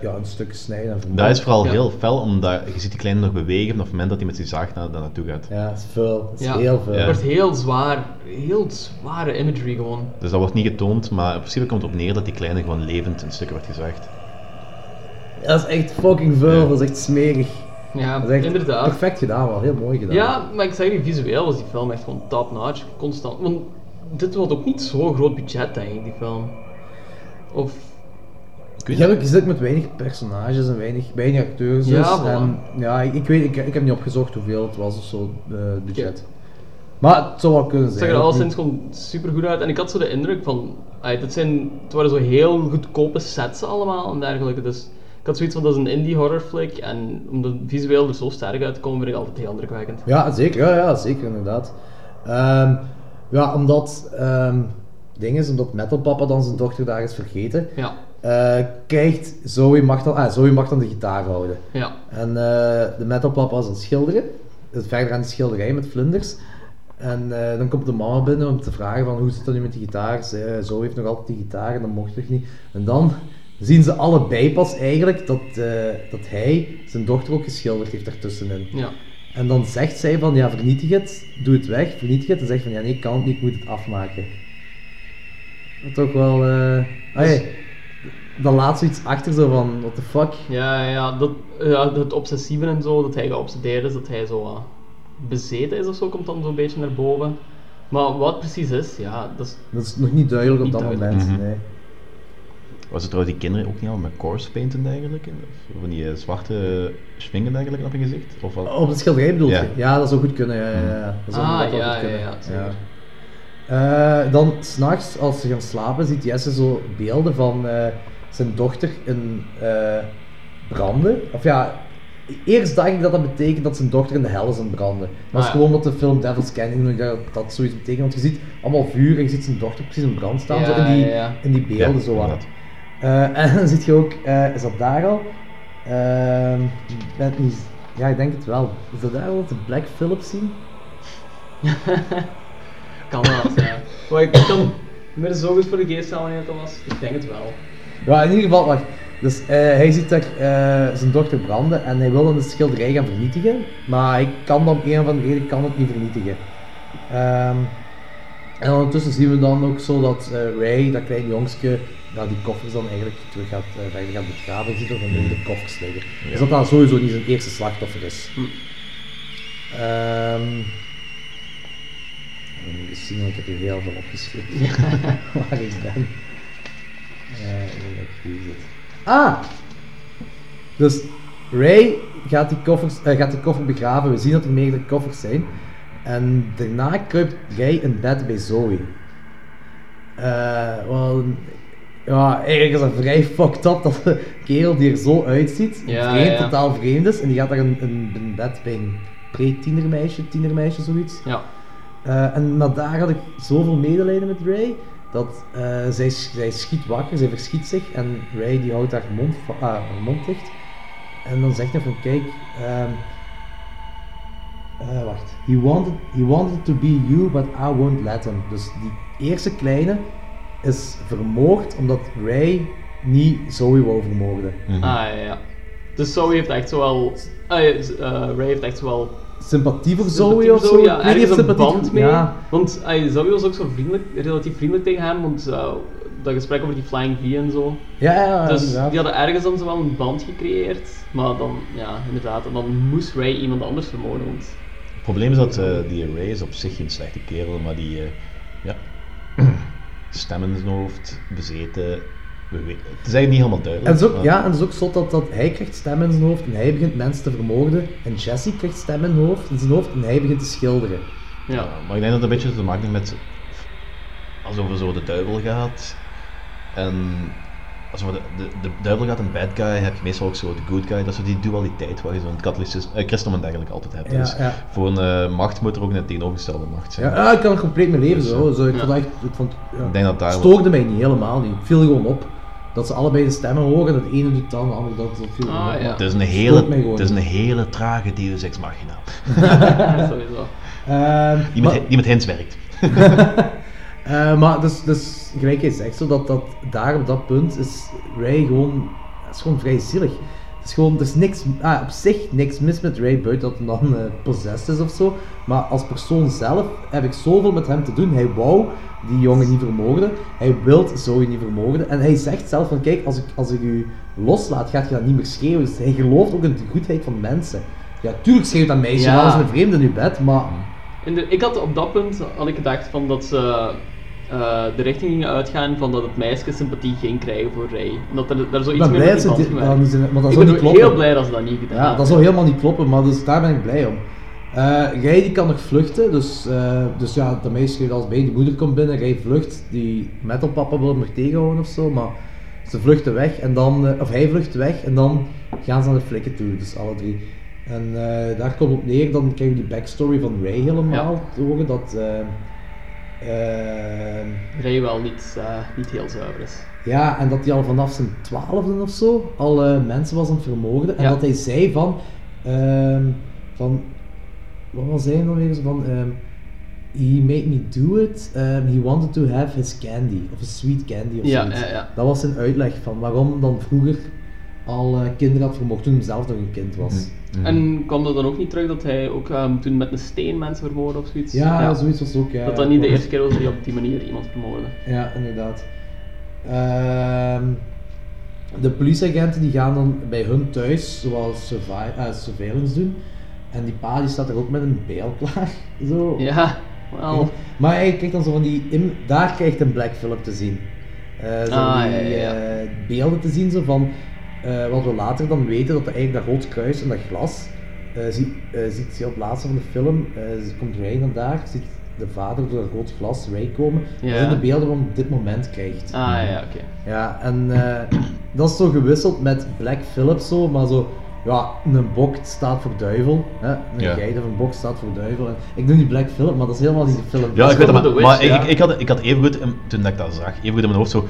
ja, een stuk snijden en vermoorden. Dat is vooral Ja. heel fel, omdat je ziet die kleine nog bewegen vanaf het moment dat hij met zijn zaag naar, daar naartoe gaat. Ja, het is veel. Het is Ja, heel veel. het wordt heel zwaar. Heel zware imagery gewoon. Dus dat wordt niet getoond, maar in principe komt het op neer dat die kleine gewoon levend in stukken wordt gezaagd. Dat is echt fucking veel, dat is echt smerig. Ja, dat is echt inderdaad. perfect gedaan wel, heel mooi gedaan. Ja, maar ik zeg je, visueel was die film echt gewoon top-notch, constant. Want dit had ook niet zo'n groot budget, denk ik, die film. Of... Je, zit met weinig personages en weinig, weinig acteurs. Ja, dus, voilà. en, ja ik, ik weet, ik, ik heb niet opgezocht hoeveel het was of zo, eh, budget. Maar het zou wel kunnen Het zijn. zag er alleszins gewoon super goed uit. En ik had zo de indruk van, het, zijn, het waren zo heel goedkope sets allemaal en dergelijke. Dus ik had zoiets van, dat is een indie horror flick. En om de visueel er zo sterk uit te komen, vind ik altijd heel indrukwekkend. Ja, zeker, ja, ja, zeker inderdaad. Ehm, ja, omdat, ehm ding is, omdat Metal Papa dan zijn dochter daar is vergeten, Ja. Eh, krijgt Zoe mag dan, ah, Zoe mag dan de gitaar houden. Ja. En eh, de Metal Papa is aan het schilderen, verder aan die schilderij met vlinders. En eh, dan komt de mama binnen om te vragen van hoe zit dat nu met die gitaar? Eh, Zoe heeft nog altijd die gitaar en dat mocht toch niet. En dan zien ze allebei pas eigenlijk dat, dat hij zijn dochter ook geschilderd heeft daartussenin. Ja. En dan zegt zij van, ja, vernietig het, doe het weg, vernietig het. En zegt van, ja, nee, ik kan het niet, ik moet het afmaken. Dat toch wel, eh ah, ja, dan laat zoiets achter, zo van, what the fuck. Ja, ja, dat, ja, het obsessieve en zo, dat hij geobsedeerd is, dat hij zo bezeten is of zo, komt dan zo'n beetje naar boven. Maar wat het precies is, ja, dat is... Dat is nog niet duidelijk op dat duidelijk. moment, Mhm. nee. Was het trouwens die kinderen ook niet al met corpse paint en dergelijke? Of van die eh, zwarte schwingen en dergelijke op hun gezicht? Of wat? Op het schilderij bedoel Ja. je? Ja, dat zou goed kunnen, ja, ja, ja. Dat zou Ah, ja, goed kunnen. ja, ja, zeker. Eh, dan s'nachts, als ze gaan slapen, ziet Jesse zo beelden van eh, zijn dochter in eh, branden. Of ja, eerst dacht ik dat dat betekent dat zijn dochter in de hel is aan branden. Maar Ah, het is ja. gewoon dat de film Devil's Canyon dat, dat zoiets betekent. Want je ziet allemaal vuur en je ziet zijn dochter precies in brand staan, Ja, zo in, die, ja, ja. in die beelden Ja, zo wat. inderdaad. Eh, en dan zie je ook, eh, is dat daar al? Ehm, ik ben het niet, ja, ik denk het wel. Is dat daar al dat de Black Phillips zien? Kan wel, ja. Maar ik kan me er zo goed voor de geest halen wanneer het was. Ik denk het wel. Ja, in ieder geval, wacht. Dus eh, hij ziet daar eh, zijn dochter branden en hij wil dan de schilderij gaan vernietigen, maar hij kan dan een of andere reden kan het niet vernietigen. Ehm, en ondertussen zien we dan ook zo dat eh, Ray, dat kleine jongske, ja, die koffers dan eigenlijk terug gaat, verder gaat begraven. Je ziet er van de koffers liggen. Dus dat dat sowieso niet zijn eerste slachtoffer is. Hm. Ehm, ik heb hier heel veel opgeschreven. Waar ik ben. Ah! Dus Ray gaat die, koffers, eh, gaat die koffer begraven. We zien dat er meerdere koffers zijn. En daarna kruipt Ray in bed bij Zoe. Eh, wel, ja, eigenlijk is dat vrij fucked up dat de kerel die er zo uitziet, Ja, vreemd, ja, ja. totaal vreemd is. En die gaat daar in, in, in bed bij een pre-tienermeisje, tienermeisje, zoiets. Ja. Eh, en maar daar had ik zoveel medelijden met Ray, dat eh, zij, zij schiet wakker, zij verschiet zich en Ray die houdt haar mond, ah, haar mond dicht. En dan zegt hij van, kijk, ehm, eh, wacht. He wanted, he wanted to be you, but I won't let him. Dus die eerste kleine is vermoord omdat Ray niet Zoe wou vermoorden. Ah, ja, ja. Dus Zoe heeft echt zowel... ah, eh, Ray heeft echt zowel... Sympathie voor Zoe of zo? Ja, Ik weet niet ergens of een sympathie- band mee. ja. Want ah, Zoe was ook zo vriendelijk, relatief vriendelijk tegen hem, want eh, dat gesprek over die Flying V en zo. Ja, ja, ja, Dus inderdaad. die hadden ergens dan zo wel een band gecreëerd, maar dan, ja, inderdaad, en dan moest Ray iemand anders vermoorden, want... Het probleem is dat eh, die Ray is op zich geen slechte kerel, maar die, eh, ja, stem in zijn hoofd, bezeten, we weten- het is eigenlijk niet helemaal duidelijk. En het is ook, maar- ja, en het is ook zot dat, dat hij krijgt stem in zijn hoofd en hij begint mensen te vermoorden. En Jesse krijgt stem in, zijn hoofd, in zijn hoofd en hij begint te schilderen. Ja. maar ik denk dat het een beetje te maken heeft met als het over zo de duivel gaat. En als het over de, de, de duivel gaat en bad guy, heb je meestal ook zo de good guy. Dat is zo die dualiteit waar je zo'n katholicisme, eh, christendom en dergelijke altijd hebt. Ja, dus ja. voor een eh, macht moet er ook een tegenovergestelde macht zijn. Ja, ah, ik kan er compleet mee leven Dus, zo. eh, zo ik ja. vond echt, ik vond, ja, Ik denk dat daar stoorde mij niet helemaal niet. Het viel gewoon op. Dat ze allebei de stemmen horen, dat de ene doet dan, de andere dat, dat viel Ah, ja. Het is een hele, het is een hele trage Deus Ex Machina. Sowieso. Ehm, die, met, maar- die met hints werkt. Eh, maar dus, dus gelijk je zegt, zo dat, dat daar op dat punt is Ray gewoon, is gewoon vrij zielig. Is gewoon, er is niks, ah, op zich niks mis met Ray buiten dat hij dan possessed is of zo. Maar als persoon zelf heb ik zoveel met hem te doen. Hij wou die jongen niet vermoorden. Hij wil Zoe niet vermoorden. En hij zegt zelf van kijk, als ik, als ik u loslaat, gaat je dat niet meer schreeuwen. Dus hij gelooft ook in de goedheid van mensen. Ja, tuurlijk schreeuwt dat meisje Ja. wel eens een vreemde in uw bed, maar... In de, ik had op dat punt had ik gedacht van dat ze eh, de richting gingen uitgaan van dat het meisje sympathie ging krijgen voor Ray. En dat er daar zoiets meer blij dat dat niet zijn- maar dat ik zou ben niet heel blij dat ze dat niet gedaan Ja, dat zou helemaal niet kloppen, maar dus daar ben ik blij om. Ray die kan nog vluchten, dus, eh, dus ja, de meisje als bij, die moeder komt binnen, Ray vlucht, die metalpapa wil hem nog tegenhouden of zo, maar ze vluchten weg en dan, of hij vlucht weg en dan gaan ze naar de flikken toe, dus alle drie. En daar komt op neer, dan krijgen we die backstory van Ray helemaal te horen, dat... Ray wel niet, eh, niet heel zuiver is. ja, en dat hij al vanaf zijn twaalfde of zo al eh, mensen was aan het vermoorden. En Ja. dat hij zei van, ehm, van, wat was hij dan weer? Zo Van, ehm, he made me do it. ehm, he wanted to have his candy, of his sweet candy of Ja, zoiets. ja, ja. Dat was zijn uitleg van waarom dan vroeger al eh, kinderen had vermoord toen hij zelf nog een kind was. Mhm. En kwam er dan ook niet terug dat hij ook ehm, toen met een steen mensen vermoordde of zoiets? Ja, zoiets was ook, ja. Dat dat niet de eerste keer was dat hij op die manier iemand vermoordde. Ja, inderdaad. Ehm, de politieagenten die gaan dan bij hun thuis zoals eh, surveillance doen. En die pa die staat er ook met een bijl klaar. Zo. Ja, wel. Maar hij krijgt dan zo van die... daar krijgt een Black Phillip te zien. Eh, zo Ah, die ja, ja, ja. eh, beelden te zien zo van... eh, wat we later dan weten, dat eigenlijk dat rood kruis en dat glas... eh, zie, eh, ziet je op het laatste van de film, eh, ze komt Ray dan daar, ziet de vader door een rood glas Ray komen. Ja. Dat zijn de beelden van dit moment krijgt. Ah, ja, oké. Ja, en eh, dat is zo gewisseld met Black Phillip zo, maar zo, ja, een bok staat voor duivel, hè? een Ja. geide van een bok staat voor duivel. En ik noem die Black Phillip, maar dat is helemaal niet de film. Ja, ik weet het, maar, ja. ik, ik, had, ik had even goed, in- toen ik dat zag, even goed in mijn hoofd zo,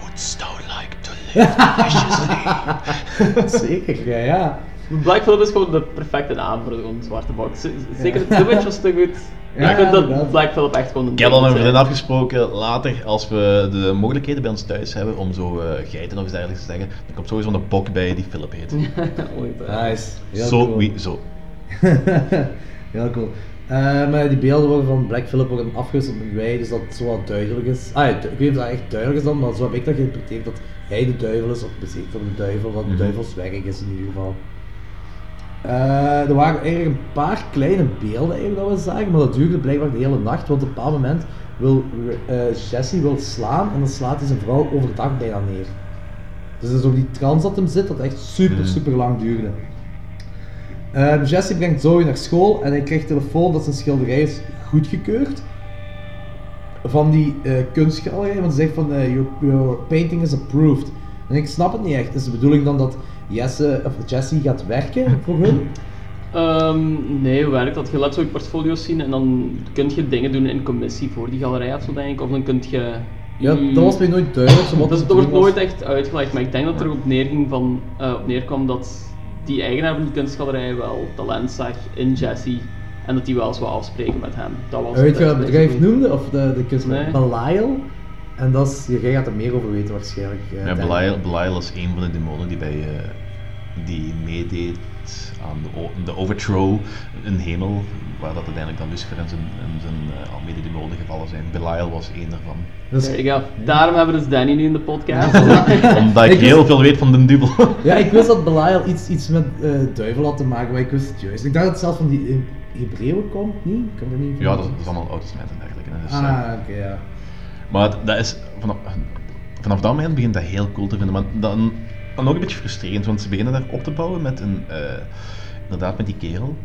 wouldst thou like? Zeker, ja, ja. Black Phillip is gewoon de perfecte naam voor zo'n zwarte box. Zeker The Witch was te goed. Ja, ik vind dat inderdaad. Black Phillip echt gewoon een Ik heb al met mijn vriendin afgesproken, later als we de mogelijkheden bij ons thuis hebben om zo eh, geiten of iets dergelijks te zeggen, dan komt sowieso een bok bij die Philip heet. Nice. Heel Zo, cool. wie, zo. Heel cool. Eh, maar die beelden worden van Black Phillip worden afgewisseld met wij, dus dat het zo wat duidelijk is. Ah, ja, ik weet niet of dat echt duidelijk is dan, maar zo heb ik dat geïnterpreteerd dat hij de duivel is, of bezit van de duivel, dat de Mhm. duivels werk is in ieder geval. Eh, er waren eigenlijk een paar kleine beelden eigenlijk dat we zagen, maar dat duurde blijkbaar de hele nacht, want op een bepaald moment wil eh, Jesse wil slaan en dan slaat hij zijn vrouw overdag bijna neer. Dus dat is ook die trans dat hem zit, dat echt super, Mhm. super lang duurde. Eh, Jesse brengt Zoe naar school en hij krijgt telefoon dat zijn schilderij is goedgekeurd. Van die eh kunstgalerij, want ze zegt van eh, your, your painting is approved. En ik snap het niet echt. Is de bedoeling dan dat Jesse, of Jesse gaat werken voor hun? Ehm, nee, hoe werkt dat? Je laat zo je portfolio's zien en dan kun je dingen doen in commissie voor die galerij of zo, denk ik. Of dan kun je... Ja, dat was mij nooit duidelijk. wat dat, de dat wordt nooit echt uitgelegd, maar ik denk dat het erop neerging van, eh, op neerkwam dat die eigenaar van die kunstgalerij wel talent zag in Jesse en dat die wel eens wou afspreken met hem. Dat was. Weet je wat het bedrijf noemde? Of de, de? Nee. Belial. En dat is, jij gaat er meer over weten waarschijnlijk. eh, Ja. Belial, Belial is een van de demonen die bij eh, die meedeed aan de, de overthrow in hemel, waar dat uiteindelijk dan Lucifer en zijn, en zijn eh, al mede-demonen gevallen zijn. Belial was één daarvan. Dus- go. Daarom hebben we dus Danny nu in de podcast. Omdat ik Ik wist- heel veel weet van de dubbel. Ja, ik wist dat Belial iets, iets met eh, duivel had te maken, maar ik wist het juist. Ik dacht dat het zelfs van die Hebreeuwen komt, niet? Ik kan er niet Ja, dat is, dat is allemaal en dergelijke. Dus, eh, Ah, oké, ja. Maar dat is, vanaf, vanaf dat moment begint dat heel cool te vinden. Maar dan, dan ook een beetje frustrerend, want ze beginnen daar op te bouwen met een, eh, inderdaad met die kerel.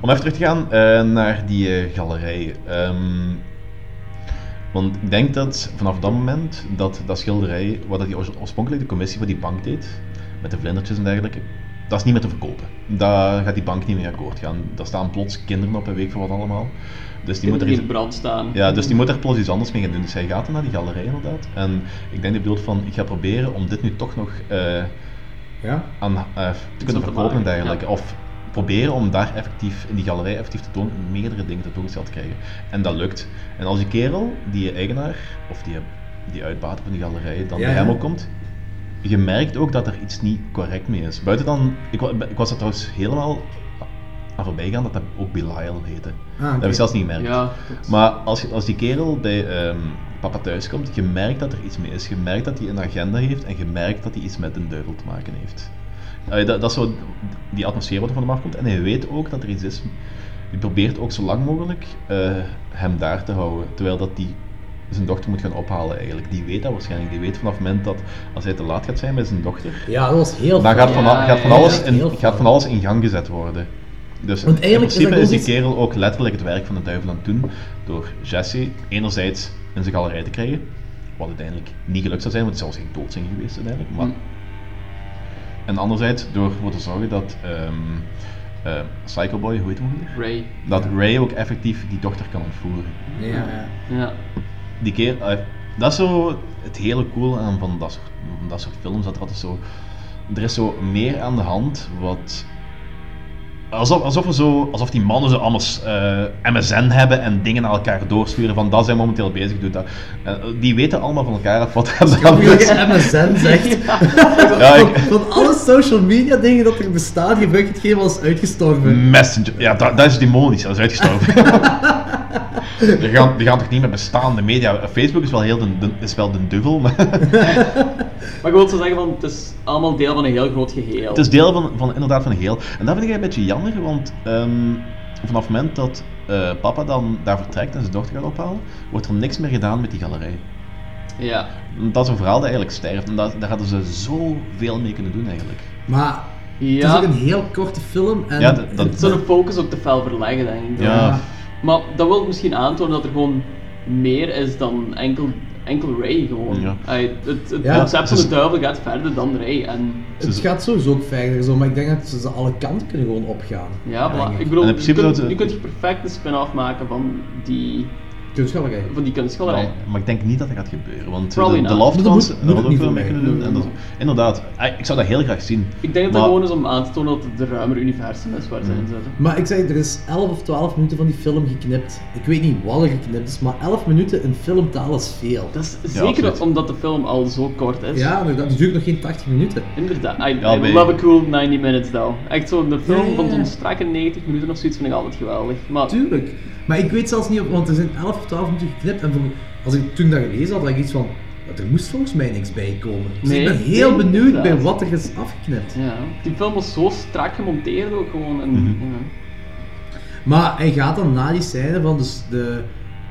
Om even terug te gaan eh, naar die eh, galerij. Ehm, want ik denk dat vanaf dat moment dat dat schilderij, wat dat die oors- oorspronkelijk de commissie voor die bank deed, met de vlindertjes en dergelijke, dat is niet meer te verkopen. Daar gaat die bank niet mee akkoord gaan. Daar staan plots kinderen op en weet ik voor wat allemaal. Dus die moet er iets- in brand staan. ja, dus die moet er plots iets anders mee gaan doen. Dus hij gaat dan naar die galerij inderdaad. En ik denk die bedoelt van, ik ga proberen om dit nu toch nog eh, Ja? aan, eh, te kunnen te verkopen en dergelijke. ja. Of proberen om daar effectief, in die galerij effectief te tonen, meerdere dingen tentoongesteld te krijgen. En dat lukt. En als die kerel, die eigenaar, of die, die uitbater van die galerij, dan Ja, bij hem ook komt, je merkt ook dat er iets niet correct mee is. Buiten dan, ik, wa- ik was er trouwens helemaal aan voorbij gegaan dat dat ook Belial heette. Ah, Dat heb ik zelfs niet gemerkt. Ja, Maar als, je- als die kerel bij ehm, papa thuis komt, je merkt dat er iets mee is. Je merkt dat hij een agenda heeft en je merkt dat hij iets met een duivel te maken heeft. Dat, dat is zo die atmosfeer wat er van hem afkomt. En hij weet ook dat er iets is. Hij probeert ook zo lang mogelijk eh, hem daar te houden. Terwijl dat die zijn dochter moet gaan ophalen eigenlijk. Die weet dat waarschijnlijk. Die weet vanaf het moment dat als hij te laat gaat zijn met zijn dochter, Ja, dat was heel dan gaat van, Ja, gaat van alles in, heel gaat van alles in gang gezet worden. Dus Want in eigenlijk is principe is, die kerel ook letterlijk het werk van de duivel aan het doen door Jesse enerzijds in zijn galerij te krijgen, wat uiteindelijk niet gelukt zou zijn, want het zou geen dood zijn geweest uiteindelijk. Maar... Hm. En anderzijds door ervoor te zorgen dat ehm eh, Psycho Boy, hoe heet hem weer? Ray. Dat Ray ook effectief die dochter kan ontvoeren. Ja, ja. Ja. Die keer, eh, dat is zo het hele cool aan van dat soort, dat soort films, dat er altijd zo, er is zo meer aan de hand wat, alsof, alsof, we zo, alsof die mannen zo allemaal eh, MSN hebben en dingen naar elkaar doorsturen van dat zijn momenteel bezig, doet dat. Eh, die weten allemaal van elkaar af wat aan de dat is. je MSN zegt. Ja, ik- van, van alle social media dingen dat er bestaan, gebruik je hetgeen wat is uitgestorven. Messenger, ja, dat, dat is demonisch, dat is uitgestorven. die, gaan, die gaan toch niet met bestaande media. Facebook is wel, heel de, de- is wel de duvel, maar Maar ik wil zo zeggen van, het is allemaal deel van een heel groot geheel. het is deel van, van, inderdaad van een geheel. En dat vind ik een beetje jammer, want ehm, vanaf het moment dat eh, papa dan daar vertrekt en zijn dochter gaat ophalen, wordt er niks meer gedaan met die galerij. Ja. Dat is een verhaal dat eigenlijk sterft en dat, daar hadden ze zoveel mee kunnen doen eigenlijk. Maar het is Ja. ook een heel korte film. En Ja, dat- dat- de focus ook te fel verleggen, denk ik. Ja. Maar dat wil misschien aantonen dat er gewoon meer is dan enkel, enkel Ray gewoon. Ja. Het het Ja, concept van de duivel gaat verder dan Ray. En het gaat sowieso ook verder zo, maar ik denk dat ze alle kanten kunnen gewoon opgaan. ja, voilà. ik. bedoel, je kunt, je kunt perfect een spin-off maken van die, Kunstgalerij. van die kunstgalerij. Maar, maar ik denk niet dat dat gaat gebeuren, want de, Probably de not. Loved Dat Ones hadden ook niet veel mee kunnen doen. En dat, inderdaad, ah, ik zou dat heel graag zien. Ik denk dat het Maar- gewoon is om aan te tonen dat het een ruimer universum is waar ze in zitten. Maar ik zeg, er is 11 of 12 minuten van die film geknipt. Ik weet niet wat er geknipt is, maar 11 minuten in filmtaal is veel. Dat is Ja, zeker absoluut. omdat de film al zo kort is. Ja, het duurt nog geen 80 minuten. Inderdaad. I, Ja, I love a cool 90 minutes though. Echt zo, de film Ja, ja, van ja. zo'n strakke 90 minuten of zoiets vind ik altijd geweldig. Maar Tuurlijk. Maar ik weet zelfs niet, of- want er zijn 11 of 12 minuten geknipt en voor, als ik toen dat gelezen had, had ik iets van, er moest volgens mij niks bij komen. Dus Nee, ik ben heel nee, benieuwd bij inderdaad. wat er is afgeknipt. Ja, die film was zo strak gemonteerd ook gewoon. En, Mhm. ja. Maar hij gaat dan na die scène van dus de...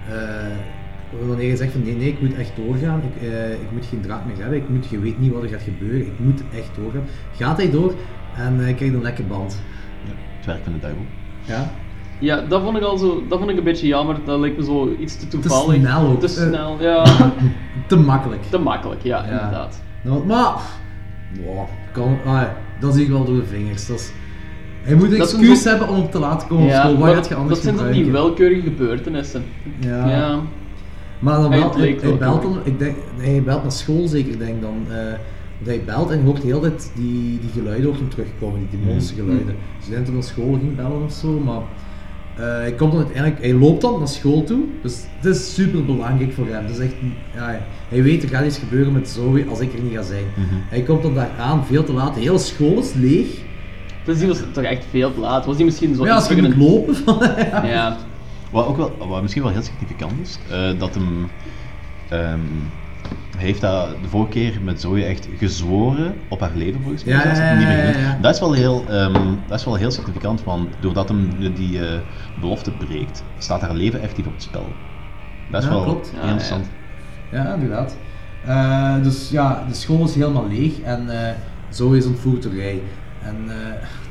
eh, wanneer hij zegt van nee, nee, ik moet echt doorgaan, ik, eh, ik moet geen draad meer hebben, ik moet, je weet niet wat er gaat gebeuren, ik moet echt doorgaan. Gaat hij door en eh krijgt een lekke band. Het werk van de duivel. Ja. Ja, dat vond ik al zo, dat vond ik een beetje jammer. Dat lijkt me zo iets te toevallig. snel ook. Te Eh, snel, ja. Te makkelijk. Te makkelijk, ja, inderdaad. Nou, maar, wow, kan, ah, dat zie ik wel door de vingers. Dat is, hij moet een Dat excuus hebben om op te laten komen op Ja, school. Wat gaat je anders dat zijn toch die welkeurige gebeurtenissen. Ja. ja. Maar dan wel, hij, belt ik denk, hij belt naar school zeker, denk dan. dat hij belt en je hoort heel tijd die, die geluiden ook hem terugkomen, die demonische Mm. geluiden. Dus ik denk dat hij naar school ging bellen of zo, maar eh, hij komt dan uiteindelijk, hij loopt dan naar school toe, dus het is super belangrijk voor hem. Is echt, ja, hij weet er gaat iets gebeuren met Zoe als ik er niet ga zijn. Mhm. Hij komt dan daar aan, veel te laat, de hele school is leeg. Dus die was toch echt veel te laat. Was die misschien zo ja, als je lopen van... Ja. Wat ook wel, wat misschien wel heel significant is, eh, dat hem, ehm, heeft dat de vorige keer met Zoe echt gezworen op haar leven volgens mij. Ja, ja, ja. Dat is wel heel, ehm, dat is wel heel significant, want doordat hem die eh, belofte breekt, staat haar leven effectief op het spel. Dat is Ja, wel klopt. heel Ja, interessant. Ja, inderdaad. Eh, dus ja, de school is helemaal leeg en eh Zoe is ontvoerd door Ray. En eh,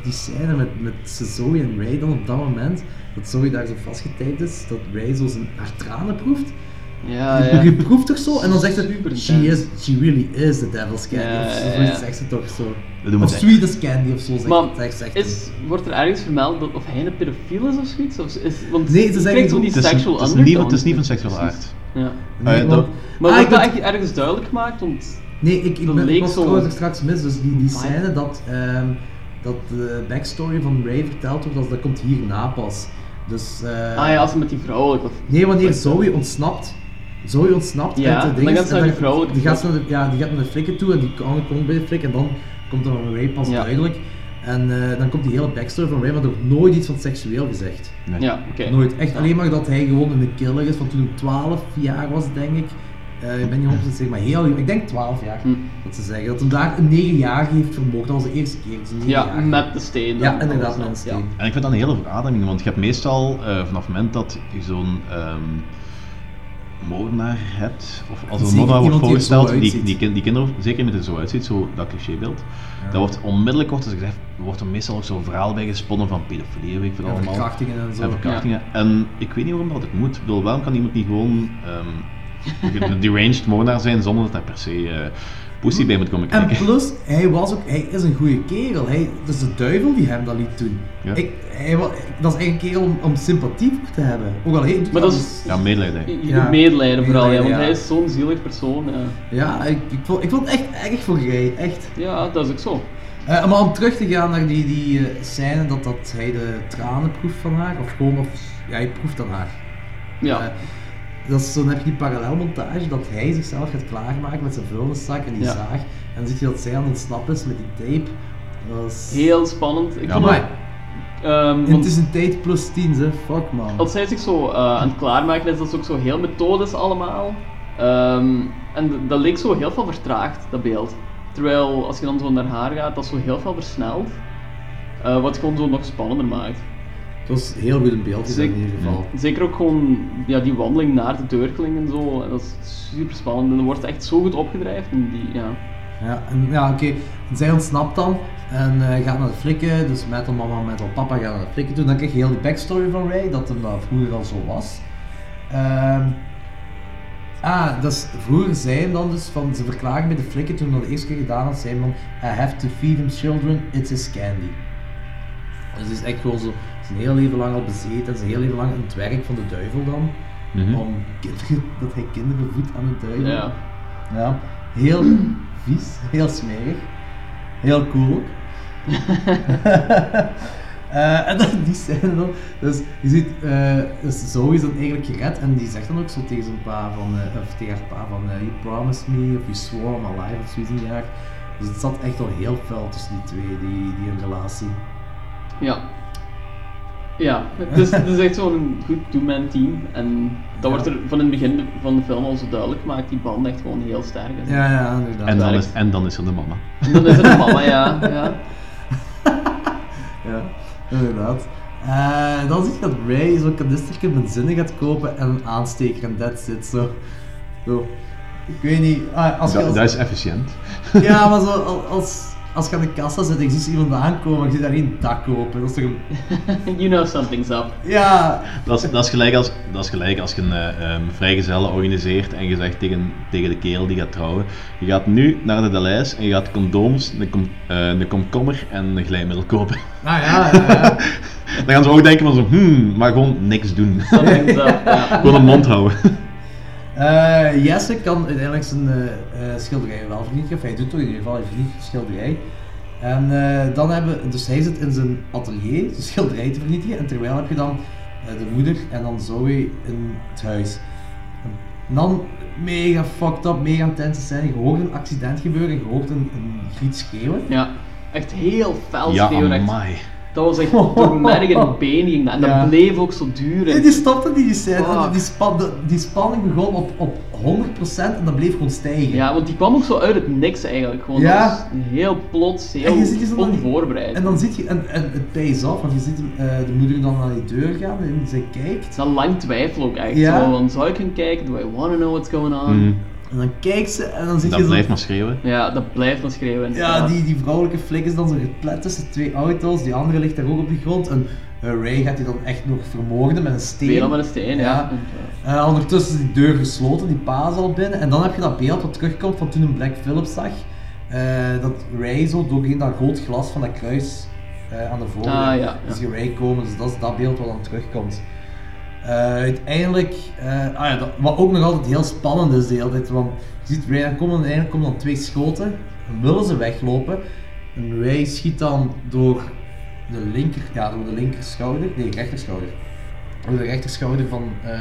die scène met, met Zoe en Ray dan op dat moment, dat Zoe daar zo vastgetaped is, dat Ray zo zijn, haar tranen proeft. Ja, Je- ja. Je proeft toch zo? En dan zegt ze, she, is, she really is the devil's candy. Ja, of zo, ja, zegt ze toch zo. We doen of het sweet as candy of zo zegt, Maar zegt, zegt is, wordt er ergens vermeld dat of hij een pedofiel is of zoiets? Of is, want Nee, ze zeggen zo die Het is, sexual het is niet, het is niet van seksuele aard. Ja. Nee, Eh, want- Maar Ah, wordt ik dat echt ergens duidelijk gemaakt? Want Nee, ik, ik, ben, was trouwens straks mis, dus die, die scène dat, ehm, dat de backstory van Ray verteld wordt, dat, dat komt hierna pas. Dus, eh, ah ja, als ze met die vrouwelijke... Nee, wanneer Zoe ontsnapt. Zoe ontsnapt Ja, uit de gaat ze en naar die vrouwelijke die gaat, naar de, ja, die gaat naar de flikken toe en die kan komt bij de flik en dan komt er van Ray pas Ja. duidelijk. En eh, dan komt die hele backstory van Ray, maar er wordt nooit iets van seksueel gezegd. Nee. Ja, oké. Nooit. Echt alleen maar dat hij gewoon een killer is van toen hij 12 jaar was, denk ik. Eh, ik ben niet 100% zeker, maar heel jong. Ik denk 12 jaar. Hm. Dat ze zeggen. Dat hij daar een 9 jaar heeft vermoord. Dat was de eerste keer. Dus Ja, 9-jarige. met de steen. Ja, inderdaad, met een steen. En ik vind dat een hele verademing, want je hebt meestal eh, vanaf het moment dat je zo'n ehm moordenaar hebt, of als een moordenaar wordt die voorgesteld, die, die, die kinderen, zeker met er zo uitziet, zo dat clichébeeld, dan wordt onmiddellijk wordt er gezegd, wordt er meestal ook zo'n verhaal bij gesponnen van pedofilie, weet ik veel Ja, allemaal. verkrachtingen en zo. En verkrachtingen. En ik weet niet waarom dat het moet. Ik bedoel, waarom kan iemand niet gewoon ehm, een deranged moordenaar zijn zonder dat hij per se eh pussy bij moet komen En kijken? plus, hij was ook, hij is een goede kerel. Hij, dat is de duivel die hem dat liet doen. Ja. Ik, hij, dat is een kerel om, om sympathie voor te hebben. Ook al hij, Maar dat is... Ja, medelijden. Ja. medelijden vooral, ja, want hij is zo'n zielig persoon. Ja, Ja, ik, ik, vond, ik vond het echt erg voor Ray. Echt. ja dat is ook zo. Eh, maar om terug te gaan naar die, die eh, scène dat, dat hij de tranen proeft van haar, of gewoon, of, ja, hij proeft aan haar. Ja. Eh, dat is, zo, dan heb je die parallelmontage dat hij zichzelf gaat klaarmaken met zijn vuilniszak en die Ja. zaag. En dan zie je dat zij aan het ontsnappen is met die tape. Dat is... Heel spannend. Ik Ja, vond maar- het, ehm, want het is een tijd plus 10, hè. Fuck man. als zij zich zo eh, aan het klaarmaken is, dat is ook zo heel methodisch allemaal. Ehm, en dat leek zo heel veel vertraagd, dat beeld. Terwijl als je dan zo naar haar gaat, dat is zo heel veel versneld. Eh, wat gewoon zo nog spannender maakt. Het was heel goed gezet in ieder geval. Zeker ook gewoon ja, die wandeling naar de deurkling en zo. en Dat is super spannend. En dat wordt echt zo goed opgedreven. en Die, ja. Ja, en, ja oké. Zij ontsnapt dan en eh, gaat naar de flikken. Dus met haar mama, met haar papa gaan naar de flikken toe. Dan krijg je heel die backstory van Ray, dat hem dat vroeger al zo was. Ehm, ah, dat is, vroeger zei hem dan dus van, ze verklagen bij de flikken toen hij dat de eerste keer gedaan had, zei hem dan, I have to feed him children, it's his candy. Dus het is echt gewoon zo, zijn heel leven lang al bezeten, en zijn heel leven lang in het werk van de duivel dan. Mhm. Om kinderen, dat hij kinderen voedt aan de duivel. Ja. Ja, heel vies, heel smerig. Heel cool ook. Eh, en dan die scène dan, dus je ziet, eh dus Zoe is dan eigenlijk gered en die zegt dan ook zo tegen zijn pa van, eh, of tegen haar pa van, eh, you promised me, of you swore on my life, of zoiets in die. Dus het zat echt al heel fel tussen die twee, die, die relatie. Ja. Ja, het is, het is echt zo'n goed two-man team. En dat wordt er van in het begin van de film al zo duidelijk gemaakt. Die band echt gewoon heel sterk. is. Ja, ja, inderdaad. En dan, is, en dan is er de mama. En dan is het de mama, ja. ja. Ja, inderdaad. Eh, dan zie je dat Ray zo'n kanistertje benzine gaat kopen en een aansteker en that's it. Zo. zo. Ik weet niet, ah, als je Dat, als, dat is efficiënt. Ja, maar zo, al- als, als je aan de kassa zit en je ziet iemand aankomen, je ziet daar geen dak open. Dat is toch een... You know something's up. Ja, Dat is, dat is, gelijk, als, dat is gelijk als je een eh, ehm, vrijgezelle organiseert en je zegt tegen, tegen de kerel die gaat trouwen, je gaat nu naar de Delijs en je gaat condooms, een, kom, eh, een komkommer en een glijmiddel kopen. nou ja, ja, ja. Dan gaan ze ook denken van zo, hmm, maar gewoon niks doen. Something's up, ja. gewoon een mond houden. Eh, Jesse kan uiteindelijk zijn eh, eh, schilderij wel vernietigen. Of hij doet toch in ieder geval, hij vernietigt de schilderij. En eh, dan hebben, dus hij zit in zijn atelier de schilderij te vernietigen. En terwijl heb je dan eh, de moeder en dan Zoe in het huis. En dan mega fucked up, mega intense scène. Je hoort een accident gebeuren en je hoort een, een griet schreeuwen. Ja, echt heel fel Ja, schreeuwen. Dat was echt door merg in het been ging dat. En dat bleef ook zo duren. Nee, die stopte die scène. Die, span, de- die spanning begon op, op 100% en dat bleef gewoon stijgen. Ja, want die kwam ook zo uit het niks eigenlijk. Gewoon, Ja. heel plots, En heel je ziet je zo dan die- onvoorbereid. En dan zit je, en, en het pays off, want je ziet eh, de moeder dan naar die deur gaan en zij kijkt. Dat lang twijfel ook echt. Ja. Zo, van, zou ik gaan kijken? Do I want to know what's going on? Mhm. En dan kijkt ze en dan zit je Dat zo... blijft maar schreeuwen. Ja, dat blijft maar schreeuwen. Ja, die, die vrouwelijke flik is dan zo geplet tussen twee auto's, die andere ligt daar ook op de grond. En eh, Ray gaat die dan echt nog vermoorden met een steen. Weer al met een steen, ja. Eh, ondertussen is die deur gesloten, die pa is al binnen. En dan heb je dat beeld wat terugkomt van toen een Black Phillip zag. eh, dat Ray zo doorheen dat groot glas van dat kruis eh, aan de voordeur Ah, ja, ja. is je Ray komen. Dus dat is dat beeld wat dan terugkomt. Eh, uiteindelijk, eh, ah ja, dat, wat ook nog altijd heel spannend is de hele tijd, want je ziet Ray aankomen en uiteindelijk komen dan twee schoten, dan willen ze weglopen. En Ray schiet dan door de linker, ja, door de linker schouder, nee, rechterschouder. Door de rechterschouder van eh,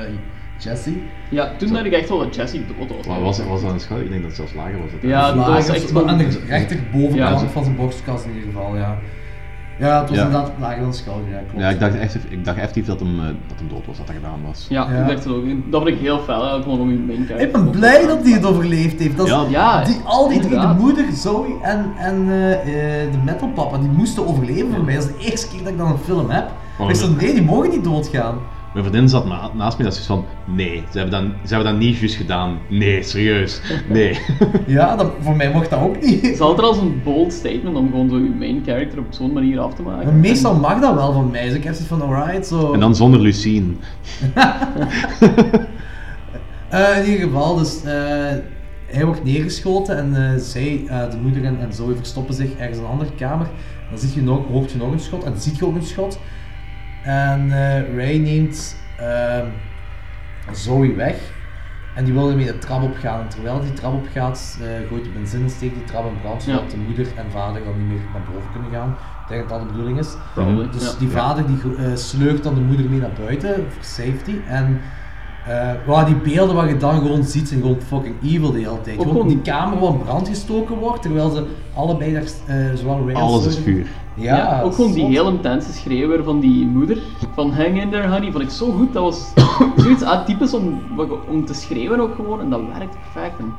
Jesse. Ja, toen dacht ik echt wel dat Jesse dood was. Wat was, was dat een schouder? Ik denk dat het zelfs lager was. Het Ja, dat was Lager, echt maar wel- aan de rechterbovenkant Ja. van zijn borstkas in ieder geval, ja. Ja, het was Ja. inderdaad lager dan schouder, ja, klopt. Ja, ik dacht, echt, ik dacht effectief dat hem, eh, dat hem dood was, dat dat gedaan was. Ja, Ja. ik dacht het ook. Dat vond ik heel fel, gewoon om character. Ik ben blij dat hij het overleefd heeft. Dat is, Ja. Ja, die, al die drie, de moeder, Zoe en, en eh, eh, de metalpapa, die moesten overleven voor mij. Dat is de eerste keer dat ik dan een film heb. Maar ik zei, nee, die mogen niet doodgaan. Mijn vriendin zat na- naast me dat ze van, nee, ze hebben, dat, ze hebben dat niet juist gedaan. Nee, serieus, nee. Ja, dat, voor mij mocht dat ook niet. Het is altijd al zo'n bold statement om gewoon zo je main character op zo'n manier af te maken. Maar meestal mag dat wel van mij, dus ik heb zoiets van, alright, zo... En dan zonder Lucine. Eh, in ieder geval, dus eh, hij wordt neergeschoten en eh, zij, eh, de moeder en, en Zoe verstoppen zich ergens in een andere kamer. Dan ziet je nog, hoort je nog een schot en dan ziet je ook een schot. En eh, Ray neemt ehm, Zoe weg en die wil ermee de trap op gaan. En terwijl die trap op gaat, eh, gooit de benzine, steekt die trap in brand, zodat Ja. de moeder en vader dan niet meer naar boven kunnen gaan. Ik denk dat dat de bedoeling is. Probably, Dus ja. die vader die eh, sleurt dan de moeder mee naar buiten voor safety. En eh, waar die beelden wat je dan gewoon ziet zijn gewoon fucking evil de hele tijd. Ook Gewoon die kamer waar brand gestoken wordt, terwijl ze allebei daar, eh als Alles is vuur. Ja, Ja, ook gewoon die heel intense schreeuw weer van die moeder. Van hang in there honey, vond ik zo goed. Dat was zoiets atypisch om, om te schreeuwen ook gewoon. En dat werkt perfect. En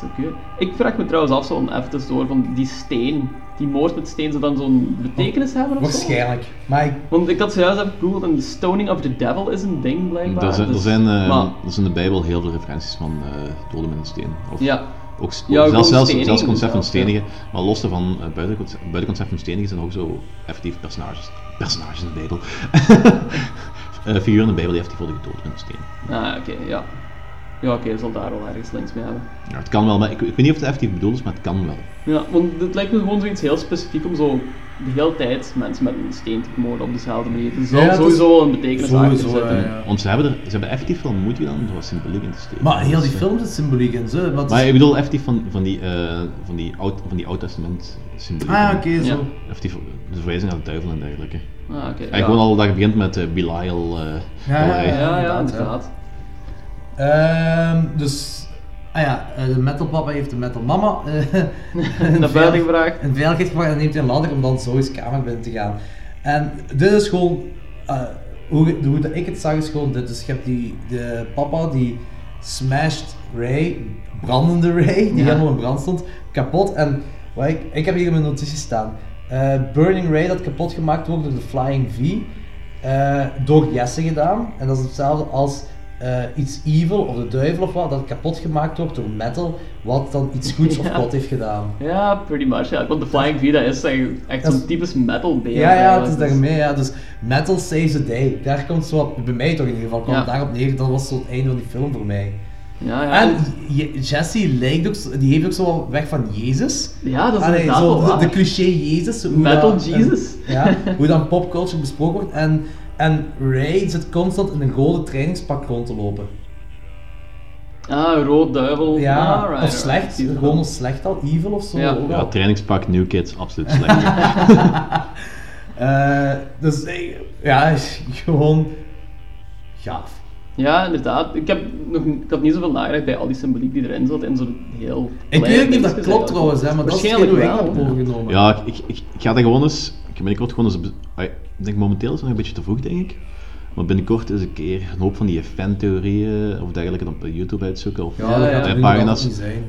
zo good. Ik vraag me trouwens af, zo om even door, van die steen. Die moord met steen, zou dan zo'n betekenis hebben of zo? Waarschijnlijk. Maar ik, Want ik had zojuist even gegoogeld en de stoning of the devil is een ding blijkbaar. Er zijn, er, dus- zijn, eh, maar- er zijn in de Bijbel heel veel referenties van eh doden met een steen. Of Ja. Ook, Ja, zelfs, zelfs, zelfs concept van ja. stenigen, maar los daarvan, uh, buiten, concept- buiten concept van stenigen zijn ook zo effectief personages. Personages in de Bijbel. Eh, figuren in de Bijbel die effectief worden gedood met een steen. Ah, oké, ja. Ja, oké, zal daar wel ergens links mee hebben. Ja, het kan wel, maar ik, ik weet niet of het effectief bedoeld is, maar het kan wel. Ja, want het lijkt me gewoon zoiets heel specifiek om zo de hele tijd mensen met een steen te vermoorden op dezelfde manier. Er zal Ja, is- sowieso wel een betekenis achter sowieso, zitten. ja, ja. Want ze hebben, er, ze hebben effectief wel moeite gedaan om er wat symboliek in te steken. maar heel die Dus, eh, film zit symboliek in, zo. Wat Maar ik bedoel effectief van, van die, eh van die, oud, van die Oud-Testament symboliek. Ah, oké, zo. Ja. Effectief de verwijzing naar de duivel en dergelijke. Ah, oké. En ja. gewoon al dat je begint met uh, Belial. eh Ja. Ja, ja, inderdaad, Ehm, dus, ah ja, eh, de metal papa heeft de metal mama eh, Naar buiten gebracht. in veiligheid gebracht en neemt hij een ladder om dan Zoe's kamer binnen te gaan. En dit is gewoon eh, hoe, hoe dat ik het zag is gewoon dit. Dus je hebt die, de papa die smashed Ray, brandende Ray, die Ja. helemaal in brand stond, kapot. En wat ik, ik heb hier in mijn notities staan. Burning Ray dat kapot gemaakt wordt door de Flying V. door Jesse gedaan. En dat is hetzelfde als eh, iets evil of de duivel of wat, dat kapot gemaakt wordt door metal, wat dan iets goeds of kwaad heeft gedaan. Ja, pretty much. Ja. Want de Flying V, dat is echt, zo'n typisch metal beeld. Ja, ja, het is daarmee, ja. Dus metal saves the day. Daar komt zo wat, bij mij toch in ieder geval, kwam Ja. daarop neer. Dat was zo het einde van die film voor mij. Ja, ja. En Je- Jesse lijkt ook, die heeft ook zo wat weg van Jezus. Ja, dat is Allee, zo wel de, de cliché Jezus. Metal dat- Jesus. en- ja, hoe dan popculture besproken wordt. En, en Ray zit constant in een rode trainingspak rond te lopen. Ah, rood duivel. Ja, Ah, right, of slecht. right. Gewoon als slecht al, evil of zo. Ja. ook Ja, trainingspak New Kids, absoluut slecht. Eh, dus eh, ja, gewoon gaaf. Ja, inderdaad. Ik, heb nog, ik had niet zoveel nagedacht bij al die symboliek die erin zat en zo heel... Ik weet ook niet of dat klopt trouwens, hè, maar dat is Waarschijnlijk hetgeen hoe ik wel, heb ja. overgenomen. Ja, ik, ik, ik, ik ga dat gewoon eens. Ik ben binnenkort gewoon eens. Ik denk momenteel is het nog een beetje te vroeg, denk ik. Maar binnenkort eens een keer een hoop van die fan-theorieën of dergelijke op YouTube uitzoeken. Of Ja, er inderdaad pagina's. niet zijn.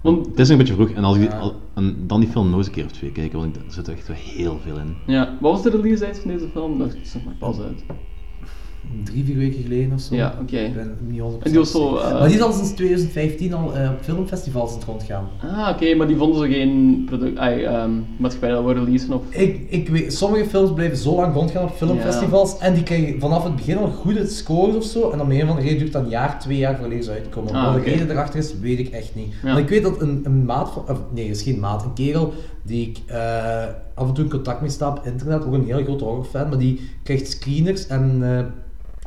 Want, Het is nog een beetje vroeg. En, als ik die, Ja. al- en dan die film nog eens een keer of twee kijken, want er zit echt wel heel veel in. Ja, wat was de release date van deze film? Dat is nog maar pas uit. Drie, vier weken geleden of zo. Ja, oké. Ik ben niet 100% En die was zo, eh, Maar die is al sinds 2015 al eh, op filmfestivals aan het rondgaan. Ah, oké, maar die vonden ze geen product, ay, ehm, maatschappij dat we releasen of... Ik, ik weet, sommige films blijven zo lang rondgaan op filmfestivals en die krijgen vanaf het begin al goede scores of zo. En om een van de reden duurt dan een jaar, twee jaar voor deze uitkomen. Ah, Wat de reden erachter is, weet ik echt niet. Ja. Want ik weet dat een, een maat of nee, is geen maat, een kerel die ik eh, af en toe in contact mee sta op internet, ook een heel grote horrorfan, maar die krijgt screeners en eh,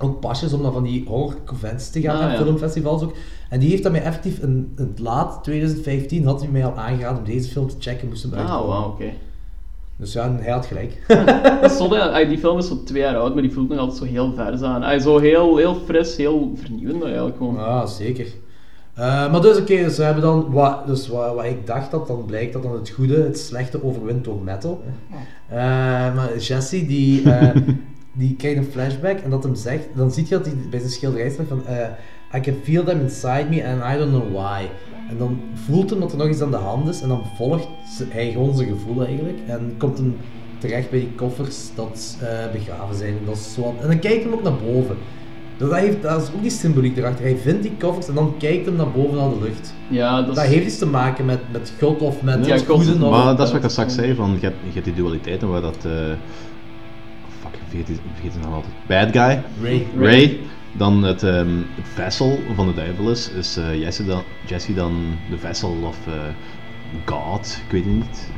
ook pasjes om naar van die horrorconventies te gaan Ah, ja. filmfestivals ook. En die heeft dat mij effectief in, in het laat 2015 had hij mij al aangeraden om deze film te checken, moest hem Ah, uitkomen. wauw, oké. Dus ja, hij had gelijk. Ay, die film is zo twee jaar oud, maar die voelt nog altijd zo heel vers aan. Ay, zo heel, heel fris, heel vernieuwend eigenlijk gewoon. Ja, zeker. Eh, maar dus oké, dus we hebben dan wat, dus wat, wat ik dacht dat dan blijkt dat dan het goede het slechte overwint door metal. Eh, maar Jesse die, eh, die krijgt een flashback en dat hem zegt, dan ziet je dat hij bij zijn schilderij staat van I can feel them inside me and I don't know why. En dan voelt hem dat er nog iets aan de hand is en dan volgt ze- hij gewoon zijn gevoel eigenlijk en komt hem terecht bij die koffers dat begraven zijn. En, dat is zo, en dan kijkt hem ook naar boven. Dus dat, heeft, dat is ook die symboliek erachter. Hij vindt die koffers en dan kijkt hem naar boven naar de lucht. Ja, dat Dat is... heeft iets te maken met, met God of met Ja, het goede. of- Maar dat is wat ik daar straks zei, van, je, hebt, je hebt die dualiteiten waar dat... eh fuck, ik vergeet, ik naam altijd. Bad guy. Ray. Ray. Dan het, ehm, het vessel van de duivel is, is eh, Jesse, dan, Jesse dan de vessel of eh, God, ik weet het niet.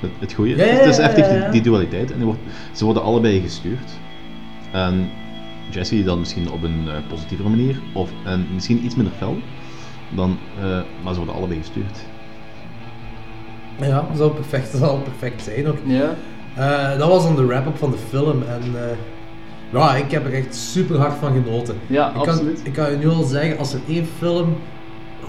Het, het goede. Ja, ja, het is effectief ja, die, die dualiteit en die wordt, ze worden allebei gestuurd. En Jesse dan misschien op een eh, positievere manier, of en misschien iets minder fel, dan, eh, maar ze worden allebei gestuurd. Ja, dat zou perfect, dat zou perfect zijn ook. Ja. Eh, dat was dan de wrap-up van de film en eh, ja, ik heb er echt super hard van genoten. Ja, ik kan, absoluut. Ik kan je nu al zeggen, als er één film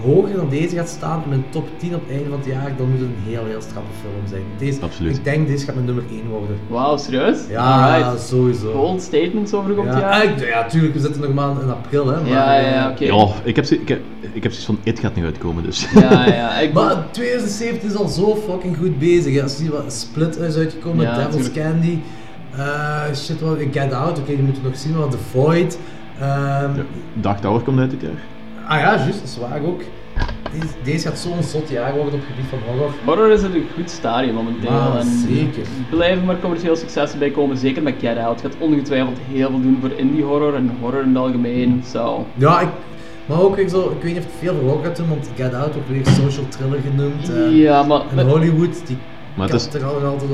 hoger dan deze gaat staan in mijn top 10 op het einde van het jaar, dan moet het een heel, heel strappe film zijn. Deze, Absoluut. Ik denk deze gaat mijn nummer 1 worden. Wauw, serieus? Ja, Alright. sowieso. Bold statements over komt Ja, jaar? ja, tuurlijk, we zitten nog maar in april, hè. Maar, Ja, ja, ja, oké. Ja, ik heb, ik, heb, ik heb zoiets van, It gaat nog uitkomen, dus. Ja, ja, ik... Maar 2017 is al zo fucking goed bezig. hè. Als je wat Split is uitgekomen, Ja, Devil's tuurlijk. Candy, eh, shit, wat, Get Out, oké, die moeten we nog zien, maar The Void. ehm, Dark Tower komt uit dit jaar. Ah ja, juist, dat is waar ook. Deze, deze gaat zo'n zot jaar worden op het gebied van horror. Horror is in een goed stadium momenteel. Ah, en zeker. er blijven maar commercieel successen bij komen, zeker met Get Out. Het gaat ongetwijfeld heel veel doen voor indie horror en horror in het algemeen. Zo. Ja, ik, maar ook weer zo, ik weet niet of het veel voor horror gaat doen, want Get Out wordt weer social thriller genoemd. eh, Ja, maar En Hollywood, die Maar het is- er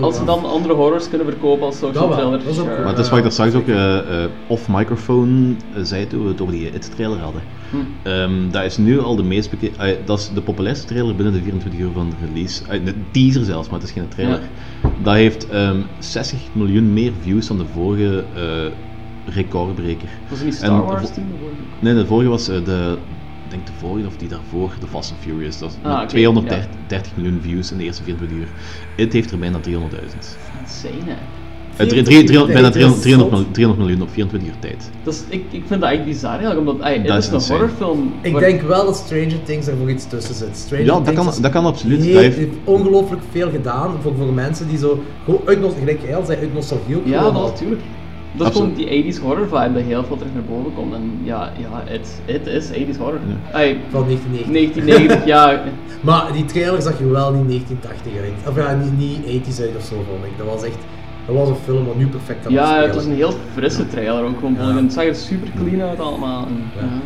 Als ze dan andere horrors kunnen verkopen als social thriller, dat is ook sure. Maar het is wat ik daar straks ook eh, eh, off-microphone zei toen we het over die It-trailer hadden. Hm. Ehm, dat is nu al de meest bekeken... dat is de populairste trailer binnen de 24 uur van de release. Eh, de teaser zelfs, maar het is geen trailer. Dat heeft ehm, 60 miljoen meer views dan de vorige eh, recordbreker. Was het niet Star Wars toen? Nee, de vorige was eh, de... Ik denk de vorige of die daarvoor, de Fast and Furious. Dat Ah, met oké, 230 30 miljoen views in de eerste 24 uur. It heeft er bijna 300.000. Insane, hè. Eh, drie- 24 drie- uur 300 bijna tijd, 300, 300, dat is miljoen, 300 miljoen op 24 uur tijd. Dus ik, ik vind dat echt bizar eigenlijk, omdat ay, het Dat is, is een insane. horrorfilm. Ik waar- denk wel dat Stranger Things er voor iets tussen zit. Stranger Ja, dat Things kan- dat kan absoluut. Dat heeft- heeft ongelooflijk veel gedaan voor, voor mensen die zo, gewoon uit, gelijk jij al zei, uit nostalgie ook Ja, natuurlijk. Dat is gewoon die 80s horror vibe dat heel veel terug naar boven komt. En ja, ja het, het is 80s horror. Ay, Van 1990. 1990, ja. Maar die trailer zag er wel niet 1980 uit. Of ja, niet, niet 80s uit of zo, vond ik. Dat was echt... Dat was een film wat nu perfect kan Ja, het was een heel frisse trailer ook gewoon. Het zag er super clean uit allemaal. En, ja.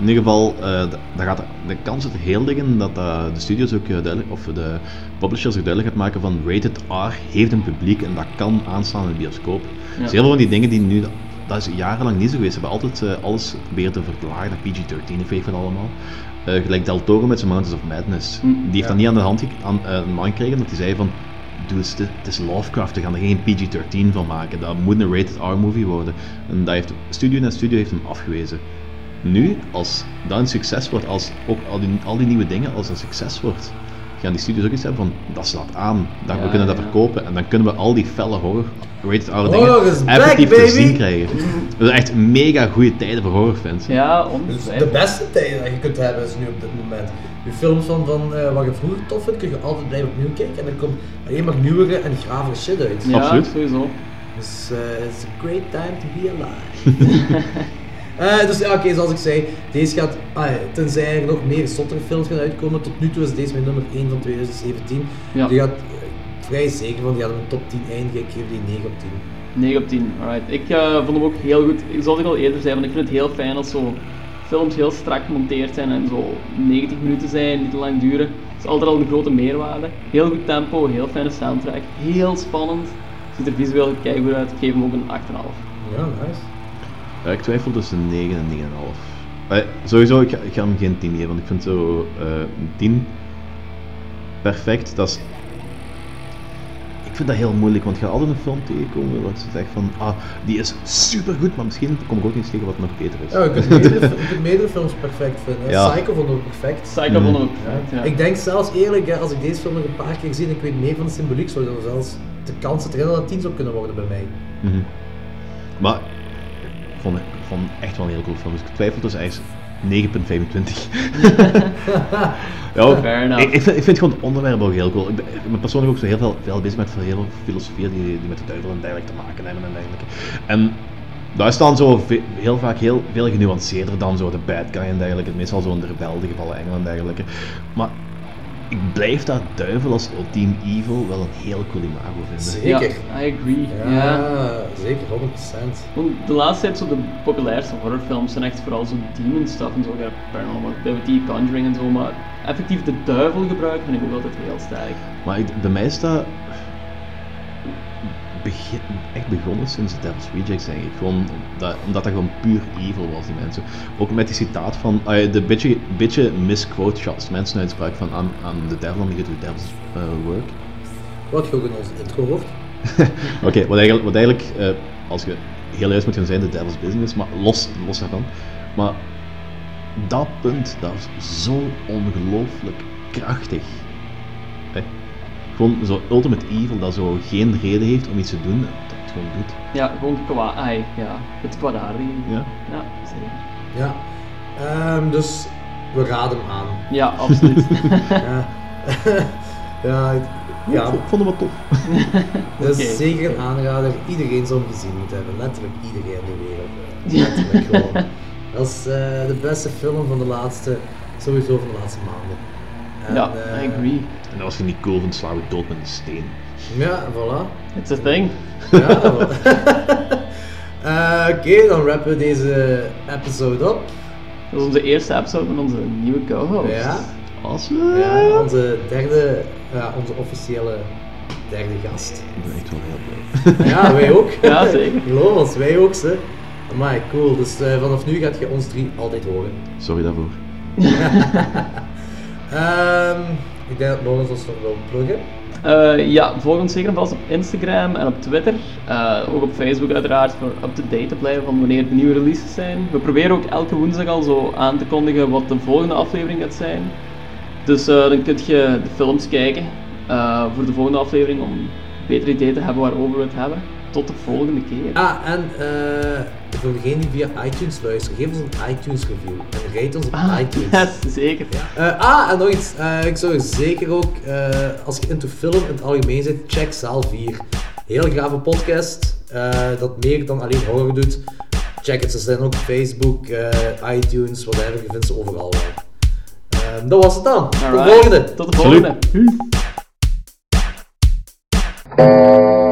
In ieder geval, eh, d- daar gaat de, kans zit er heel liggen dat eh, de studios ook eh, duidelijk, of de publishers ook duidelijk gaat maken van rated R heeft een publiek en dat kan aanslaan in de bioscoop. Dus heel veel van die dingen die nu, dat is jarenlang niet zo geweest, ze hebben altijd eh, alles proberen te verlagen naar PG-13 of weet ik wat allemaal. Eh, gelijk Del Toro met zijn Mountains of Madness. Hm. Die heeft Ja. dat niet aan de hand aan, eh, aan gekregen, dat hij zei van Het is Lovecraft, we gaan er geen PG-13 van maken. Dat moet een rated R-movie worden. En dat heeft studio na studio heeft hem afgewezen. Nu, als dat een succes wordt, als ook al die, al die nieuwe dingen als een succes wordt, gaan die studios ook iets hebben van, dat slaat aan, dat we kunnen dat ja. verkopen en dan kunnen we al die felle horror, rated R Horror dingen is back, effectief te zien krijgen. Dat is echt mega goede tijden voor horrorfans. Ja, Dus de beste tijden dat je kunt hebben is nu op dit moment. Je films van, van eh, wat je vroeger tof vindt, kun je altijd blijven opnieuw kijken en er komt alleen maar nieuwere en gravere shit uit. Ja, Absoluut. sowieso. Dus eh it's a great time to be alive. Eh, dus ja, oké, zoals ik zei, deze gaat, ah, tenzij er nog meer zottere films gaan uitkomen, tot nu toe is deze mijn nummer 1 van 2017. Ja. Die gaat eh, vrij zeker van, die gaat mijn top 10 eindigen, ik geef die 9 op 10. 9 op 10, alright. Ik eh, vond hem ook heel goed. Zoals ik al eerder zei, want ik vind het heel fijn als zo films heel strak gemonteerd zijn en zo 90 minuten zijn, niet te lang duren. Dat is altijd al een grote meerwaarde. Heel goed tempo, heel fijne soundtrack, heel spannend. Ziet er visueel keigoed uit. Ik geef hem ook een 8,5. Ja, nice. Ja, ik twijfel tussen 9 en 9,5. Eh, sowieso, ik ga, ik ga hem geen 10 geven, want ik vind zo eh, een 10 perfect. Dat is... Ik vind dat heel moeilijk, want je gaat altijd een film tegenkomen waar ze zegt van, ah, die is super goed, maar misschien kom ik ook iets tegen wat nog beter is. Ja, je kunt meerdere, je kunt meerdere films perfect vinden. Ja. Psycho vond ik ook perfect. Psycho vond ik ook perfect, ja. Ik denk zelfs eerlijk, hè, als ik deze film nog een paar keer zie en ik weet meer van de symboliek, zou er zelfs de kans dat het 10 zou kunnen worden bij mij. Mhm. Maar vond, ik vond echt wel een heel cool film, dus ik twijfel tussen eigenlijk 9.25. ja, Fair enough. ik, ik, vind, ik vind gewoon het onderwerp ook heel cool. Ik ben, ik ben persoonlijk ook zo heel veel, veel bezig met heel veel filosofieën die, die met de duivel en dergelijke te maken hebben en dergelijke. En daar is dan zo ve- heel vaak heel veel genuanceerder dan zo de bad guy en dergelijke. Meestal zo'n de rebel, de gevallen engel en dergelijke. Maar ik blijf dat duivel als ultiem evil wel een heel cool imago vinden. Zeker. Ja, I agree. Ja, Ja. zeker, 100%. Want de laatste tijd zo de populairste horrorfilms zijn echt vooral zo demon stuff en zo. Ja, Paranormal Activity, Conjuring en zo. Maar effectief de duivel gebruiken vind ik ook altijd heel sterk. Maar ik, bij mij is dat begin, echt begonnen sinds The Devil's Rejects, denk ik. Gewoon dat, omdat dat gewoon puur evil was, die mensen. Ook met die citaat van, ah, de beetje, beetje misquote shots, mensen uitspraak van I'm, I'm the devil, I'm here to devil's uh, work. Wat je ook in onze intro hoort. Oké, wat eigenlijk, wat eigenlijk eh, als je heel juist moet gaan zijn, de devil's business, maar los, los daarvan. Maar dat punt, dat is zo ongelooflijk krachtig. Gewoon zo ultimate evil, dat zo geen reden heeft om iets te doen, dat het gewoon doet. Ja, gewoon kwaad. ai, ja, het kwaadaardige. Ja. Ja, zeker. Ja. Ehm, dus we raden hem aan. Ja, absoluut. ja. ja, ik- ja. Ik vond hem wel tof. Dat is zeker een aanrader. Iedereen zou hem gezien moeten hebben. Letterlijk iedereen in de wereld. Ja. Letterlijk gewoon. Dat is eh, de beste film van de laatste, sowieso van de laatste maanden. En, Ja, eh, I agree. En dat was vind ik cool, van slaan we dood met een steen. Ja, voilà. It's a thing. Ja, voilà. Eh, Oké, dan rappen we deze episode op. Dat is onze eerste episode van onze nieuwe co-host. Ja. Awesome. Ja, onze derde, ja, onze officiële derde gast. Ik ben echt wel heel blij. Ja, wij ook. Ja, zeker. Geloof ons, wij ook, ze. Amai, cool. Dus eh, vanaf nu gaat je ons drie altijd horen. Sorry daarvoor. Ehm, ik denk dat Lorenz ons nog wil pluggen. Eh, ja, volg ons zeker en vast op Instagram en op Twitter. Eh, ook op Facebook uiteraard, voor up-to-date te blijven van wanneer de nieuwe releases zijn. We proberen ook elke woensdag al zo aan te kondigen wat de volgende aflevering gaat zijn. Dus eh, dan kun je de films kijken voor de volgende aflevering om een beter idee te hebben waarover we het hebben. Tot de volgende keer. Ah, en eh, voor degenen die via iTunes luisteren, geef ons een iTunes review. En rate ons op iTunes. Yes, zeker. Eh, ah, en nog iets. Eh, ik zou zeker ook, eh, als je into film in het algemeen zit, check Zaal 4. Heel grave podcast, eh, dat meer dan alleen horror doet. Check het, ze zijn ook op Facebook, eh, iTunes, whatever, je vindt ze overal wel. Eh, dat was het dan. Tot de volgende. Tot de volgende. Salut.